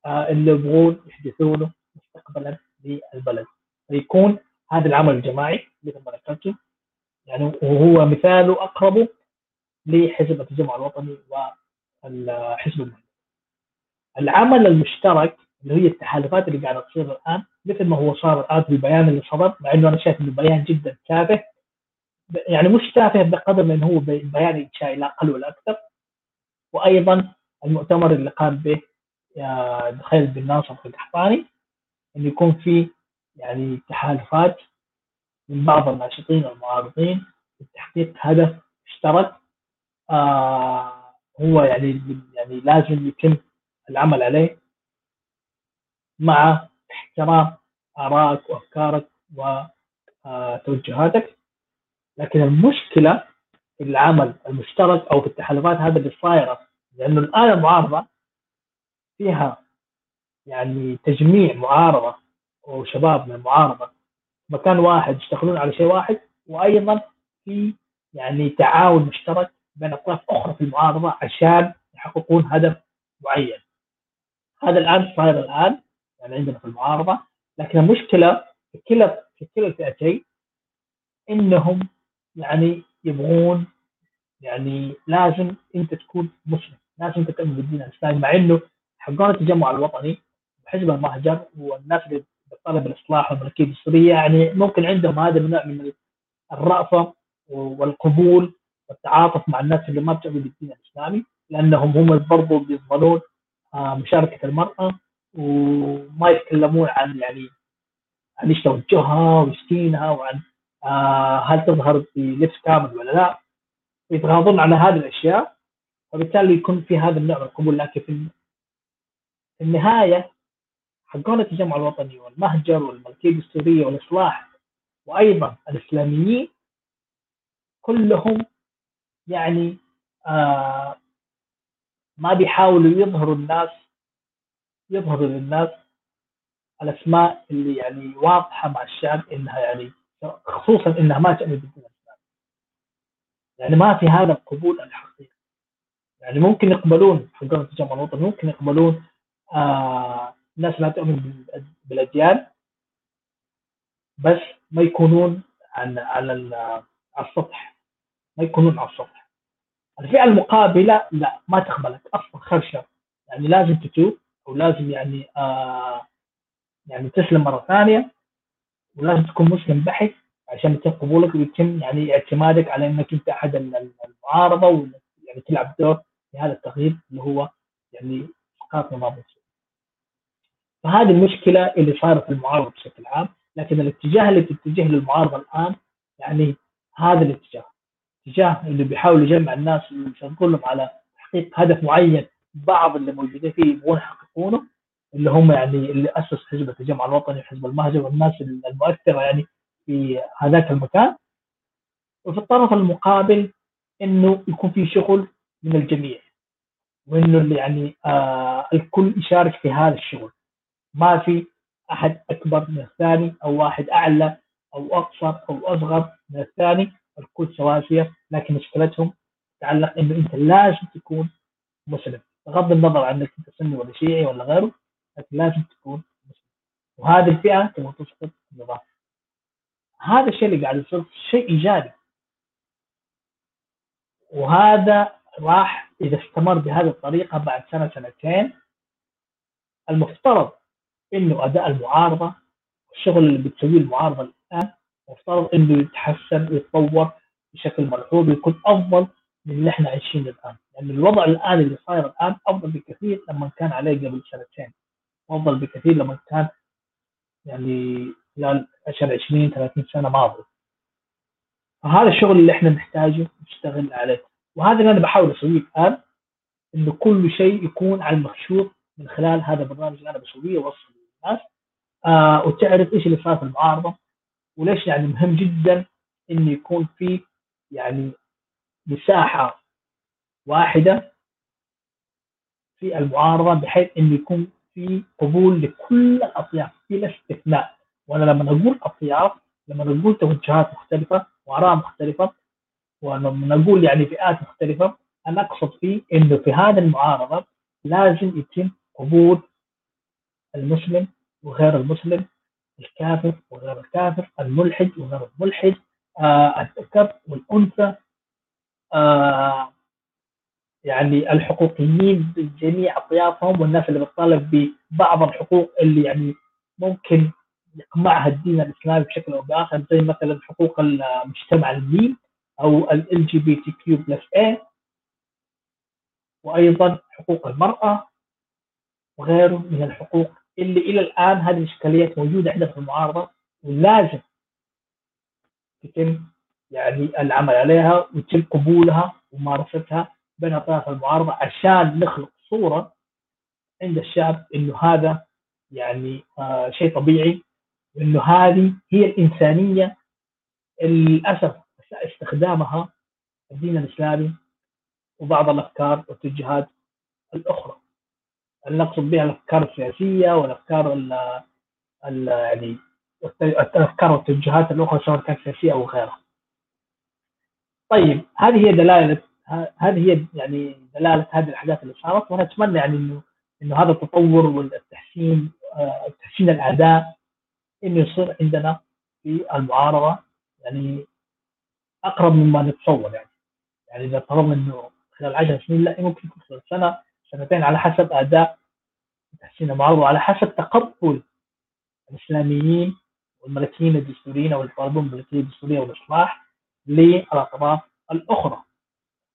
Speaker 1: آه، اللي يبغون يحدثونه مستقبلا للبلد. فيكون هذا العمل الجماعي مثل ما ذكرت يعني وهو مثاله أقرب لحزب التجمع الوطني والحزب المهني. العمل المشترك اللي هي التحالفات اللي قاعدة تصير الآن مثل ما هو صار الآن في البيان اللي صدر مع إنه أنا شايف إنه بيان جدا تافه يعني مش تافه بقدر من هو بيان إنشائي لا أقل ولا أكثر وأيضا المؤتمر اللي قام به خالد بن ناصر القحطاني انه يكون في يعني تحالفات من بعض الناشطين والمعارضين لتحقيق هدف مشترك آه هو يعني يعني لازم يتم العمل عليه مع احترام آرائك وأفكارك وتوجهاتك. لكن المشكلة في العمل المشترك أو في التحالفات هذا اللي صايرة لأنه الآن المعارضة فيها يعني تجميع معارضة وشباب من المعارضة. مكان واحد يشتغلون على شيء واحد وأيضا في يعني تعاون مشترك بين أطراف أخرى في المعارضة عشان يحققون هدف معين. هذا الآن صاير الآن يعني عندنا في المعارضة لكن المشكلة في كلا في كلا الفئتين إنهم يعني يبغون يعني لازم أنت تكون مسلم لازم أنت تؤمن بالدين الإسلامي مع إنه حقون التجمع الوطني وحزب المهجر والناس اللي بتطالب بالإصلاح والملكية الدستورية يعني ممكن عندهم هذا النوع من الرأفة والقبول والتعاطف مع الناس اللي ما بتؤمن بالدين الإسلامي لأنهم هم برضو بيظلون آه، مشاركة المرأة وما يتكلمون عن يعني عن إيش توجهها وإيش دينها وعن آه هل تظهر في لبس كامل ولا لا. يتغاضون على هذه الأشياء وبالتالي يكون في هذا النوع من القبول. لكن في النهاية حقون التجمع الوطني والمهجر والملكيه الدستوريه والإصلاح وأيضا الإسلاميين كلهم يعني آه ما بيحاولوا يظهروا الناس يظهر للناس الأسماء اللي يعني واضحة مع الشعب إنها يعني خصوصا إنها ما تؤمن بالدين الإسلامي. يعني ما في هذا القبول الحقيقي. يعني ممكن يقبلون حقوق التجمع الوطني ممكن يقبلون آه ناس لا تؤمن بالأديان بس ما يكونون على على السطح. ما يكونون على السطح الفئة المقابلة لا ما تقبلك أصلا خرشة يعني لازم تتوب ولازم يعني آه يعني تسلم مرة ثانية ولازم تكون مسلم بحث عشان يتم قبولك ويتم يعني اعتمادك على إنك أنت أحد المعارضة ويعني تلعب دور في هذا التغيير اللي هو يعني اسقاط نظام. فهذه المشكلة اللي صارت في المعارضة بشكل عام، لكن الاتجاه اللي تتجه للمعارضة الآن يعني هذا الاتجاه. اتجاه اللي بيحاول يجمع الناس ويشغلهم على تحقيق هدف معين بعض اللي موجودين فيه يبغون يحققونه اللي هم يعني اللي أسس حزب التجمع الوطني وحزب المهجر والناس المؤثرة يعني في هذاك المكان. وفي الطرف المقابل إنه يكون في شغل من الجميع وإنه اللي يعني آه الكل يشارك في هذا الشغل. ما في أحد أكبر من الثاني أو واحد أعلى أو أقصر أو أصغر من الثاني. الكل سواسيه لكن مشكلتهم تتعلق إنه أنت لازم تكون مسلم بغض النظر عن إنك أنت سني ولا شيعي ولا غيره لكن لازم تكون مسلم. وهذه الفئة تبغى تسقط النظام. هذا الشيء اللي قاعد يصير شيء إيجابي. وهذا راح إذا استمر بهذه الطريقة بعد سنة سنتين المفترض إنه أداء المعارضة الشغل اللي بتسويه المعارضة الآن مفترض إنه يتحسن ويتطور بشكل ملحوظ ويكون أفضل من اللي إحنا عايشينه الآن. لأن الوضع الآن اللي صاير الآن أفضل بكثير لما كان عليه قبل سنتين. أفضل بكثير لما كان يعني خلال 10 20 30 سنة ماضية. فهذا الشغل اللي إحنا نحتاجه نشتغل عليه. وهذا اللي أنا بحاول أسويه الآن إنه كل شيء يكون على المخشوط من خلال هذا البرنامج اللي أنا بسويه واوصل للناس. آه وتعرف إيش اللي صار في المعارضة. وليش يعني مهم جدا انه يكون في يعني مساحة واحدة في المعارضة بحيث انه يكون في قبول لكل الأطياف بلا استثناء. وأنا لما أقول أطياف لما نقول توجهات مختلفة وآراء مختلفة ولما نقول يعني فئات مختلفة أنا أقصد فيه إنه في هذه المعارضة لازم يتم قبول المسلم وغير المسلم الكافر وغير الكافر الملحد وغير الملحد آه الذكر والأنثى آه يعني الحقوقيين بجميع أطيافهم والناس اللي بتطالب ببعض الحقوق اللي يعني ممكن يقمعها الدين الإسلامي بشكل أو بآخر زي مثلا حقوق المجتمع الميم أو ال جي بي تي كيو بلس اي وأيضا حقوق المرأة وغيره من الحقوق اللي إلى الآن هذه الإشكاليات موجودة عندنا في المعارضة ولازم يتم يعني العمل عليها ويتم قبولها وممارستها بين أطراف المعارضة عشان نخلق صورة عند الشعب إنه هذا يعني آه شيء طبيعي وانه هذه هي الإنسانية للأسف استخدامها الدين الإسلامي وبعض الأفكار والاتجاهات الأخرى. نقصد بها الأفكار السياسية والافكار ال ال يعني الافكار والاتجاهات الأخرى سواء كانت سياسية أو غيرها. طيب هذه هي دلالة هذه هي يعني دلالة هذه الاحداث اللي صارت وأنا أتمنى يعني إنه إنه هذا التطور والتحسين آه، تحسين الأداء إنه يصير عندنا في المعارضة يعني أقرب مما نتصور يعني يعني إذا فرضنا إنه خلال 10 سنين لا ممكن يكون خلال سنة سنتين على حسب أداء تحسين المعارضه وعلى حسب تقبل الإسلاميين والملكيين الدستوريين أو الطالبون بالملكيه الدستورية والإصلاح للاطراف الأخرى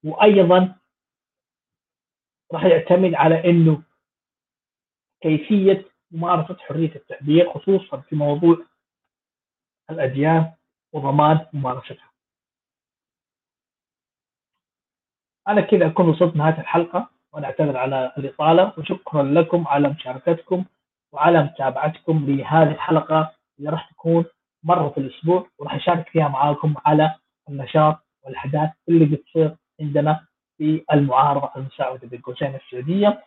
Speaker 1: وأيضا راح يعتمد على إنه كيفية ممارسة حرية التعبير خصوصا في موضوع الأديان وضمان ممارستها. أنا كذا أكون وصلت نهايه الحلقة وأنا اعتذر على الإطالة. وشكرا لكم على مشاركتكم وعلى متابعتكم لهذه الحلقة اللي راح تكون مرة في الأسبوع وراح أشارك فيها معاكم على النشاط والأحداث اللي بتصير عندنا في المعارضة المساعدة بين قوسين السعودية.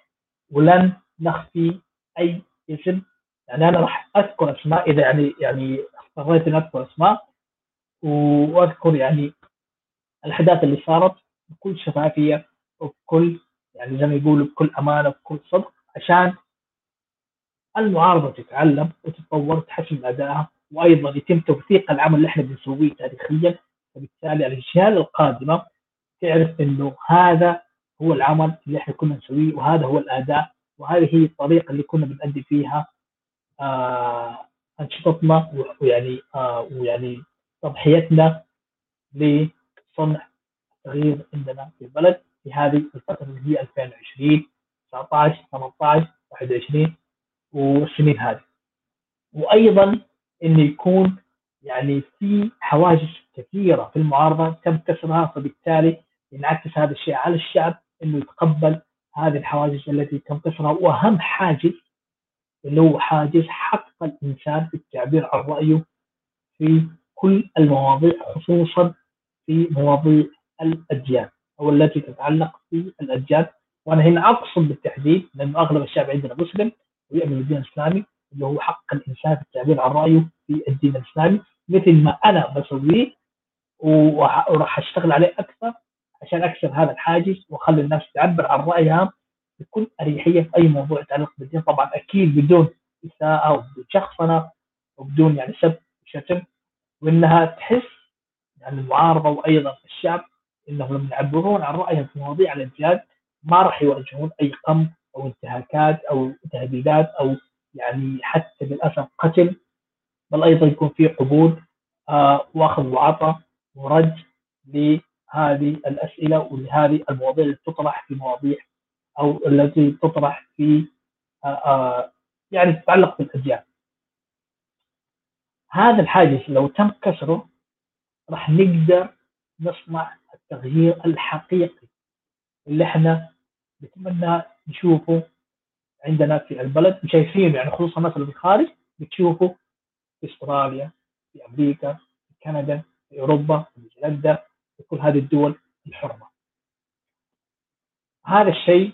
Speaker 1: ولن نخفي أي اسم يعني أنا راح أذكر أسماء إذا يعني يعني اضطريت إني أذكر أسماء وأذكر يعني الأحداث اللي صارت بكل شفافية وبكل يعني زي ما يقولوا بكل أمانة وبكل صدق عشان المعارضة تتعلم وتتطور وتحسن أدائها وأيضا يتم توثيق العمل اللي إحنا بنسويه تاريخيا. فبالتالي الأجيال القادمة تعرف إنه هذا هو العمل اللي إحنا كنا نسويه وهذا هو الأداء وهذه هي الطريقة اللي كنا بنأدي فيها آه أنشطتنا ويعني آه ويعني تضحيتنا لصنع التغيير عندنا في البلد. في هذه الفترة اللي هي 2020 19 18 21 والسنين هذه. وأيضا انه يكون يعني في حواجز كثيرة في المعارضة تم كسرها فبالتالي ينعكس هذا الشيء على الشعب إنه يتقبل هذه الحواجز التي تم كسرها وأهم حاجز اللي هو حاجز حق الإنسان في التعبير عن رأيه في كل المواضيع خصوصا في مواضيع الأديان. أو التي تتعلق في الاديان وأنا هنا أقصد بالتحديد لأنه أغلب الشعب عندنا مسلم ويؤمن بالدين الإسلامي اللي هو حق الإنسان في التعبير عن رأيه في الدين الإسلامي. مثل ما أنا بسويه وراح أشتغل عليه أكثر عشان اكسر هذا الحاجز وأخلي الناس تعبر عن رأيها بكل أريحية في أي موضوع يتعلق بالدين. طبعا أكيد بدون إساءة وبدون شخصنة وبدون يعني سب وشتم وإنها تحس يعني المعارضة وأيضا الشعب إنهم لما يعبرون عن رأيهم في مواضيع الانتهاك ما راح يواجهون أي قمع أو انتهاكات أو تهديدات أو يعني حتى للأسف قتل بل أيضا يكون في قبول آه وأخذ وعطاء ورد لهذه الأسئلة ولهذه المواضيع اللي تطرح في مواضيع أو التي تطرح في آه آه يعني تتعلق بالأديان. هذا الحاجز لو تم كسره راح نقدر نصنع التغيير الحقيقي اللي إحنا نتمنى نشوفه عندنا في البلد. وشايفين يعني خصوصا اللي في الخارج بتشوفوا في أستراليا في أمريكا في كندا في أوروبا في نيوزيلندا في كل هذه الدول الحرة. هذا الشيء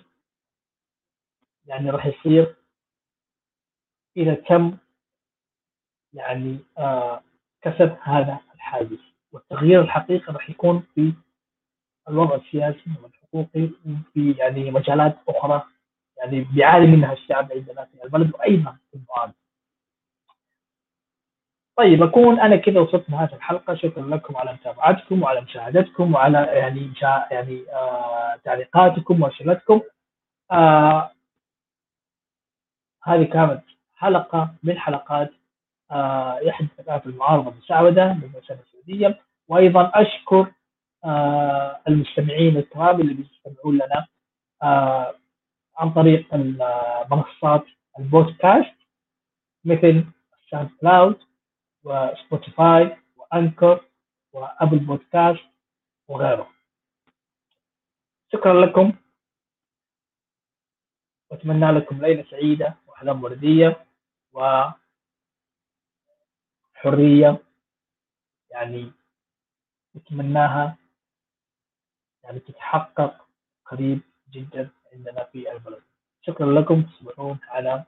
Speaker 1: يعني راح يصير إذا تم يعني آه كسب هذا الحاجز والتغيير الحقيقي راح يكون في الوضع السياسي والحقوقي وفي يعني مجالات أخرى يعني بيعاني منها الشعب عندنا في البلد وأيضا في المعارضة طيب أكون أنا كذا وصلت لنهايه الحلقة. شكرا لكم على متابعتكم وعلى مشاهدتكم وعلى يعني يعني آه تعليقاتكم واسئلتكم آه هذه كانت حلقة من حلقات آه احد ثقافه المعارضة المسعودة للمؤسسه السعودية. وأيضا أشكر المستمعين الكرام اللي بيستمعون لنا آه عن طريق منصات البودكاست مثل SoundCloud و Spotify و Anchor و Apple Podcast وغيره شكرا لكم. واتمنى لكم ليلة سعيدة وأحلام وردية وحريه يعني نتمناها يعني تتحقق قريب جدا عندنا في البلد. شكرا لكم. تصبحون على